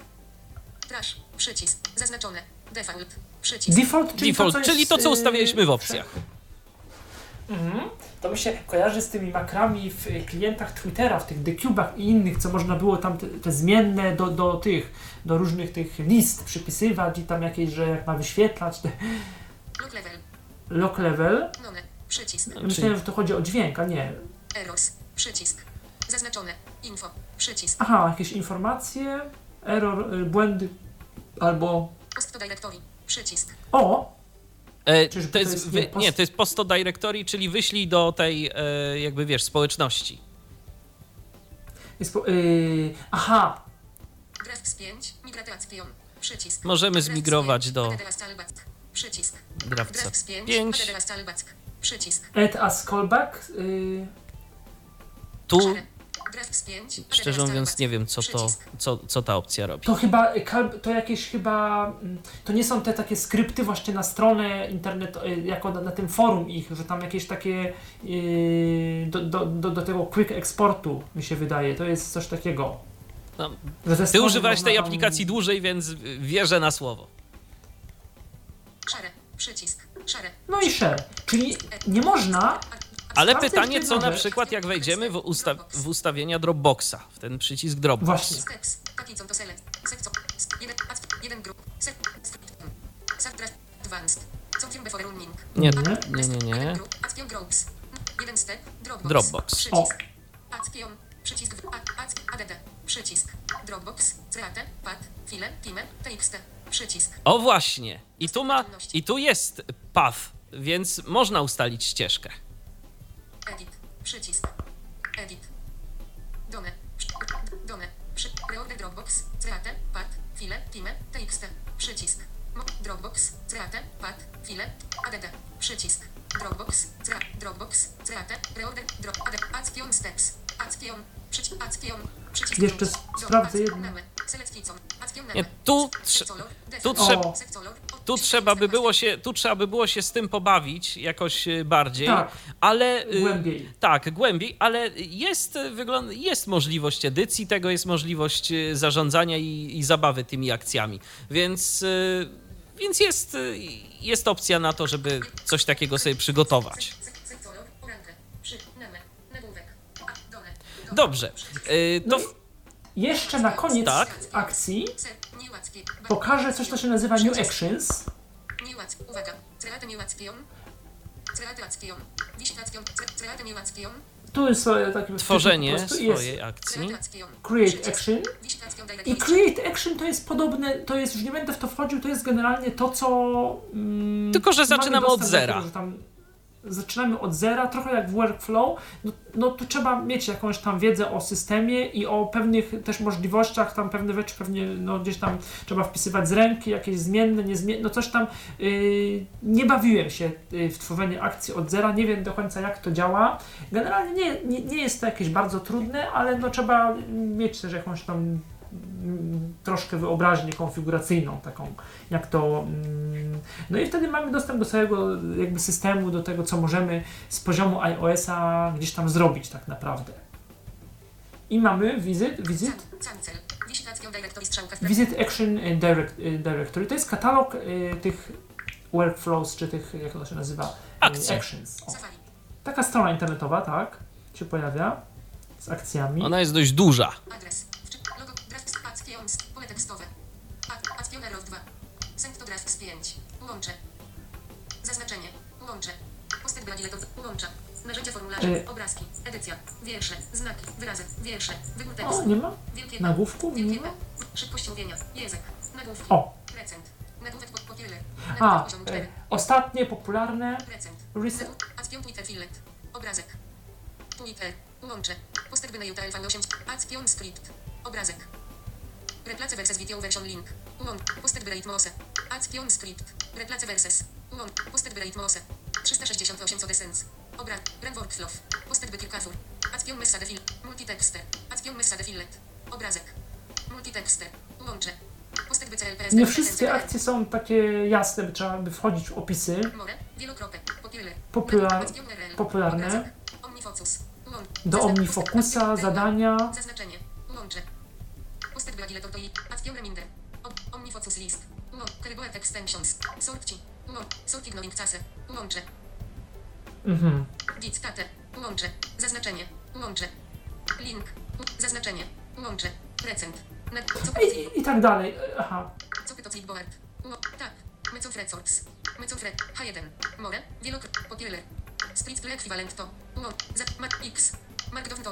Trash. Przycisk. Zaznaczone. Default. Przycisk. Default, czyli Default, to, co czyli jest, to, co ustawialiśmy w opcjach. Mhm. To mi się kojarzy z tymi makrami w klientach Twittera, w tych decubach i innych, co można było tam te, te zmienne do, do tych, do różnych tych list przypisywać i tam jakieś, że jak ma wyświetlać te Lock level. lock level. None. Przycisk. Ja Myślałem, że to chodzi o dźwięk, a nie. Errors. Przycisk. Zaznaczone. Info. Przycisk. Aha, jakieś informacje, error, y, błędy albo... Post to directory. Przycisk. O! E, Czyżby to to jest, wy, nie to jest posto directory, czyli wyślij do tej, e, jakby wiesz, społeczności. Jest po, y, aha, Drafts 5. Migration. Przycisk. Możemy zmigrować 5, do. Przycisk. Drawca Drafts 5. 5. Adedas Talback. Przycisk. add as callback. Y, Tu, Szare. Drafts 5. szczerze mówiąc, nie wiem, co to, co, co ta opcja robi. To chyba, y, to jakieś chyba, mm, to nie są te takie skrypty właśnie na stronę internet, y, jako na, na tym forum ich, że tam jakieś takie y, do, do, do, do tego quick exportu mi się wydaje, to jest coś takiego. No, Ty używałeś tej tam- aplikacji dłużej, więc wierzę na słowo. Szare. Przycisk. Szare. No i share, czyli nie można, Ale pytanie, co na przykład jak wejdziemy w, usta w ustawienia Dropboxa, w ten przycisk Dropbox. właśnie. Nie, Nie. nie, nie. Dropbox. O, Przycisk. Przycisk. w- Add. Add. Add. Przycisk. Dropbox. Create. Pad. File. Time. TXT. Przycisk. O właśnie. I tu ma, i tu jest path, więc można ustalić ścieżkę. Edit. Przycisk. Edit. Done. Przy- Done. Przy... Reorder Dropbox. Create. Pad. File. Time. TXT. Przycisk. Dropbox. Create. Pad. File. ADD. Przycisk. Dropbox. Crea. Dropbox. Create. Reorder. Drop. Add. Action steps. Action. Przycisk. Action. Przycisk. Jeszcze sprawdzę jedno. Nie, tu, tu, Default. trzeba, tu trzeba by było się, tu trzeba by było się z tym pobawić jakoś y, bardziej, Tak. ale y, głębiej. Tak, głębiej, ale jest, y, wygląda, jest możliwość edycji tego, jest możliwość zarządzania i, i zabawy tymi akcjami, więc, więc jest, jest opcja na to, żeby coś takiego sobie przygotować. Dobrze, to No jeszcze na koniec Tak. akcji pokażę coś, co się nazywa New Actions. Uwaga. Tu jest sobie taki tworzenie swojej akcji. Create action. I. Create Action to jest podobne, to jest, już nie będę w to wchodził, to jest generalnie to, co... Mm, Tylko, że zaczynamy od zera. tego, zaczynamy od zera, trochę jak w workflow, no, no to trzeba mieć jakąś tam wiedzę o systemie i o pewnych też możliwościach, tam pewne rzeczy pewnie no, gdzieś tam trzeba wpisywać z ręki, jakieś zmienne, niezmienne, no coś tam. Yy, nie bawiłem się yy, w tworzenie akcji od zera, nie wiem do końca jak to działa. Generalnie nie, nie, nie jest to jakieś bardzo trudne, ale no trzeba mieć też jakąś tam troszkę wyobraźnię konfiguracyjną taką, jak to... mm, No i wtedy mamy dostęp do całego jakby systemu, do tego, co możemy z poziomu iOS-a gdzieś tam zrobić tak naprawdę. I mamy visit, visit, Can- Cancel. Wisit action directory strzałka w visit action direct, y, directory. To jest katalog y, tych workflows, czy tych, jak to się nazywa? Y, Akcji. Actions. O. Taka strona internetowa, tak, się pojawia z akcjami. Ona jest dość duża. Adres. Wczy- Logo. Draft. Actions. Pole tekstowe. Actioner of 2. Send to drafts 5. Łącze. Zaznaczenie. Łącze. Postęp graduator. Łącza. Narzędzia formularze. Y. Obrazki. Edycja. Wiersze. Znaki. Wyrazy. Wiersze. Wybór O, tekstu. nie ma? Wielkie. Nagłówków? Nie Wielkie ma? P. Szybkość mówienia. Język. Nagłówki. O, Recent. Nagłówek pod popiele. a, 4. ostatnie popularne Recent. Reset. Action Twitter Fillet. Obrazek. Twitter. Łącze. Postęp na YouTube Alpha 8. Action Script. Obrazek. Replace versus video version link. Łącz. Postęp Rate Mose. Action Script. Replace versus. Łącz. Postęp Rate Mose. 368 co desens. Obraz. Run workflow. Postęp kilkafur. Action Message Fill. Multitexter. Action Message Fillet. Obrazek. Multitexter. Łącze. Postęp CLPS. Nie wszystkie akcje są takie jasne, by trzeba by wchodzić w opisy. More. Wielokropek. Popular, popularne. Omnifocus. Do OmniFocusa, zadania. Zaznaczenie. Łącze. Postęp Gladiator to Action Reminder. Omnifocus List. Łącz. Keyboard Extensions. Sorci. Łącz. Sort Ignoring Case. Łącze. Mhm. Git Tate. Łącze. Zaznaczenie. Łącze. Link. Zaznaczenie. Łącze. Recent. I, i, tak dalej. Aha. co pyto clipboard. Tak. Mycof Resorts. Mycof Red. H1. More. Wielokrotnie. Popieler. Split ekwiwalent to. Ło. Z. Mat X.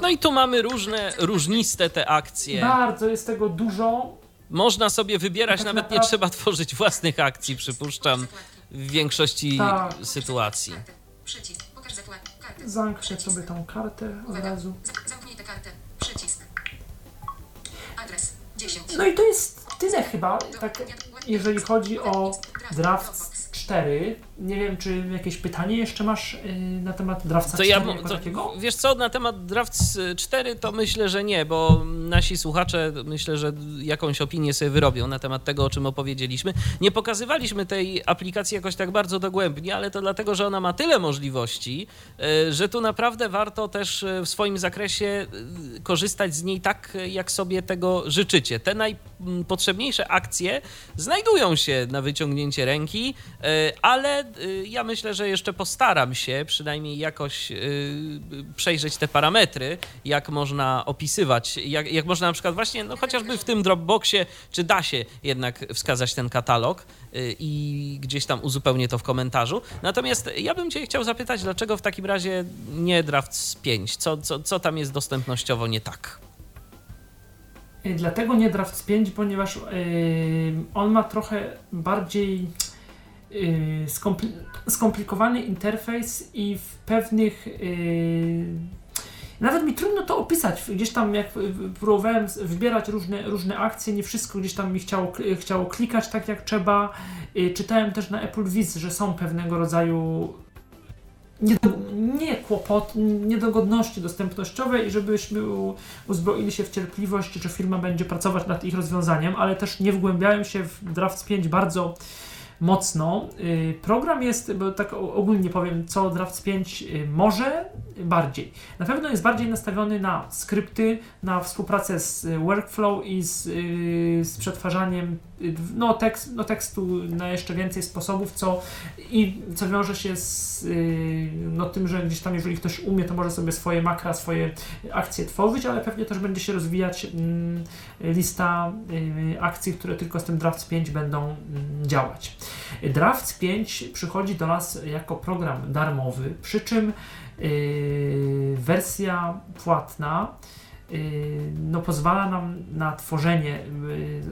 No i tu mamy różne, różniste te akcje. Bardzo jest tego dużo. Można sobie wybierać, Tak nawet nie trzeba tworzyć własnych akcji, przypuszczam, w większości Tak. sytuacji. Zamknę sobie tą kartę od razu. Zamknij tę kartę. Przycisk. Adres 10. No i to jest tyle chyba, tak jeżeli chodzi o Draft 4. Nie wiem, czy jakieś pytanie jeszcze masz yy, na temat Drafta To 4 ja, to, takiego? wiesz co, na temat Drafts 4 to myślę, że nie, bo nasi słuchacze myślę, że jakąś opinię sobie wyrobią na temat tego, o czym opowiedzieliśmy. Nie pokazywaliśmy tej aplikacji jakoś tak bardzo dogłębnie, ale to dlatego, że ona ma tyle możliwości, e, że tu naprawdę warto też w swoim zakresie korzystać z niej tak, jak sobie tego życzycie. Te najpotrzebniejsze akcje znajdują się na wyciągnięcie ręki, e, e, ja myślę, że jeszcze postaram się przynajmniej jakoś e, przejrzeć te parametry, jak można opisywać, jak, jak można na przykład właśnie, no chociażby w tym Dropboxie, czy da się jednak wskazać ten katalog e, i gdzieś tam uzupełnię to w komentarzu. Natomiast ja bym Cię chciał zapytać, dlaczego w takim razie nie Drafts 5? Co, co, co tam jest dostępnościowo nie tak? Dlatego nie Draft 5, ponieważ yy, on ma trochę bardziej skompli- skomplikowany interfejs i w pewnych. Yy, nawet mi trudno to opisać. Gdzieś tam, jak y, próbowałem wybierać różne, różne akcje, nie wszystko gdzieś tam mi chciało, chciało klikać tak jak trzeba. Yy, czytałem też na Apple Viz, że są pewnego rodzaju nie, nie kłopot, niedogodności dostępnościowe i żebyśmy uzbroili się w cierpliwość, że firma będzie pracować nad ich rozwiązaniem, ale też nie wgłębiają się w Draft 5 bardzo mocno. Y, Program jest, bo tak ogólnie powiem, co Draft 5 y, może bardziej. Na pewno jest bardziej nastawiony na skrypty, na współpracę z y, workflow i z, z przetwarzaniem no, tekst, no, tekstu na jeszcze więcej sposobów, co i co wiąże się z y, no, tym, że gdzieś tam, jeżeli ktoś umie, to może sobie swoje makra, swoje akcje tworzyć, ale pewnie też będzie się rozwijać mm, lista y, akcji, które tylko z tym Drafts 5 będą mm, działać. Drafts 5 przychodzi do nas jako program darmowy, przy czym y, wersja płatna no, pozwala nam na tworzenie y, y,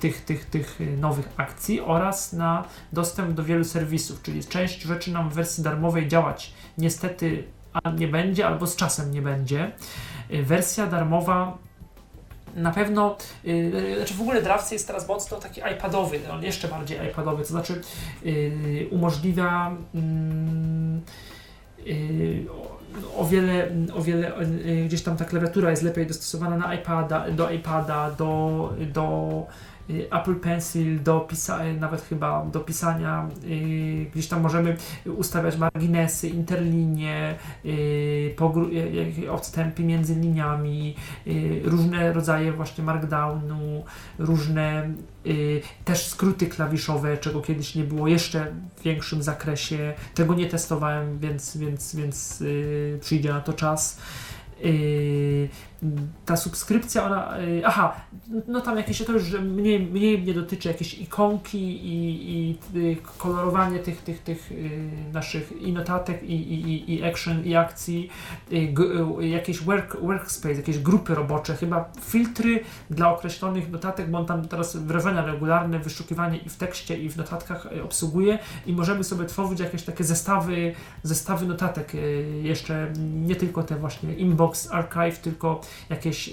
tych, tych, tych nowych akcji oraz na dostęp do wielu serwisów, czyli część rzeczy nam w wersji darmowej działać niestety nie będzie, albo z czasem nie będzie. Y, Wersja darmowa na pewno, yy, znaczy w ogóle Drafts jest teraz mocno taki iPadowy, on jeszcze bardziej iPadowy, to znaczy yy, umożliwia yy, o, wiele, o wiele yy, gdzieś tam ta klawiatura jest lepiej dostosowana na iPada, do iPada, do, do Apple Pencil do pisa- nawet chyba do pisania, y, gdzieś tam możemy ustawiać marginesy, interlinie, y, y, y, odstępy między liniami, y, różne rodzaje właśnie markdownu, różne y, też skróty klawiszowe, czego kiedyś nie było jeszcze w większym zakresie. Tego nie testowałem, więc, więc, więc y, przyjdzie na to czas. Ta subskrypcja, ona. Yy, aha, no tam jakieś to już mniej, mniej mnie dotyczy jakieś ikonki i, i y, kolorowanie tych, tych, tych yy, naszych i notatek, i, i, i- action, i akcji, jakieś work, workspace, jakieś grupy robocze, chyba filtry dla określonych notatek, bo on tam teraz wrażenia regularne, wyszukiwanie i w tekście, i w notatkach obsługuje i możemy sobie tworzyć jakieś takie zestawy, zestawy notatek, jeszcze nie tylko te właśnie inbox, archive, tylko jakieś,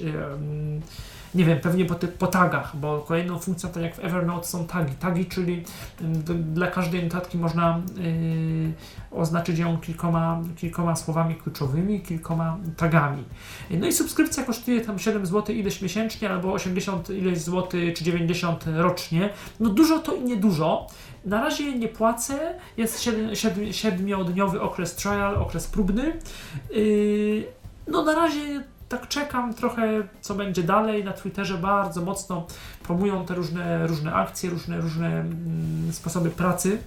nie wiem, pewnie po, po tagach, bo kolejną funkcją, tak jak w Evernote są tagi. Tagi, czyli dla każdej notatki można yy, oznaczyć ją kilkoma, kilkoma słowami kluczowymi, kilkoma tagami. No i subskrypcja kosztuje tam 7 zł ileś miesięcznie, albo 80 ileś złotych, czy 90 rocznie. No dużo to i niedużo. Na razie nie płacę, jest 7-dniowy okres trial, okres próbny. Yy, no na razie tak czekam trochę, co będzie dalej. Na Twitterze bardzo mocno promują te różne, różne akcje, różne, różne mm, sposoby pracy.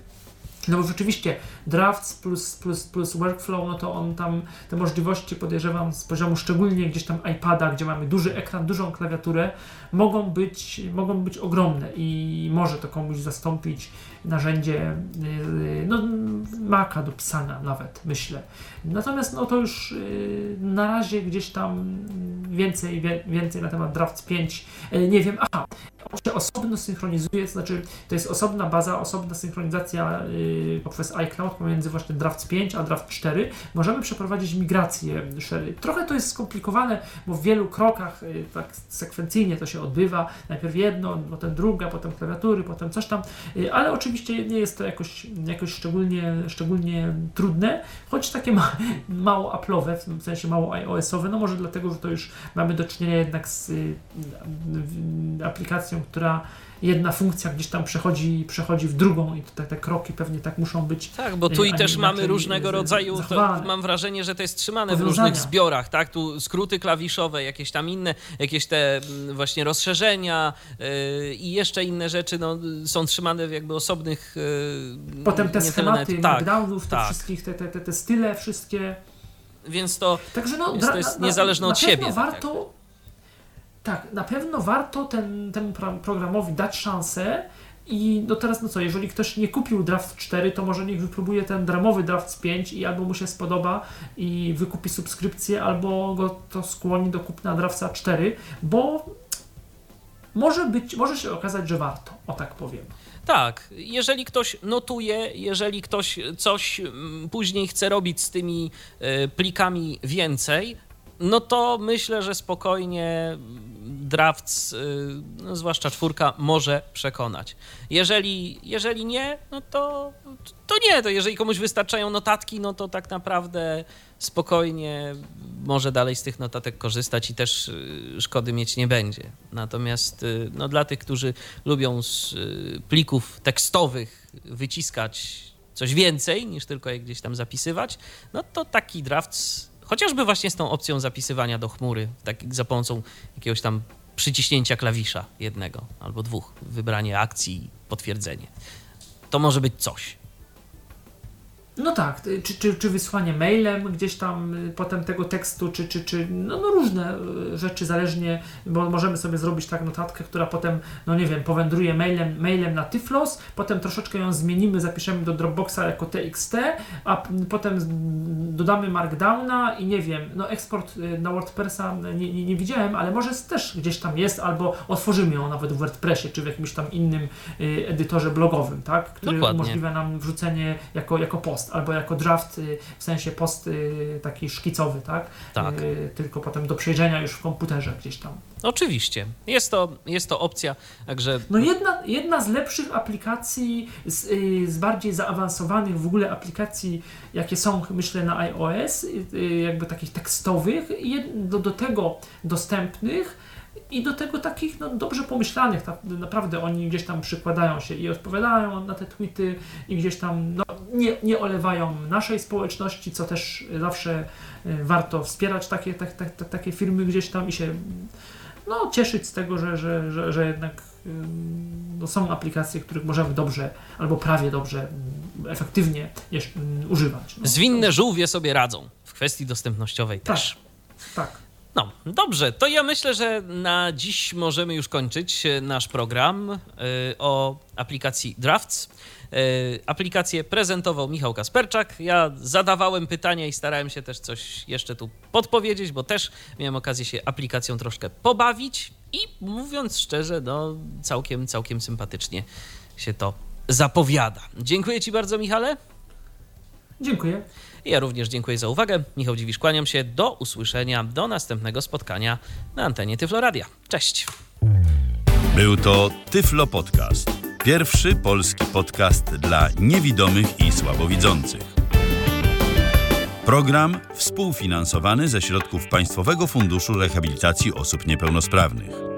No bo rzeczywiście drafts plus, plus, plus workflow, no to on tam te możliwości podejrzewam z poziomu szczególnie gdzieś tam iPada, gdzie mamy duży ekran, dużą klawiaturę, mogą być, mogą być ogromne i może to komuś zastąpić narzędzie yy, no, Maca do pisania nawet, myślę. Natomiast no to już yy, na razie gdzieś tam więcej, więcej na temat Drafts 5 yy, nie wiem, aha, on się osobno synchronizuje, to znaczy to jest osobna baza, osobna synchronizacja yy, poprzez iCloud pomiędzy właśnie Draft 5 a Draft 4. Możemy przeprowadzić migrację. szery. Trochę to jest skomplikowane, bo w wielu krokach tak sekwencyjnie to się odbywa. Najpierw jedno, potem druga, potem klawiatury, potem coś tam, ale oczywiście nie jest to jakoś, jakoś szczególnie, szczególnie trudne, choć takie ma, mało Apple'owe, w sensie mało iOS-owe, no może dlatego, że to już mamy do czynienia jednak z y, y, aplikacją, która jedna funkcja gdzieś tam przechodzi, przechodzi w drugą i te, te kroki pewnie tak muszą być. Tak, bo tu y, i też mamy różnego rodzaju, to mam wrażenie, że to jest trzymane w różnych zbiorach, tak? Tu skróty klawiszowe, jakieś tam inne, jakieś te mm, właśnie rozszerzenia yy, i jeszcze inne rzeczy, no, są trzymane w jakby osobnych yy, Potem te schematy tak, markdownów, te tak. wszystkich, te, te, te, te style wszystkie. więc to Także no, Jest- to jest niezależne na od pewno siebie, tak Warto, tak, na pewno warto ten, temu pro- programowi dać szansę. I no teraz, no co, jeżeli ktoś nie kupił Draft 4, to może niech wypróbuje ten dramowy Draft 5 i albo mu się spodoba i wykupi subskrypcję, albo go to skłoni do kupna Drafta 4, bo może być, może się okazać, że warto, o tak powiem. Tak, jeżeli ktoś notuje, jeżeli ktoś coś mm, później chce robić z tymi e, plikami więcej, no to myślę, że spokojnie drafts, y, no zwłaszcza czwórka, może przekonać. Jeżeli, jeżeli nie, no to, to nie. To jeżeli komuś wystarczają notatki, no to tak naprawdę spokojnie może dalej z tych notatek korzystać i też y, szkody mieć nie będzie. Natomiast y, no, dla tych, którzy lubią z plików tekstowych wyciskać coś więcej niż tylko je gdzieś tam zapisywać, no to taki draft, chociażby właśnie z tą opcją zapisywania do chmury, tak, za pomocą jakiegoś tam przyciśnięcia klawisza jednego albo dwóch, wybranie akcji potwierdzenie. To może być coś. No tak, y, czy, czy, czy wysłanie mailem gdzieś tam y, potem tego tekstu, czy, czy, czy no, no różne y, rzeczy zależnie, bo możemy sobie zrobić tak notatkę, która potem, no nie wiem, powędruje mailem, mailem na Tyflos, potem troszeczkę ją zmienimy, zapiszemy do Dropboxa jako TXT, a potem dodamy Markdowna i nie wiem, no eksport na WordPressa nie, nie, nie widziałem, ale może też gdzieś tam jest, albo otworzymy ją nawet w WordPressie, czy w jakimś tam innym edytorze blogowym, tak, który Dokładnie. umożliwia nam wrzucenie jako, jako post, albo jako draft, y, w sensie post y, taki szkicowy, tak? Tak. Y, Tylko potem do przejrzenia już w komputerze gdzieś tam. Oczywiście. Jest to, jest to opcja, także No jedna, jedna z lepszych aplikacji, z, z bardziej zaawansowanych w ogóle aplikacji, jakie są, myślę, na iOS, jakby takich tekstowych, do, do tego dostępnych, i do tego takich no, dobrze pomyślanych, tak, naprawdę oni gdzieś tam przykładają się i odpowiadają na te tweety i gdzieś tam no, nie, nie olewają naszej społeczności, co też zawsze y, warto wspierać takie, tak, tak, tak, takie firmy gdzieś tam i się no, cieszyć z tego, że, że, że, że jednak no, są aplikacje, których możemy dobrze albo prawie dobrze, efektywnie jeszcze, używać. No, Zwinne żółwie sobie radzą w kwestii dostępnościowej tak, też. Tak. No, dobrze, to ja myślę, że na dziś możemy już kończyć nasz program y, o aplikacji Drafts. Y, aplikację prezentował Michał Kasperczak. Ja zadawałem pytania i starałem się też coś jeszcze tu podpowiedzieć, bo też miałem okazję się aplikacją troszkę pobawić i mówiąc szczerze, no całkiem, całkiem sympatycznie się to zapowiada. Dziękuję Ci bardzo, Michale. Dziękuję. Ja również dziękuję za uwagę. Michał Dziwisz, kłaniam się. Do usłyszenia, do następnego spotkania na antenie Tyfloradia. Cześć. Był to Tyflo Podcast. Pierwszy polski podcast dla niewidomych i słabowidzących. Program współfinansowany ze środków Państwowego Funduszu Rehabilitacji Osób Niepełnosprawnych.